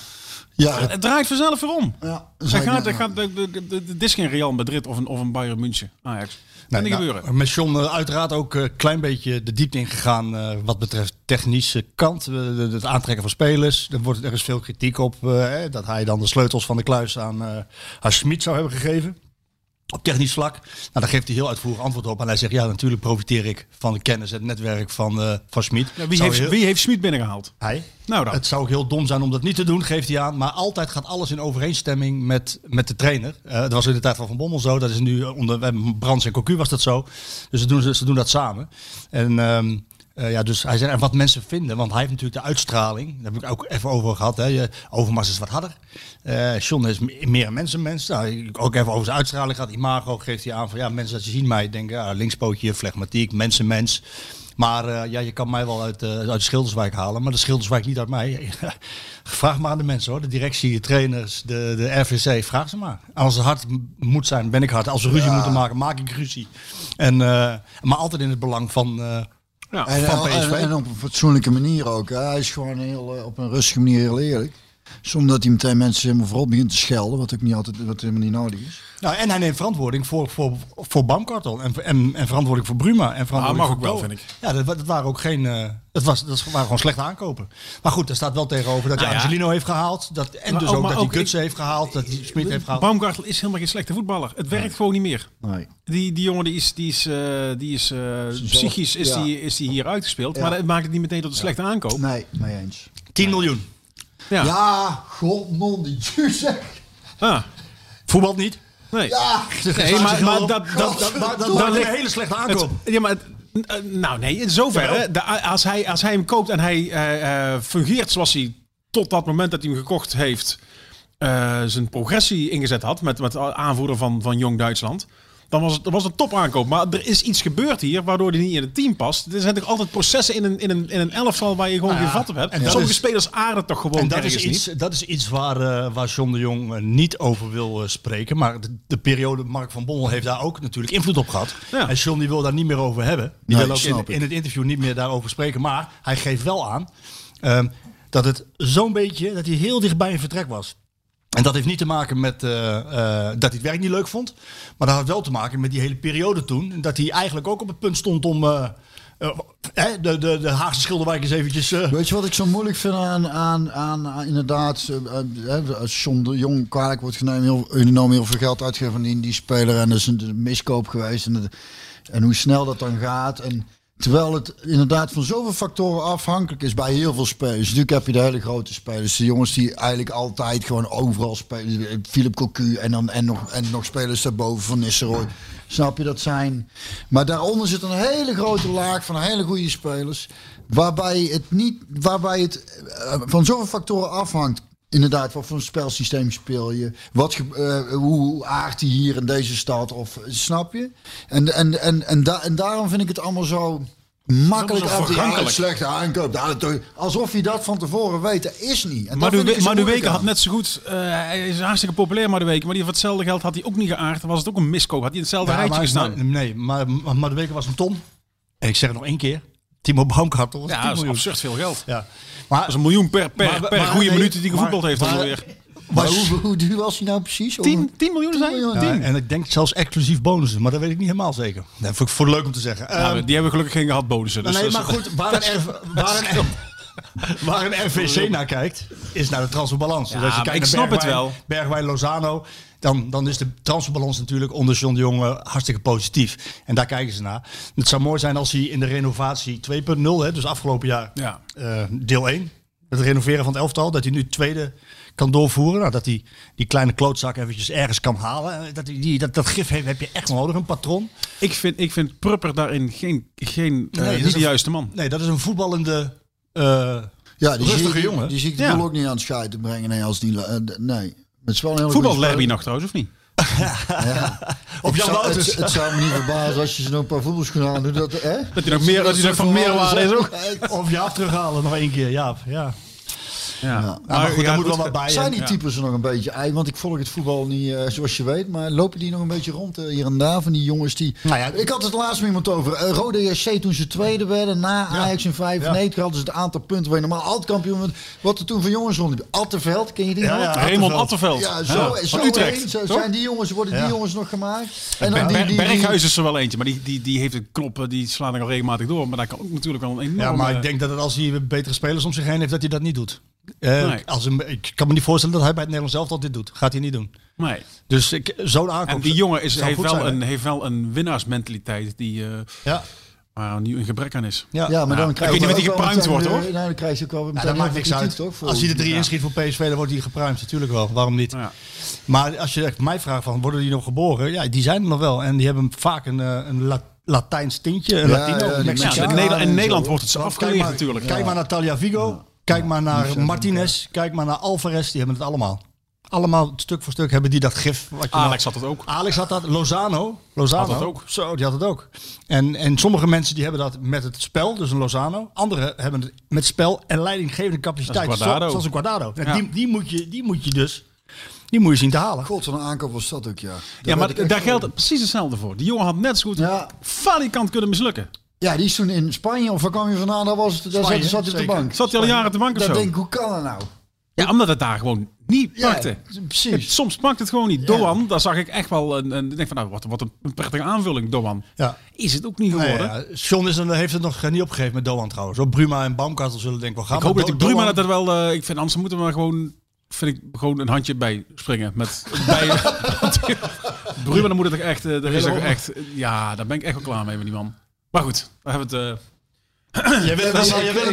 Ja, Het draait vanzelf weer om. ja, ik gaat, gaat, de, de, de, is geen Real Madrid of een, of een Bayern München. Ajax. Kan niet nou, gebeuren. Met John eh, uiteraard ook een klein beetje de diepte ingegaan eh, wat betreft technische kant. eh, de- het aantrekken van spelers. Er, wordt, er is veel kritiek op eh, hè, dat hij dan de sleutels van de kluis aan, eh aan Schmid zou hebben gegeven. Op technisch vlak. Nou, daar geeft hij heel uitvoerig antwoord op. En hij zegt, ja, natuurlijk profiteer ik van de kennis en het netwerk van, eh van Schmid. Ja, wie, heeft, heel- wie heeft Smit binnengehaald? Hij. Nou dan. Het zou ook heel dom zijn om dat niet te doen, geeft hij aan. Maar altijd gaat alles in overeenstemming met, met de trainer. Eh, dat was in de tijd van Van Bommel zo. Dat is nu onder eh, Brands en Cocu was dat zo. Dus ze doen, ze, ze doen dat samen. En ehm, eh, ja, dus hij zei, en wat mensen vinden, want hij heeft natuurlijk de uitstraling. Daar heb ik ook even over gehad. Hè. Je- Overmars is wat harder. Eh John is me- meer een mensenmens. Nou, ook even over zijn uitstraling gehad. Imago geeft hij aan van ja, mensen dat ze zien mij denken, ja, linkspootje, flegmatiek, mensenmens. Maar eh, ja, je kan mij wel uit, uit de Schilderswijk halen, maar de Schilderswijk niet uit mij. [LAUGHS] vraag maar aan de mensen hoor, de directie, de trainers, de, de RVC, vraag ze maar. Als het hard moet zijn, ben ik hard. Als we ruzie moeten maken, maak ik ruzie. En, maar altijd in het belang van, Ja. En, en, op een fatsoenlijke manier ook. Hij is gewoon heel, eh, op een rustige manier heel eerlijk. Zonder dat hij meteen mensen helemaal vooral begint te schelden. Wat ook niet altijd wat helemaal niet nodig is. Nou, en hij neemt verantwoording voor, voor, voor Baumkartel en, en, en verantwoording voor Bruma. En verantwoording Ah, mag voor ook wel, vind ik. Ja, dat, dat waren ook geen. eh dat, was, dat waren gewoon slechte aankopen. Maar goed, er staat wel tegenover dat Nou hij ja. Angelino heeft gehaald. Dat, en Maar dus ook- dat hij Gutsen heeft gehaald. Dat hij Smit heeft gehaald. Baumgartel is helemaal geen slechte voetballer. Het werkt gewoon niet meer. Nee. Die, die jongen die is, die is, eh, die is eh, psychisch is, ja. die, is die hier uitgespeeld. Ja. Maar dat maakt het niet meteen tot een slechte aankoop. Nee, mee eens. 10 miljoen. Ja. Ja, god, non die zeg. Ah, Voetbal niet. nee. Ja, nee, maar, maar dat, dat, Dat, dat, ligt- een hele slechte het- aankoop. ja, maar het- nou nee, in zoverre. De, als, hij, als hij hem koopt en hij eh, eh, fungeert zoals hij tot dat moment dat hij hem gekocht heeft, eh, zijn progressie ingezet had met, met aanvoerder van, van Jong Duitsland. Dan was het, dan was het een topaankoop. Maar er is iets gebeurd hier waardoor hij niet in het team past. Er zijn toch altijd processen in een, in een, in een elftal waar je gewoon Nou geen vat op hebt. en Sommige is- spelers aarden toch gewoon En dat is, iets, niet. dat is iets waar, eh, waar John de Jong eh, niet over wil eh, spreken. Maar de, de periode Mark van Bommel heeft daar ook natuurlijk invloed op gehad. Ja. En John die wil daar niet meer over hebben. Die Nee, wil ook in het interview niet meer daarover spreken. Maar hij geeft wel aan ehm, dat het zo'n beetje, dat hij heel dichtbij een vertrek was. En dat heeft niet te maken met eh, eh, dat hij het werk niet leuk vond. Maar dat had wel te maken met die hele periode toen. Dat hij eigenlijk ook op het punt stond om eh, de, de, de Haagse Schilderwijk eens eventjes... Weet je wat ik zo moeilijk vind aan, aan, aan, inderdaad, als John de Jong kwalijk wordt genomen, heel, heel veel geld uitgeven aan die, die speler en dat is een, miskoop geweest en, en hoe snel dat dan gaat. En terwijl het inderdaad van zoveel factoren afhankelijk is bij heel veel spelers. Natuurlijk heb je de hele grote spelers, de jongens die eigenlijk altijd gewoon overal spelen. Philip Cocu en dan en nog, en nog spelers daarboven van Nistelrooy. Snap je dat zijn? Maar daaronder zit een hele grote laag van hele goede spelers. Waarbij het niet, waarbij het eh, van zoveel factoren afhangt. Inderdaad, wat voor een spelsysteem speel je? Wat, eh, hoe, aardt hij hier in deze stad? Of snap je? En, en, en, en, da- en daarom vind ik het allemaal zo makkelijk een slechte aankoop. Alsof je dat van tevoren weet. Dat is niet. En Maar zo Maduweke moeilijk had net zo goed... eh, hij is hartstikke populair, Maduweke. Maar die voor hetzelfde geld had hij ook niet geaard. Was het ook een miskoop. Had hij hetzelfde Ja, rijtje maar, gestaan. maar- nee, maar, maar, maar de weken was een ton. En ik zeg het nog één keer. Timo Baumgartel ja, 10 dat is absurd veel geld. Ja. Maar, Dat is een miljoen per, per, Maar- per maar- goede nee, minuut die gevoetbald heeft. maar- ongeveer. Maar hoe, hoe duur was hij nou precies? 10, 10 miljoen zijn? miljoen. ja, en ik denk zelfs exclusief bonussen, maar dat weet ik niet helemaal zeker. Dat vond ik voor leuk om te zeggen. Nou, Ehm, die hebben gelukkig geen gehad bonussen. Dus nee, maar goed, waar een, [LAUGHS] waar een, [LAUGHS] waar een RVC naar kijkt, is naar de transferbalans. Dus Ja, als je kijkt ik naar snap het wel. Bergwijn Lozano, dan, dan is de transferbalans natuurlijk onder John de Jong eh, hartstikke positief. En daar kijken ze naar. Het zou mooi zijn als hij in de renovatie 2.0, hè, dus afgelopen jaar Ja. eh, deel 1, het renoveren van het elftal, dat hij nu tweede kan doorvoeren. Nou, dat hij die kleine klootzak eventjes ergens kan halen. Eh, Dat, die, dat, dat gif heeft, heb je echt nodig, een patroon. Ik vind, ik vind Prupper daarin geen, geen dat niet is de juiste man. Nee, dat is een voetballende... eh, Ja, die Rustige zie, ik- jongen. Die zie ik Ja. de ook niet aan het scheiden brengen. Nee, als die, nee. Het is wel een hele Voetbal speler. nog trouwens, of niet? [LAUGHS] Op Ik Jan zou-. Het, het zou me niet verbazen als je ze nog een paar voetbalschoenen aan doet. Dat, hè? Dat hij nog, meer, dat hij nog van meerwaarde is ook. Of Jaap terughalen nog één keer, Jaap. Ja. Ja. maar goed, daar moet wel wat bij. Zijn die types er nog een beetje ei? Want ik volg het voetbal niet eh, zoals je weet. Maar lopen die nog een beetje rond eh, hier en daar? Van die jongens die... Nou ja, ik had het laatst met iemand over. Eh, Rode JC toen ze tweede werden. Na Ajax in 95 hadden ze het aantal punten waar je normaal altijd kampioen bent. Wat er toen van jongens rond. Atteveld, ken je die Ja, ja. Raymond Attenveld. Attenveld. Ja, zo, Ja, zo, van Utrecht. heen. Zo toch? zijn die jongens, worden die jongens nog gemaakt. En dan die, die, die, Berghuis is er wel eentje, maar die, die, die heeft een knop, eh, die slaat er al regelmatig door. Maar daar kan ook natuurlijk wel een enorme... Ja, maar ik denk dat het, als hij betere spelers om zich heen heeft, dat hij dat niet doet. Eh, Nee. als een, ik kan me niet voorstellen dat hij bij het Nederlands zelf dit doet. Gaat hij niet doen. Nee. Dus ik, zo'n aankoop... En die jongen is, heeft, wel zijn, een, heeft wel een winnaarsmentaliteit die, eh Ja. waar nu een gebrek aan is. Ja. Ja, maar dan ik krijg weet je niet ook die wel gepruimd wordt, de- hoor. Nou, dan krijg je ook wel Ja, dat maakt niks uit. toch? Als hij de drie Ja. inschiet voor PSV, dan wordt hij gepruimd. Natuurlijk wel. Waarom niet? Ja. Maar als je echt mij vraagt van, worden die nog geboren? Ja, die zijn er nog wel. En die hebben vaak een, eh, een La- Latijns tintje. Een Ja, Latino. Mexicaan. in Nederland, en wordt het zo afgeleerd kijk maar, natuurlijk. Kijk maar naar Talia Vigo. Kijk maar naar Martinez. Kijk maar naar Alvarez. Die hebben het allemaal. Allemaal stuk voor stuk hebben die dat gif. Wat je Alex nou- had het ook. Alex had dat. Lozano. Lozano. Had dat ook. Zo, die had het ook. En, en sommige mensen die hebben dat met het spel. Dus een Lozano. Anderen hebben het met spel en leidinggevende capaciteit. Dat is Guardado. zo- Zoals een Guardado. Ja. die, die, moet je, die moet je dus... Die moet je zien te halen. God, van een aankoop was dat ook, ja. Daar Ja, maar daar geldt precies hetzelfde voor. Die jongen had net zo goed Ja. falikant kunnen mislukken. Ja, die is toen in Spanje, of waar kwam je vandaan? Daar, was het, daar Spanje, zat, zat hij op de bank. Zat hij al jaren te bank of Dan zo? denk ik, hoe kan dat nou? Ja, omdat het daar gewoon niet Ja, pakte. precies. Soms pakt het gewoon niet. Doan, daar zag ik echt wel een, een ik denk van nou, wat, wat een prettige aanvulling, Doan. Ja. Is het ook niet Nee, geworden. ja, John is er, heeft het nog eh, niet opgegeven met Doan trouwens. Hoor. Bruma en Baumkartel zullen denk ik wel gaan. ik hoop dat Do- Bruma dat er wel... eh, ik vind anders moeten we maar gewoon... Vind ik gewoon een handje bij springen. Met [LAUGHS] bij, [LAUGHS] Bruma, dan moet het toch echt... eh, is ook echt ja, daar ben ik echt wel klaar mee met die man. Maar goed, we hebben het... eh, [CLEARS THROAT] Jij wil ik-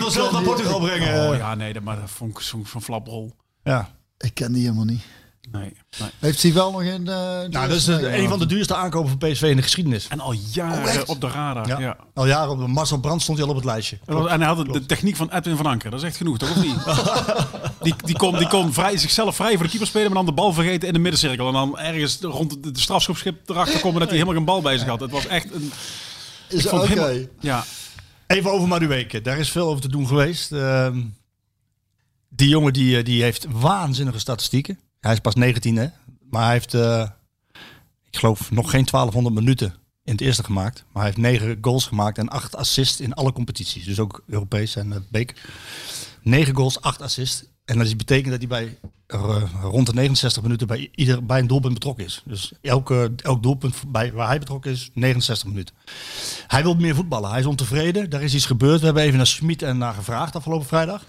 wel- zelf naar Portugal brengen. oh ja, nee, dat, maar dat vond ik zo'n van flaprol. Ja. Ik ken die helemaal niet. Nee, nee. Heeft hij wel nog in... eh, Nou, dat is de- een van de duurste aankopen van PSV in de geschiedenis. En al jaren op de radar. Ja. Ja. Al jaren op de Marcel Brand stond hij al op het lijstje. En hij had de- de techniek van Edwin van Anker. Dat is echt genoeg, toch? Of niet? [LAUGHS] die, die kon, die kon vrij, zichzelf vrij voor de keeper spelen, maar dan de bal vergeten in de middencirkel. En dan ergens rond de, de strafschopschip erachter komen dat hij helemaal geen bal bij zich had. Het was echt een... Is ik vond oké. helemaal- Ja, Even over Madueke. Daar is veel over te doen geweest. Ehm, die jongen die, eh, die heeft waanzinnige statistieken. Hij is pas 19 hè. Maar hij heeft, eh, ik geloof, nog geen 1200 minuten in het eerste gemaakt. Maar hij heeft 9 goals gemaakt en 8 assists in alle competities. Dus ook Europees en uh, beker. 9 goals, 8 assists. En dat betekent dat hij bij eh, rond de 69 minuten bij, ieder, bij een doelpunt betrokken is. Dus elke, elk doelpunt bij, waar hij betrokken is, 69 minuten. Hij wil meer voetballen. Hij is ontevreden. Daar is iets gebeurd. We hebben even naar Smit en naar gevraagd afgelopen vrijdag.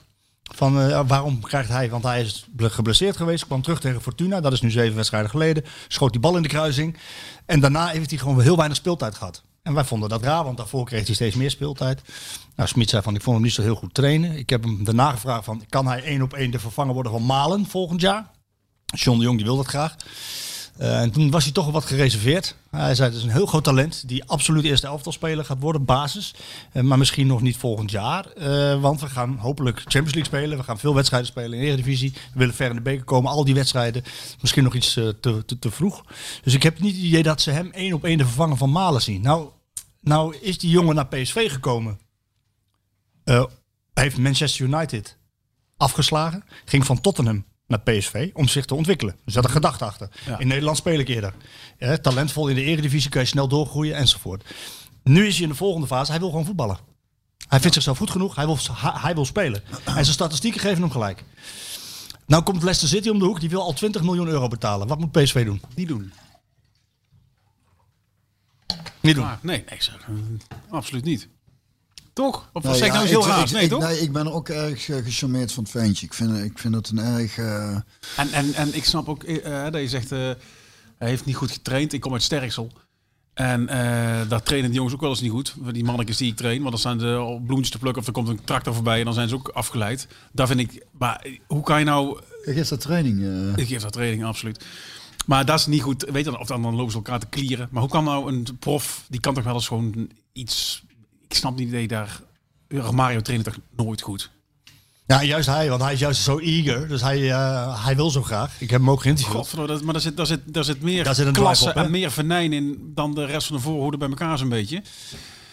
Van eh, waarom krijgt hij, want hij is ble- geblesseerd geweest, kwam terug tegen Fortuna, dat is nu zeven wedstrijden geleden, schoot die bal in de kruising. En daarna heeft hij gewoon heel weinig speeltijd gehad. En wij vonden dat raar, want daarvoor kreeg hij steeds meer speeltijd. Nou, Smit zei van, ik vond hem niet zo heel goed trainen. Ik heb hem daarna gevraagd van, kan hij één op één de vervanger worden van Malen volgend jaar? John de Jong die wil dat graag. Eh, en toen was hij toch wat gereserveerd. Hij zei, het is een heel groot talent die absoluut eerste elftal speler gaat worden, basis. Eh, maar misschien nog niet volgend jaar. Eh, want we gaan hopelijk Champions League spelen. We gaan veel wedstrijden spelen in Eredivisie. We willen ver in de beker komen. Al die wedstrijden. Misschien nog iets te, te, te vroeg. Dus ik heb niet het idee dat ze hem één op één de vervanger van Malen zien. Nou, nou is die jongen naar PSV gekomen. Eh, heeft Manchester United afgeslagen. Ging van Tottenham naar PSV om zich te ontwikkelen. Er zat een gedachte achter. In Nederland speel ik eerder. Eh, talentvol in de eredivisie kan je snel doorgroeien enzovoort. Nu is hij in de volgende fase. Hij wil gewoon voetballen. Hij vindt zichzelf goed genoeg. Hij wil, hij, hij wil spelen. En zijn statistieken geven hem gelijk. Nou komt Leicester City om de hoek. Die wil al 20 miljoen euro betalen. Wat moet PSV doen? niet doen. Niet doen. Nee, nee, zeg, eh, absoluut niet. Toch? Of Nee, zeg ik ja, nou eens heel ik- raar? ik- Nee, ik- toch? Nee, ik ben ook erg eh, gecharmeerd van het ventje. Ik vind, ik vind het een erg... eh, En, en, en ik snap ook eh, dat je zegt, hij heeft niet goed getraind. Ik kom uit Sterksel. En daar trainen die jongens ook wel eens niet goed. Die mannetjes die ik train. Want dan staan ze bloemetjes te plukken of er komt een tractor voorbij en dan zijn ze ook afgeleid. Daar vind ik, maar hoe kan je nou... Kijk, is dat training? Ik geef dat training, absoluut. Maar dat is niet goed. Weet je, of dan, dan lopen ze elkaar te klieren. Maar hoe kan nou een prof, die kan toch wel eens gewoon iets... Ik snap niet je daar... Mario traint toch nooit goed? Ja, juist hij. Want hij is juist zo eager. Dus hij, eh, hij wil zo graag. Ik heb hem ook geïnterviewd. Dat- maar daar zit, daar zit, daar zit meer Daar zit klasse op, en meer venijn in dan de rest van de voorhoede bij elkaar zo'n beetje.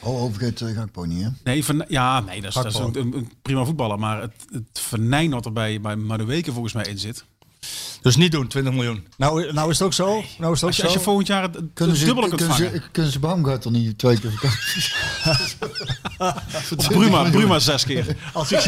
Oh, overgeet uh, Gakpo niet, hè? Nee, ja, nee, dat is, dat is een, een, een prima voetballer. Maar het, het venijn wat er bij, bij Madueke volgens mij in zit. Dus niet doen, 20 miljoen. Nou, nou is het ook zo. Nou is het ook Als je, zo. als je volgend jaar het, het Kunnen ze, dubbele kunt kunnen vangen. ze, kunnen ze Baumgartel niet twee keer Of [LAUGHS] Bruma, Bruma zes keer. Als, ik,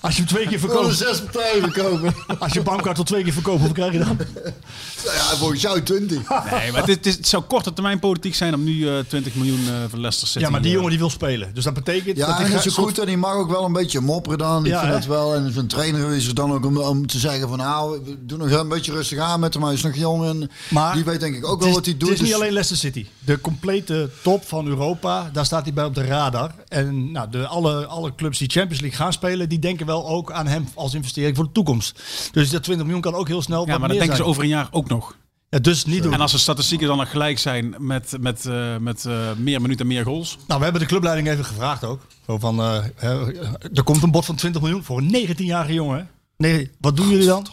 als je hem twee keer verkoopt. zes partijen verkopen. Als je bankkaart tot twee keer verkoopt, hoeveel krijg je dan? [LAUGHS] ja, volgens jou 20. Nee, maar het, is- het, het zou korte termijn politiek zijn om nu eh 20 miljoen eh voor Leicester City. Ja, maar die eh, jongen die wil spelen. Dus dat betekent Ja, dat hij is goed en die mag ook wel een beetje mopperen dan. Ik Ja, vind hè? dat wel. En zijn trainer is er dan ook om, om te zeggen van nou, we doen nog een beetje rustig aan met hem. Hij is nog jong en Maar die weet denk ik ook wel is- wat hij doet. Het is niet dus- alleen Leicester City. De complete top van Europa, daar staat hij bij op de radar. En nou, de, alle, alle clubs die Champions League gaan spelen, die denken wel ook aan hem als investering voor de toekomst. Dus dat 20 miljoen kan ook heel snel Ja, wat maar dat denken ze over een jaar ook nog. Ja, dus niet doen. En als de statistieken dan nog gelijk zijn met, met, eh, met eh, meer minuten en meer goals. Nou, we hebben de clubleiding even gevraagd ook. Zo van, eh, hè, er komt een bod van 20 miljoen voor een 19-jarige jongen. Nee, wat doen jullie dan?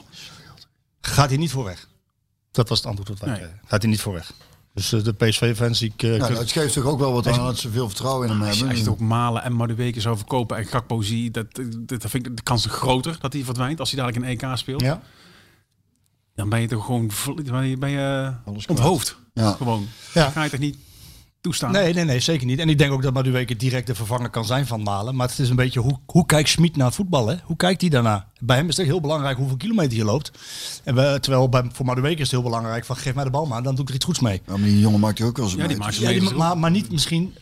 Gaat hij niet voor weg? Dat was het antwoord wat wij Nee. kregen. Gaat hij niet voor weg? Dus eh, de PSV-fans, ik... eh, Nou, dat geeft toch ook wel wat aan dat ze veel vertrouwen in hem hebben. als je het ook Malen en Madueke zou verkopen en Gakpo zie, dat, dat, dat vind ik de kans groter dat hij verdwijnt als hij dadelijk een EK speelt. ja? Dan ben je toch gewoon ben je, ben je kwijt. onthoofd. Ja. Gewoon. Ja. Dat ga je toch niet toestaan? Nee, nee, nee, zeker niet. En ik denk ook dat Madueke direct de vervanger kan zijn van Malen. Maar het is een beetje, hoe, hoe kijkt Schmid naar het voetbal? Hè? Hoe kijkt hij daarna? Bij hem is het heel belangrijk hoeveel kilometer je loopt. En we, terwijl bij, voor Madueke is het heel belangrijk van geef mij de bal maar, dan doe ik er iets goeds mee. Ja, maar die jongen maakt hij ook wel eens Ja, die mee. maakt ze Ja, die- mee. maar, maar niet misschien.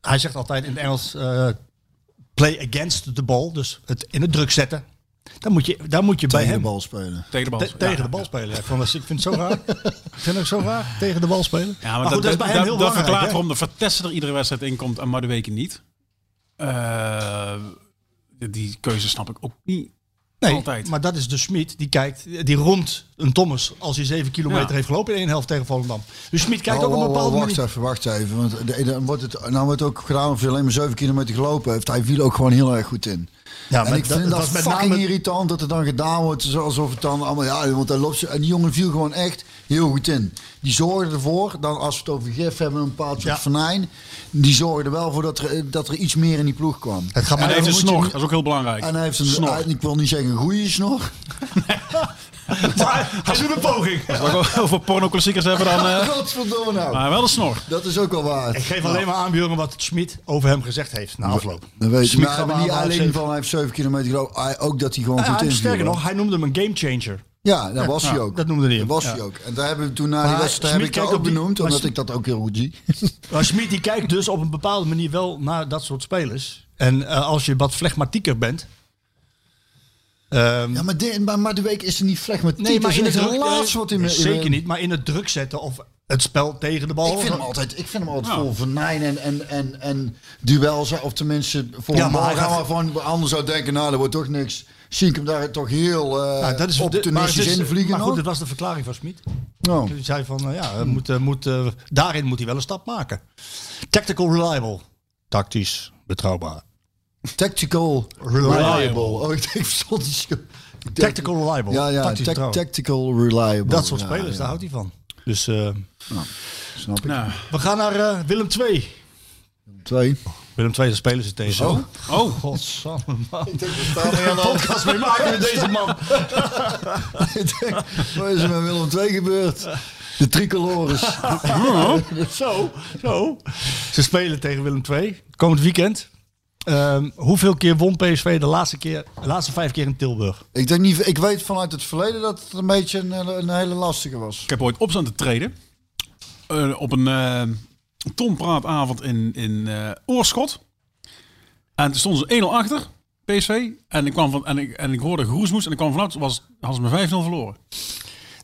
Hij zegt altijd in het Engels: eh, play against the ball. Dus het in het druk zetten. Dan moet je, daar moet je bij Tegen de hem bal spelen. tegen de bal. te- tegen Ja. de bal spelen. Ja, ik, vond, dat- ik vind het zo raar. ik vind het zo raar. Tegen de bal spelen. Ja, maar, goed, dat, dat is bij hem dat, heel dat belangrijk. verklaart waarom de Vertessen er iedere wedstrijd in komt en Madueke niet. Eh, die keuze snap ik ook niet. Nee, Altijd. maar dat is de Smit die kijkt, die rond een Thomas als hij 7 kilometer Ja. heeft gelopen in één helft tegen Volendam. Dus Smit kijkt Oh, ook op een oh, bepaalde wacht manier. even, wacht even. Want de- dan wordt het, nou wordt het ook gedaan of hij alleen maar 7 kilometer gelopen heeft. Hij viel ook gewoon heel erg goed in. Ja, en maar ik dat- vind dat dat, was met fucking name- irritant dat het dan gedaan wordt. Alsof het dan allemaal, ja, want hij loopt, zo- en die jongen viel gewoon echt heel goed in. Die zorgde ervoor, dan als we het over gif hebben, een bepaald soort Ja. venijn. Die zorgde er wel voor dat er, dat er iets meer in die ploeg kwam. Het gaat En hij heeft een je snor. Dat is ook heel belangrijk. En hij heeft een, snor. ik wil niet zeggen een goede snor. [LAUGHS] [LAUGHS] Maar hij doet een poging. Als we ook over porno-klassiekers hebben, dan... eh Godverdomme nou. maar wel een snor. Dat is ook wel waar. Ik geef alleen maar aanburen wat Schmid over hem gezegd heeft na afloop. Dat weet. Smit Maar gaat niet alleen van hij heeft 7 kilometer Ook dat hij gewoon Ja, goed in sterker nog, hij noemde hem een gamechanger. Ja, dat was hij ook. dat noemde hij Dat was ja. hij ook. En daar hebben we toen na die wedstrijd heb Smit ik dat ook die- benoemd, omdat Smit- ik dat ook heel goed zie. [LAUGHS] Maar Schmid die kijkt dus op een bepaalde manier wel naar dat soort spelers. En eh, als je wat flegmatieker bent... ehm, Ja, maar de, maar, maar de week is er niet vlecht met nee, maar in het laatste wat in nee, me- Zeker niet, maar in het druk zetten of het spel tegen de bal. Ik vind hem altijd, ik vind hem altijd vol venijn en, en, en, en duels, of tenminste voor Ja, een maar gaan gaat- waarvan anders zou denken, nou, dat wordt toch niks. Zie ik hem daar toch heel eh Nou, dat is het is- invliegen. Maar goed, dat was de verklaring van Smit. Nou, Hij zei van, eh, ja, moet, moet, daarin moet hij wel een stap maken. Tactical reliable. Tactisch betrouwbaar. Tactical Reliable. reliable. Oh, ik denk, denk- Tactical reliable. Ja, ja, tactical reliable. Dat soort Ja, spelers, ja. daar houdt hij van. Dus eh, Snap ik. Nou, we gaan naar eh, Willem II. Twee. Willem II, daar spelen ze tegen. Zo. oh, Godsamme, man. Ik denk, we staan hier aan de Podcast mee maken met deze man. [LAUGHS] Ik denk, Wat is er met Willem II gebeurd? De tricolores. [LAUGHS] zo, zo. Ze spelen tegen Willem II. Komend weekend. Ehm, hoeveel keer won PSV de laatste, keer, de laatste vijf keer in Tilburg? ik, denk niet, ik weet vanuit het verleden dat het een beetje een, een hele lastige was. ik heb ooit op staan te treden. Eh, op een uh, tonpraatavond in, in eh, Oorschot. En toen stonden ze 1-0 achter, PSV. En ik, kwam van, en ik, en ik hoorde geroesmoes en ik kwam vanuit, was, hadden ze me 5-0 verloren.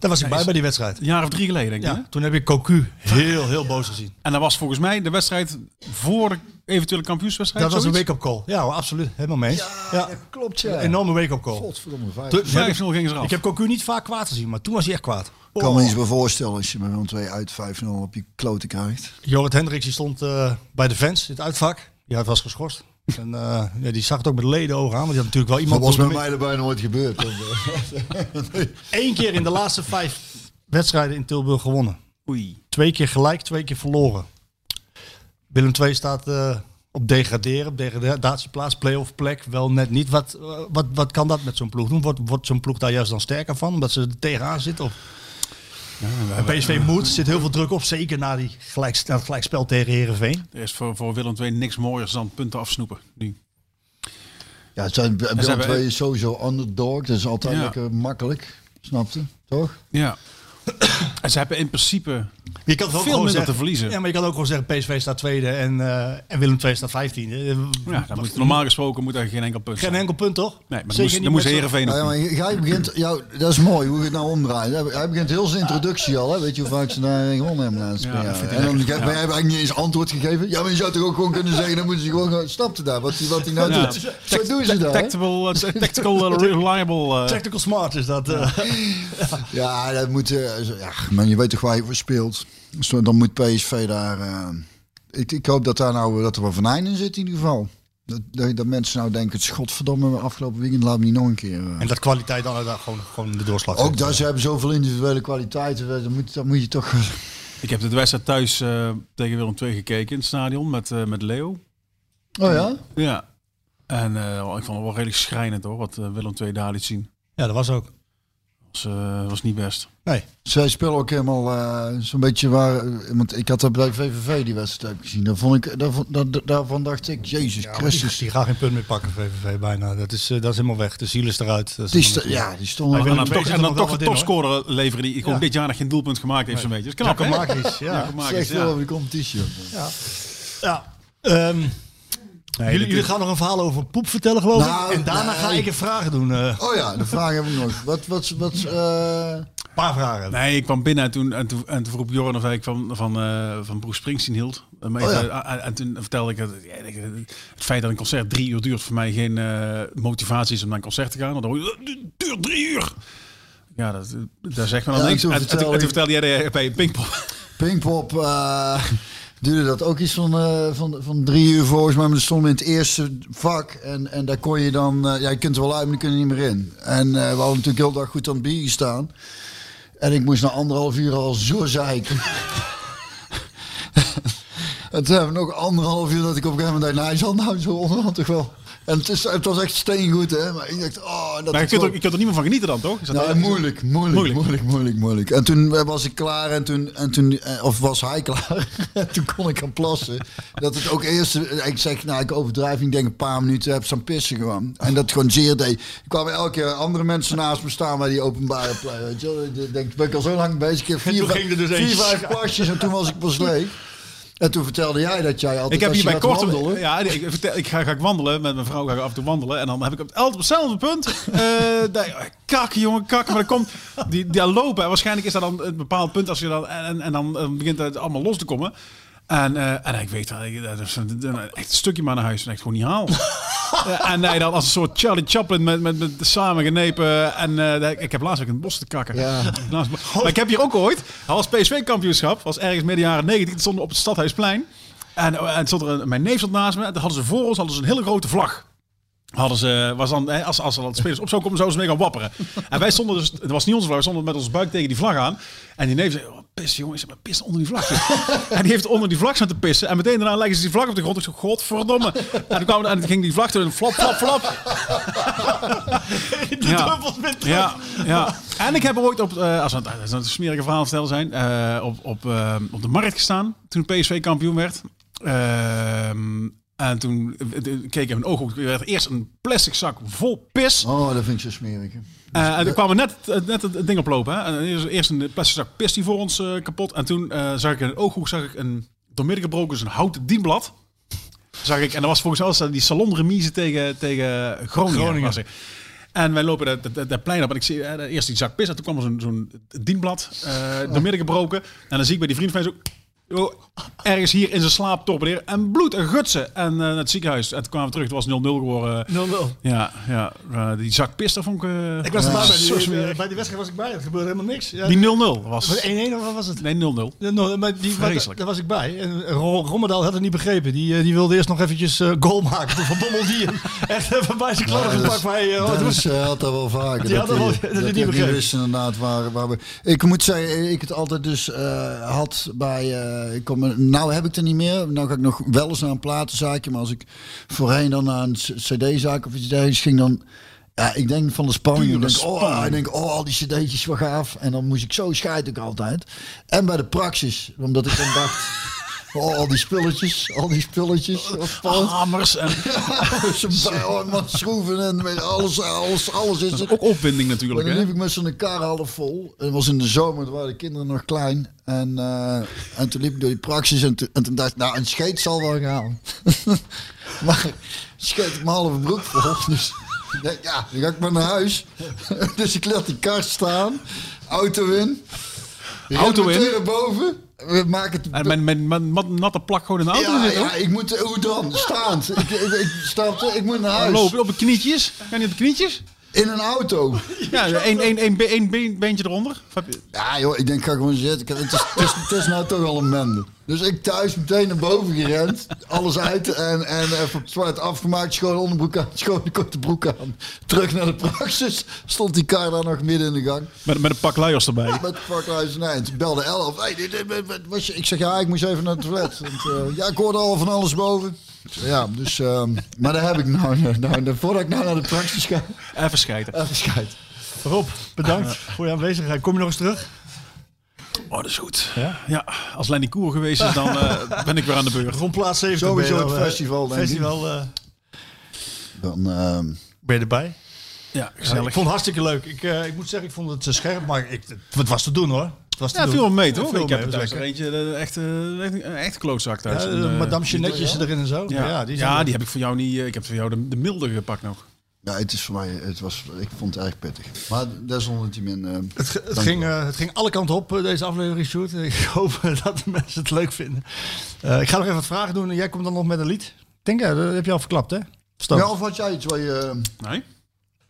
Daar was ik bij bij die wedstrijd. Een jaar of drie geleden, denk ik. hè? Ja, toen heb ik Cocu heel, heel boos gezien. En dat was volgens mij de wedstrijd voor de eventuele kampioenswedstrijd. Dat was een wake-up call. Ja, hoor, absoluut. Helemaal mee. Ja, klopt, ja. Een enorme wake-up call. Godverdomme vijf. Toen- 5-0 gingen ze eraf. Ik heb Cocu niet vaak kwaad gezien, maar toen was hij echt kwaad. Ik kan me iets bij voorstellen als je met Willem 2 uit 5-0 op je kloten krijgt. Jorrit Hendricks die stond eh, bij de fans in het uitvak. Ja, het was geschorst. En eh, ja, die zag het ook met leden ogen aan. Want die had natuurlijk wel Dat iemand... was de mij erbij nooit gebeurd. [LAUGHS] Eén keer in de laatste vijf wedstrijden in Tilburg gewonnen. Oei. Twee keer gelijk, twee keer verloren. Willem II staat eh, op degraderen, op degradatieplaats, play-off plek, wel net niet. Wat, eh, wat, wat kan dat met zo'n ploeg doen? Wordt, wordt zo'n ploeg daar juist dan sterker van, omdat ze er tegenaan zitten? Of? PSV moet, zit heel veel druk op, zeker na, die gelijk, na het gelijkspel tegen Herenveen. Er is voor, voor Willem II niks mooiers dan punten afsnoepen. Nu. Ja, het zijn, Willem 2 is sowieso underdog. Dat is altijd Ja. lekker makkelijk. Snapte? Toch? Ja. En ze hebben in principe Je kan het ook veel gewoon minder zeggen, te verliezen. Ja, maar je kan ook gewoon zeggen, PSV staat tweede en, eh, en Willem II staat vijftiende. Ja, dan moet, normaal gesproken moet er geen enkel punt Geen zijn. enkel punt, toch? Nee, maar dan Zeker dan moest Heerenveen Ja, nog maar doen. jij begint, jou, dat is mooi hoe je het nou omdraait. Hij- Hij begint heel zijn introductie al. Hè? Weet je hoe vaak ze daar gewonnen hebben? Ja, en dan heb jij eigenlijk niet eens antwoord gegeven. Ja, maar je zou toch ook gewoon kunnen zeggen, dan moeten ze gewoon... Snapte daar, wat hij wat die nou Ja. doet. Zo doen ze dat? Tactical, eh, tactical eh, reliable. Tactical smart is dat. eh. Ja, dat moet... eh, ja, man, je weet toch waar je voor speelt. Dan moet PSV daar... eh, ik, ik hoop dat, daar nou, dat er wel venijn in zit in ieder geval. Dat, dat, dat mensen nou denken, het is godverdomme, afgelopen weekend laat me niet nog een keer... eh. En dat kwaliteit dan daar gewoon, gewoon de doorslag Ook daar, ze hebben zoveel individuele kwaliteiten. Dat moet, dat moet je toch... Ik heb de wedstrijd thuis eh, tegen Willem II gekeken in het stadion met, eh, met Leo. Oh ja? Ja. En eh, ik vond het wel redelijk schrijnend hoor, wat eh, Willem II daar liet zien. Ja, dat was ook. Was, eh, was niet best. Nee. Zij spelen ook helemaal eh, zo'n beetje waar... Want ik had dat bij VVV die wedstrijd gezien. Daar vond ik, daarvan, daar, daarvan dacht ik, Jezus Ja, die, Christus. die gaan geen punt meer pakken, VVV bijna. Dat is, eh, dat is helemaal weg. De ziel is eruit. Dat is Die ja, die stonden... En toch, en dan toch hoor. topscorer leveren die gewoon Ja. dit jaar nog geen doelpunt gemaakt heeft. Zo'n beetje. Dat is knap, hè? Marquis, ja. Ja. over de competitie. ook. ja. Jullie, gaan nog een verhaal over poep vertellen, geloof Nou, ik. En daarna ga ik een vraag doen. eh. Oh ja, de vraag heb ik nog. Wat, wat, wat, eh, Een paar vragen. Nee, ik kwam binnen en toen, en toen, en toen vroeg Jorn of ik van, van, eh, van Bruce Springsteen hield. En, Oh ja. en, en toen vertelde ik dat ja, het feit dat een concert drie uur duurt voor mij geen eh, motivatie is om naar een concert te gaan. Want dan hoor je, "Het duurt drie uur. Ja, dat, daar zegt men dan Ja, niks. En, en toen, vertelde en toen ik- vertelde jij bij Pinkpop. Pinkpop eh, duurde dat ook iets van, eh, van, van drie uur volgens mij. Maar dan stonden we in het eerste vak. En, en daar kon je dan... eh, ja, je kunt er wel uit, maar je kunt er niet meer in. En eh, we hadden natuurlijk heel dag goed aan het bier gestaan. En ik moest na anderhalf uur al zo zeiken. en toen hebben we nog anderhalf uur dat ik op een gegeven moment dacht... Nou, hij zal nou zo onderhand toch wel... En het, is, het was echt steengoed, hè. Maar ik dacht, oh... Dat Maar je kunt, zo- er, je kunt er niet meer van genieten dan, toch? Is dat ja, wel- moeilijk, moeilijk, Moeilijk. moeilijk, moeilijk, moeilijk, En toen eh, was ik klaar en toen, en toen eh, of was hij [LAUGHS] klaar, en toen kon ik gaan plassen. Dat het ook eerst, eh, ik zeg, nou ik overdrijf, ik denk een paar minuten, heb staan pissen gewoon. En dat gewoon zeer deed. Ik kwam elke keer andere mensen naast me staan bij die openbare plek, weet je wel. Ik denk, ben ik al zo lang bezig, ik heb vier, toen vijf- er dus vier vijf plasjes en toen was ik pas [LAUGHS] leeg. En toen vertelde jij dat jij altijd Ik heb hier bij korte... wandelen- Ja, ik, vertel, ik ga, ga ik wandelen. Met mijn vrouw ga ik af en toe wandelen. En dan heb ik op, altijd op hetzelfde punt... eh [LAUGHS] dat- kakken, jongen, kakken. Maar dan komt... Die, die lopen. En waarschijnlijk is dat dan een bepaald punt... Als je dan, en, en dan eh, begint het allemaal los te komen. En, eh, en ik weet dat ik dat is een, een- echt een stukje maar naar huis en echt gewoon niet haal. [LAUGHS] Eh, en nee, dan als een soort Charlie Chaplin met, met, met samengenepen. En eh, ik heb laatst ook in het bos te kakken. Ja. Laatst- Maar ik heb hier ook ooit, was PSV-kampioenschap, was ergens midden jaren 90, het stond op het Stadhuisplein. En, en stond er een, mijn neef zat naast me, en hadden ze voor ons hadden ze een hele grote vlag. Hadden ze, was dan, als, als er dan spelers op zou komen, zouden ze mee gaan wapperen. En wij stonden dus, het was niet onze vlag, we stonden met ons buik tegen die vlag aan. En die neef zei, pis jongen, ik zeg maar pis onder die vlag. [LAUGHS] en die heeft onder die vlag zitten pissen. En meteen daarna leggen ze die vlag op de grond. Ik zei, godverdomme. En toen, kwam, en toen ging die vlag toen flap, flap, flap. [LAUGHS] ja. Ja, ja. En ik heb ooit op, eh, als we aan het- smerige verhaal vertellen zijn, eh, op, op, eh, op de markt gestaan toen PSV kampioen werd. Ehm, en toen keek ik in mijn oog, er werd eerst een plastic zak vol pis. Oh, dat vind ik zo smerig. Eh, en toen kwam er net, eh, net het ding oplopen. Hè? Eerst- een plastic zak pis die voor ons eh, kapot. En toen zag ik in een ooghoek zag ik een doormidden gebroken dus een houten dienblad. Zag ik, en dat was volgens mij die salonremise tegen, tegen Groningen. Groningen. En wij lopen dat, dat, dat plein op en ik zie eerst die zak pis. En toen kwam er zo'n zo'n dienblad eh doormidden gebroken. En dan zie ik bij die vriend van mij zo... joh, ergens hier in zijn slaap torpederen. En bloed en gutsen. En eh, naar het ziekenhuis. En toen kwamen we terug. Het was 0-0 geworden. 0-0. Ja, ja eh, die zak pis, vond ik... eh, Ik was erbij bij die, bij die wedstrijd was ik bij. Er gebeurde helemaal niks. Ja, Die 0-0 was... was het 1-1 of wat was het? Nee, 0-0. Ja, no, maar die, Vreselijk. daar was ik bij. En Ro- Rommedaal had het niet begrepen. Die, die wilde eerst nog eventjes goal maken. Van Bommel die hem [LAUGHS] echt even bij zijn kladden Ja, gepakt. Dennis had dat wel vaker. Die had dat wel- niet inderdaad waar, waar we... Ik moet zeggen, ik het altijd dus eh, had bij... eh, ik kom, nou heb ik er niet meer. Nou ga ik nog wel eens naar een platenzaakje. Maar als ik voorheen dan naar een cd-zaak of iets dergelijks ging, dan... Ja, ik denk van de spanning. Ik denk, oh, ik denk, oh, al die cd'tjes, wat gaaf. En dan moest ik zo scheiden ook altijd. En bij de praxis, omdat ik dan dacht... [LAUGHS] Oh, al die spulletjes, al die spulletjes. spannend. Hamers en [LAUGHS] bij- oh, schroeven en je, alles, alles, alles is er. ook opwinding Maar natuurlijk. dan Hè? liep ik met zo'n kar half vol. Het was in de zomer, toen waren de kinderen nog klein. En, eh, en toen liep ik door die praxis en, toen- en toen dacht ik, nou, een scheet zal wel gaan. [LAUGHS] maar scheet ik mijn halve broek vol. Dus ja, dan ga ik maar naar huis. [LAUGHS] dus ik laat die kar staan, auto in. Auto in? Boven. We maken het... Mijn, mijn, mijn natte plak gewoon in de auto ja, zitten. ja, ik moet, hoe dan? Staand. [LAUGHS] ik, ik, ik, snap je? ik moet naar huis. Lopen op de knietjes. Ga je niet op de knietjes? In een auto. [LAUGHS] Ja, één, één, één, één been- beentje eronder. Ja joh, ik denk, ik ga gewoon zitten. Het is, het, is, het is nou toch al een mende. Dus ik thuis meteen naar boven gerend. Alles uit en, en even op het zwart afgemaakt. Schoon onderbroek aan, schoon de korte broek aan. Terug naar de praxis. Stond die kar daar nog midden in de gang. Met, met een pak luiers erbij. Met pakhuis en eind. Belde 11. Hey, dit, dit, dit, wat was je? Ik zeg, ja, ik moest even naar het toilet. Want, eh, ja, ik hoorde al van alles boven. Ja, dus... ehm, maar daar heb ik nou, nou, nou... Voordat ik nou naar de praxis ga... Even schijten. Even schijt. Rob, bedankt voor je aanwezigheid. Kom je nog eens terug? Oh, dat is goed. Ja? Ja, als Lenny Koer geweest is, dan eh, [LAUGHS] ben ik weer aan de beurt. Rond plaats 70 Sowieso het eh, festival, denk festival eh, Dan... ehm, ben je erbij. Ja, Ja, ik gezellig. vond het hartstikke leuk. Ik, eh, ik moet zeggen, ik vond het scherp, maar ik, het was te doen hoor. Het was te Ja, doen. viel wel mee, toch? Ja, viel ik mee, heb er thuis er eentje, echt, eh, echt, een echt klootzak thuis. Ja, En, de eh, Madame Jeanetjes erin en zo. Ja, Ja, ja, die, die, heb ik voor jou niet. eh, Ik heb voor jou de, de milde gepakt nog. Ja, het is voor mij, het was, ik vond het erg pittig. Maar desalniettemin... eh Het, het, ging, eh, het ging alle kanten op, eh, deze aflevering, Sjoerd. Ik [LAUGHS] hoop dat de mensen het leuk vinden. Eh, ik ga nog even wat vragen doen en jij komt dan nog met een lied. Ik denk, ja, dat heb je al verklapt, hè? Verstand. Ja, of had jij iets waar je... eh, Nee?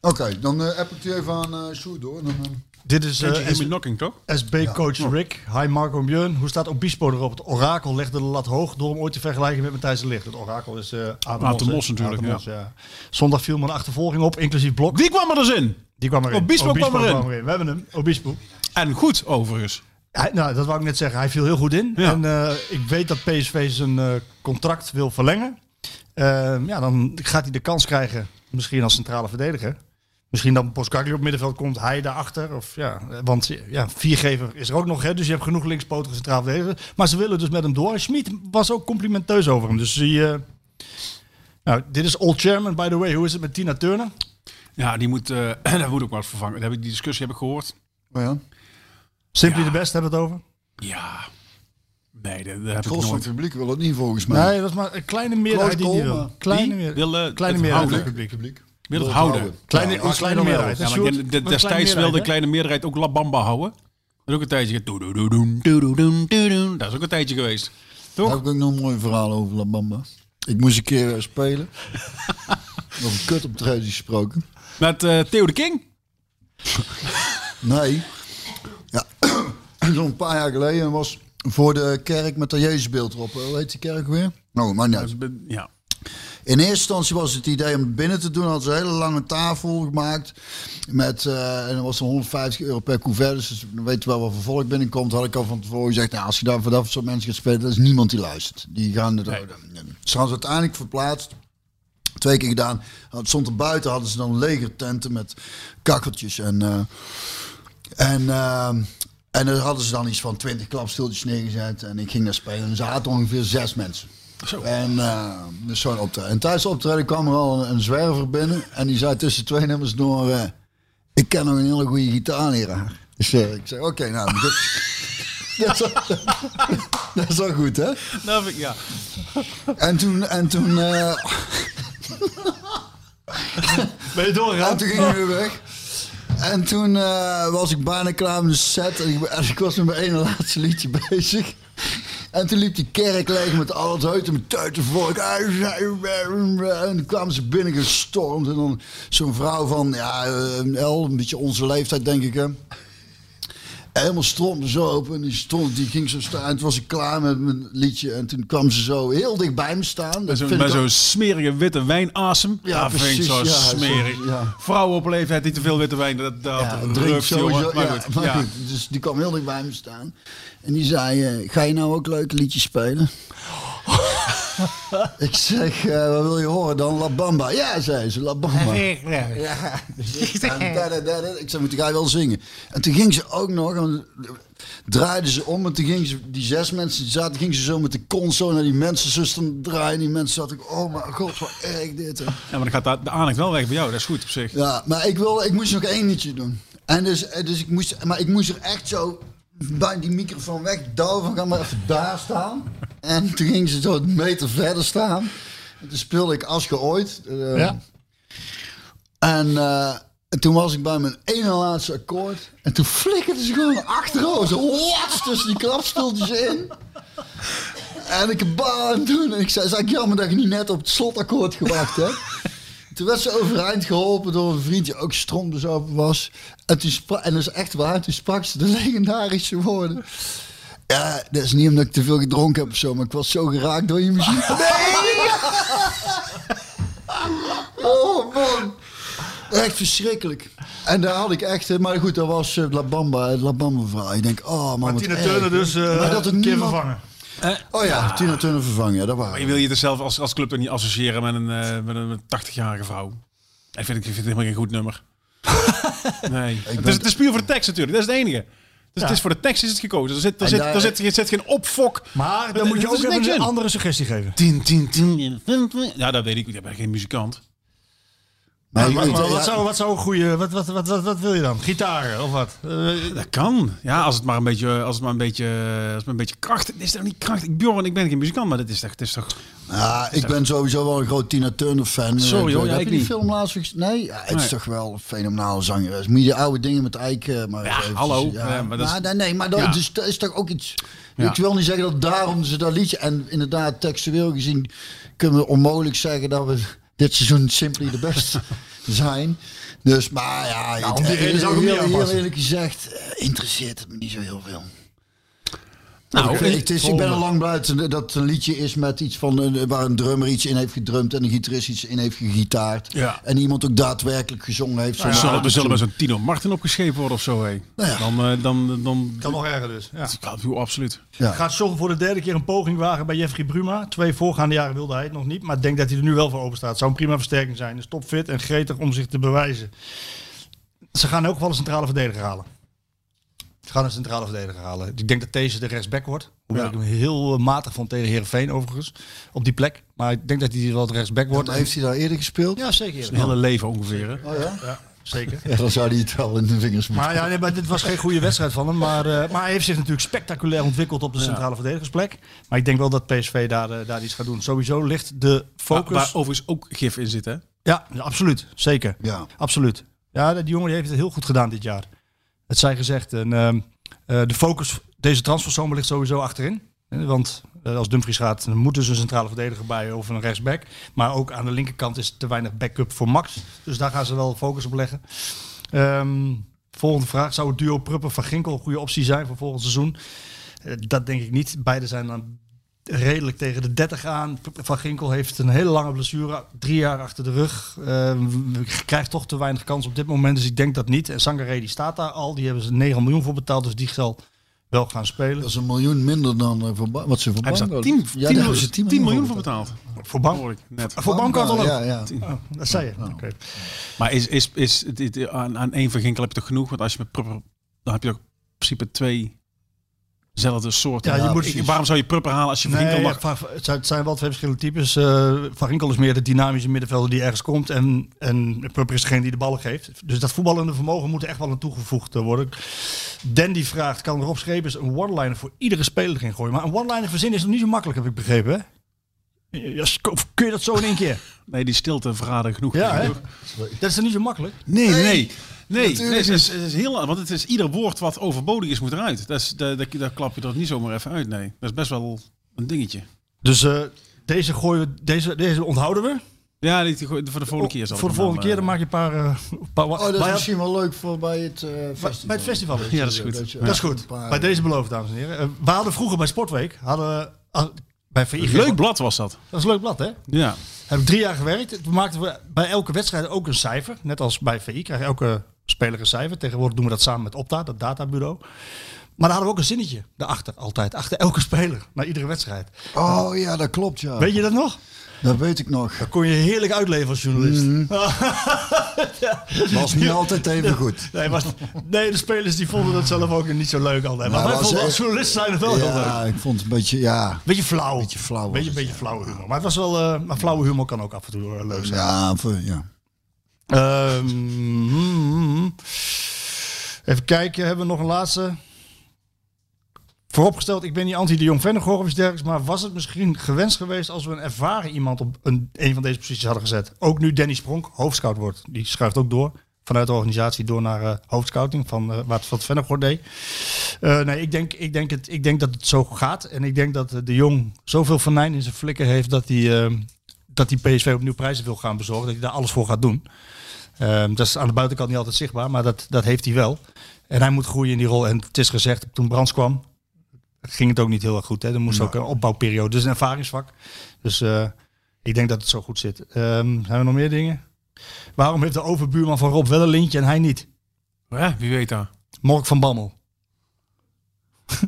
Oké, dan eh app ik die even aan eh Sjoerd door. en Dan, Dit is you eh, me knocking, toch? SB-coach Rick. Hi Marco en Björn. Hoe staat Obispo erop? Het orakel legde de lat hoog door hem ooit te vergelijken met Matthijs de Ligt. Het orakel is eh Aad de Aad de hè? Mos natuurlijk, ja. Zondag viel me een achtervolging op, inclusief blok. Wie kwam er dus in? Die kwam erin. Obispo kwam erin. We hebben hem, Obispo. En goed, overigens. Hij, nou, dat wou ik net zeggen. Hij viel heel goed in. Ja. En eh, ik weet dat PSV zijn eh, contract wil verlengen. Ehm, ja, dan gaat hij de kans krijgen, misschien als centrale verdediger. Misschien dat Boskakli op middenveld komt, hij daarachter. Of, ja, want ja, viergever is er ook nog, hè, dus je hebt genoeg linkspotige centraal verdediger. Maar ze willen dus met hem door. En Schmid was ook complimenteus over hem. Dus die, eh, nou, dit is Old Chairman, by the way. Hoe is het met Tina Turner? Ja, die moet, eh [CLEARS THROAT] daar moet ook wat vervangen. Dat heb ik, die discussie heb ik gehoord. oh ja. Simply Ja. de best hebben we het over. Ja. Nee, dat, dat heb Het ik gros van nooit. het publiek wil het niet volgens mij. Nee, dat is maar een kleine meerderheid die wil. Kleine, Die meer, wil, kleine meerderheid van het publiek wil houden. Kleine, een kleine meerderheid. De, destijds wilde kleine meerderheid ook La Bamba houden. Dat is ook een tijdje. Dat is ook een tijdje geweest. Toch? Heb ik nog een mooi verhaal over La Bamba. Ik moest een keer eh, spelen. [LAUGHS] Nog een kut op gesproken. Met eh, Theo de King? nee. Ja, [CLEARS THROAT] zo'n paar jaar geleden was voor de kerk met dat Jezusbeeld erop. Hoe heet die kerk weer? Nou, maar niet. Ja. In eerste instantie was het idee om het binnen te doen. Hadden ze een hele lange tafel gemaakt. Met, eh, en dat was dan 150 euro per couvert. Dus dan weet je wel wat voor volk binnenkomt. Had ik al van tevoren gezegd. Nou, als je daar voor dat soort mensen gaat spelen. Dat is niemand die luistert. Die gaan het houden. Ze hadden ze uiteindelijk verplaatst. Twee keer gedaan. Het stond er buiten. Hadden ze dan legertenten met kakkeltjes. En, eh, en, eh, en dan hadden ze dan iets van 20 klapstoeltjes neergezet. En ik ging daar spelen. En er zaten ongeveer zes mensen. En uh, dus zo'n optreden. En tijdens de optreden kwam er al een, een zwerver binnen. En die zei tussen twee nummers door... eh, ik ken nog een hele goede gitaarleraar. Dus eh, ik zei, oké, nou... [LAUGHS] Dat, dat, is wel, [LAUGHS] dat is wel goed, hè? Ik, ja. En toen... En toen, eh, [LAUGHS] Ben je doorgegaan? en toen gingen we weer weg. En toen eh, was ik bijna klaar met de set. En ik, en ik was met mijn ene laatste liedje bezig. En toen liep die kerk leeg met al het huid en met tuitenvolk. En toen kwamen ze binnen gestormd. En dan zo'n vrouw van, ja, eh, El, een beetje onze leeftijd denk ik hè. Helemaal stroomde zo open. En die, stond, die ging zo staan. En toen was ik klaar met mijn liedje. En toen kwam ze zo heel dicht bij me staan. Dat Met zo'n met smerige witte wijnasem. Ja, Ja, dat vind ik precies, zo ja, zo, smerig. ja. Vrouwen op leeftijd die te veel witte wijn. Dat, dat Ja, sowieso. jongen. Maar goed, dus die kwam heel dicht bij me staan. En die zei, eh, ga je nou ook leuke liedjes spelen? [LAUGHS] [LAUGHS] ik zeg, eh, wat wil je horen dan? La Bamba. Ja, zei ze, La Bamba. Ja. Dus [LAUGHS] ik, ik zei, moet ga je wel zingen? En toen ging ze ook nog, en draaiden ze om en toen gingen ze, die zes mensen die zaten, gingen ze zo met de zo naar die mensen zuster draaien. Die mensen zaten, oh mijn god, wat erg dit. hè. Ja, maar dan gaat dat- de aandacht wel weg bij jou. Dat is goed op zich. Ja, maar ik, wil, ik moest nog één liedje doen. En dus, eh, dus ik moest, maar ik moest er echt zo die microfoon wegdouwen van ga maar even daar staan. En toen ging ze zo een meter verder staan. En toen speelde ik Als ooit. eh, Ja. En, eh, en toen was ik bij mijn ene laatste akkoord. En toen flikkerde ze gewoon achterover. Zo wat tussen die klapstoeltjes in. En ik baan doen. En ik zei, eigenlijk jammer dat je niet net op het slotakkoord gewacht hebt. Toen werd ze overeind geholpen door een vriend die ook stromde open was. En, toen spra- en dat is echt waar, toen sprak ze de [LAUGHS] legendarische woorden. Ja, dat is niet omdat ik te veel gedronken heb of zo, maar ik was zo geraakt door je muziek. [LAUGHS] Nee! [LAUGHS] Oh man. Echt verschrikkelijk. En daar had ik echt, maar goed, dat was eh, La Bamba, het La Bamba verhaal. Ik denk, oh man, Maar wat Tina erg. Turner dus eh Maar dat een keer niemand- vervangen. Oh ja, Tina Turner vervangen, ja, dat waren. Maar je wil je er zelf als, als club toch niet associëren met een, eh, met een 80-jarige vrouw. Ik vind, ik vind het helemaal geen goed nummer. [LAUGHS] nee. Het is, het is puur voor de tekst natuurlijk. Dat is het enige. Dus het is voor de tekst is het gekozen. Er zit, er zit, daar- er zit, er zit geen opfok. Maar dan moet je ook even een andere suggestie geven. Tien, tien, tien. Ja, dat weet ik. Ik ben geen muzikant. Maar ja, wat, zou, wat zou een goede... Wat, wat, wat, wat, wat wil je dan? Gitaren of wat? Eh, Dat kan. Ja, als het maar een beetje, als het maar een beetje, als het maar een beetje kracht. Het is toch niet krachtig. Bjorn, ik ben geen muzikant, maar dit is toch, het is toch. Ja, ik ben sowieso wel een groot Tina Turner fan. Sorry, Eh, hoor, ja, Heb ik je die niet. film laatst? Nee, ja, het is toch wel een fenomenale zangeres. Moet je oude dingen met Eiken maar Ja, hallo. Ja, maar dat is- nee, maar dat, is, dat is toch ook iets... Ik wil niet zeggen dat daarom ze dat liedje... En inderdaad, textueel gezien kunnen we onmogelijk zeggen dat we dit seizoen simply de best [LAUGHS] zijn. Dus, maar ja, Ja, om die reden zou ik heel, eerlijk gezegd, eh, interesseert het me niet zo heel veel. Nou, ik, het is, ik ben er lang blij dat- dat het een liedje is met iets van een- waar een drummer iets in heeft gedrumd en een gitarist iets in heeft gegitaard. Ja. En iemand ook daadwerkelijk gezongen heeft. zonder zullen, we zullen zo'n Tino Martin opgeschreven worden of zo, hé. Nou ja. Dan, eh, dan, dan, kan nog erger dus. Ja. Joh, absoluut. Ja. Gaat John voor de derde keer een poging wagen bij Jeffrey Bruma. Twee voorgaande jaren wilde hij het nog niet. Maar ik denk dat hij er nu wel voor open staat. Zou een prima versterking zijn. Is topfit en gretig om zich te bewijzen. Ze gaan ook wel een centrale verdediger halen. Ze gaan een centrale verdediger halen. Ik denk dat deze de rechtsback wordt. Hoewel Ja. ik hem heel matig vond tegen Heerenveen overigens. Op die plek. Maar ik denk dat hij wel de rechtsback wordt. Maar heeft hij daar eerder gespeeld? Ja, zeker. Een hele leven ongeveer. Oh ja? Ja, zeker. [LAUGHS] Ja, dan zou hij het wel in de vingers moeten. Maar ja, nee, maar dit was geen goede wedstrijd van hem. Maar, eh, maar hij heeft zich natuurlijk spectaculair ontwikkeld op de centrale verdedigersplek. Maar ik denk wel dat PSV daar, eh, daar iets gaat doen. Sowieso ligt de focus... Waar, waar overigens ook gif in zit, hè. Ja, absoluut. Zeker. Ja. Absoluut. Ja, die jongen heeft het heel goed gedaan dit jaar. Het zij gezegd. En, ehm, eh, de focus deze transferzomer ligt sowieso achterin. Eh, Want eh, als Dumfries gaat, dan moet dus een centrale verdediger bij of een rechtsback. Maar ook aan de linkerkant is te weinig backup voor Max. Dus daar gaan ze wel focus op leggen. Ehm, volgende vraag. Zou het duo Pruppen van Ginkel een goede optie zijn voor volgend seizoen? Dat denk ik niet. Beide zijn dan redelijk tegen de 30 aan. Van Ginkel heeft een hele lange blessure, drie jaar achter de rug. Ehm, krijgt toch te weinig kans op dit moment, dus ik denk dat niet. En Sangaré die staat daar al, die hebben ze 9 miljoen voor betaald, dus die zal wel gaan spelen. Dat is een miljoen minder dan eh, voor wat ze voor Bango- 10, Ja, daar hebben ze 10 10 miljoen voor betaald. Voor ik net. Voor Baumgartel ook. Ja, ja. Oh, dat zei je. Oké. Maar is, is, is, dit, aan, aan één van Ginkel heb je toch genoeg? Want als je met dan heb je ook in principe twee zelfde soorten. Ja, je moet- Ik- waarom zou je Prupper halen als je van Ginkel Nee, mag? Van- het, zijn, het zijn wel twee verschillende types. Eh, van Ginkel is meer de dynamische middenvelder die ergens komt. En, en Pupper is degene die de ballen geeft. Dus dat voetballende vermogen moet er echt wel aan toegevoegd eh, worden. Dandy vraagt, kan Rob Schepers een one-liner voor iedere speler erin gooien? Maar een one-liner verzinnen is nog niet zo makkelijk, heb ik begrepen. Hè? Ja, kun je dat zo in één keer? [LAUGHS] Nee, die stilte verraden genoeg. Ja, hè? Dat is dan niet zo makkelijk. Nee, nee, nee. Nee, natuurlijk nee, het, is, het is heel, want het is ieder woord wat overbodig is moet eruit. Dat is, daar, daar, daar klap je er niet zomaar even uit. Nee, dat is best wel een dingetje. Dus eh, deze, gooien we, deze, deze onthouden we. Ja, die, voor de volgende keer zal Voor de volgende dan, keer dan eh, maak je een paar... eh, paar Oh, dat is bij- misschien wel leuk voor bij het eh, festival. Bij het festival. Ja, dat is goed. Dat je- Dat is goed. paar- Bij deze beloofd, dames en heren. We hadden vroeger bij Sportweek, hadden we, ah, bij VI... Leuk blad was dat. Dat is een leuk blad, hè? Ja. Heb ik drie jaar gewerkt. Toen maakten we bij elke wedstrijd ook een cijfer. Net als bij VI krijg je elke speler cijfer. Tegenwoordig doen we dat samen met Opta, dat databureau. Maar daar hadden we ook een zinnetje daarachter, altijd. Achter elke speler, na iedere wedstrijd. Oh ja, dat klopt, ja. Weet je dat nog? Dat weet ik nog. Dat kon je heerlijk uitleven als journalist. [LAUGHS] Was niet altijd even goed. [LAUGHS] Nee, nee, de spelers die vonden dat zelf ook niet zo leuk altijd. Maar Maar wij vonden als journalist zijn het wel heel leuk. Ja, ik vond het een beetje, ja. Beetje flauw. Beetje flauw Beetje, beetje ja. flauwe humor. Maar het was wel, eh, maar flauwe humor kan ook af en toe eh, leuk zijn. Ja, voor, ja. Ehm, hmm, even kijken, hebben we nog een laatste? Vooropgesteld, ik ben niet anti de Jong Vennegoor of iets dergelijks, maar was het misschien gewenst geweest als we een ervaren iemand op een, een van deze posities hadden gezet? Ook nu Danny Spronk hoofdscout wordt. Die schuift ook door vanuit de organisatie door naar eh, hoofdscouting van eh, wat, Vennegoor deed. Eh, nee, ik denk, ik, denk het, ik denk dat het zo gaat. En ik denk dat de Jong zoveel venijn in zijn flikken heeft dat hij, eh, dat hij PSV opnieuw prijzen wil gaan bezorgen. Dat hij daar alles voor gaat doen. Ehm, dat is aan de buitenkant niet altijd zichtbaar, maar dat, dat heeft hij wel. En hij moet groeien in die rol. En het is gezegd, toen Brands kwam, ging het ook niet heel erg goed. Hè? Er moest ook een opbouwperiode. Dus een ervaringsvak. Dus eh, ik denk dat het zo goed zit. Ehm, zijn er nog meer dingen? Waarom heeft de overbuurman van Rob wel een lintje en hij niet? Ja, wie weet dat. Mork van Bammel.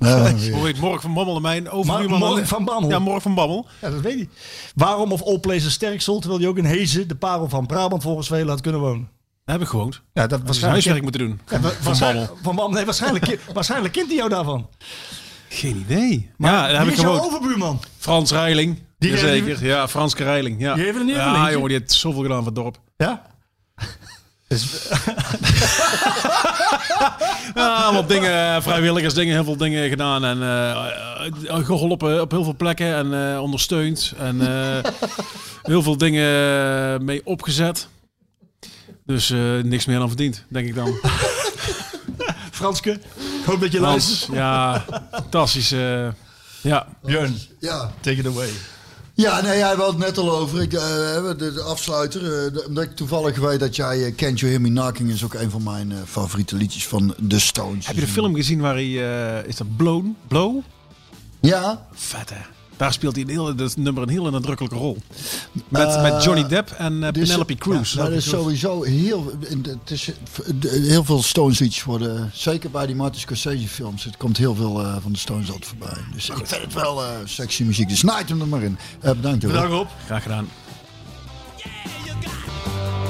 Ja, [LAUGHS] Hoe heet Mork van Bammel en mijn overbuurman? Mork van Bammel. Ja, Mork van Bammel. Ja, dat weet hij. Waarom of Places Sterksel, terwijl hij ook in Hezen, de parel van Brabant volgens velen had kunnen wonen? Daar heb ik gewoond. Ja, dat is waarschijnlijk. huiswerk moeten doen. Ja, Van Bammel. van Bammel. Nee, waarschijnlijk, [LAUGHS] waarschijnlijk kent hij jou daarvan. Geen idee. Maar ja, daar heb ik gewoond. overbuurman? Frans Reiling. Die- Zeker. Ja, Franske Reiling. Ja, Die heeft er niet even ja jongen, die heeft zoveel gedaan voor het dorp. Ja? [LAUGHS] Ja, allemaal dingen, vrijwilligersdingen, heel veel dingen gedaan. En eh, eh, geholpen op heel veel plekken en eh, ondersteund. En eh, [LAUGHS] heel veel dingen mee opgezet. Dus eh, niks meer dan verdiend, denk ik dan. [LAUGHS] Franske, ik hoop dat je luistert. ja, fantastisch. eh, ja, Björn, Ja. take it away. Ja, nee, jij had het net al over. Ik, eh, de, de afsluiter. eh, de- omdat ik toevallig weet dat jij eh, Can't You Hear Me Knocking is ook een van mijn eh, favoriete liedjes van The Stones. heb je de film gezien waar hij... eh, is dat Blown? Blow? Ja, Vet hè? Daar speelt hij een heel, dat nummer een heel nadrukkelijke rol. Met, met eh, Johnny Depp en eh, Penelope Cruz. Dat is sowieso heel, het is, heel veel Stones iets worden. Zeker bij die Martin Scorsese films. Het komt heel veel eh, van de Stones altijd voorbij. Dus ik vind het wel sexy muziek. Dus snijd hem er maar in. bedankt hoor. Bedankt op. Graag gedaan. Yeah,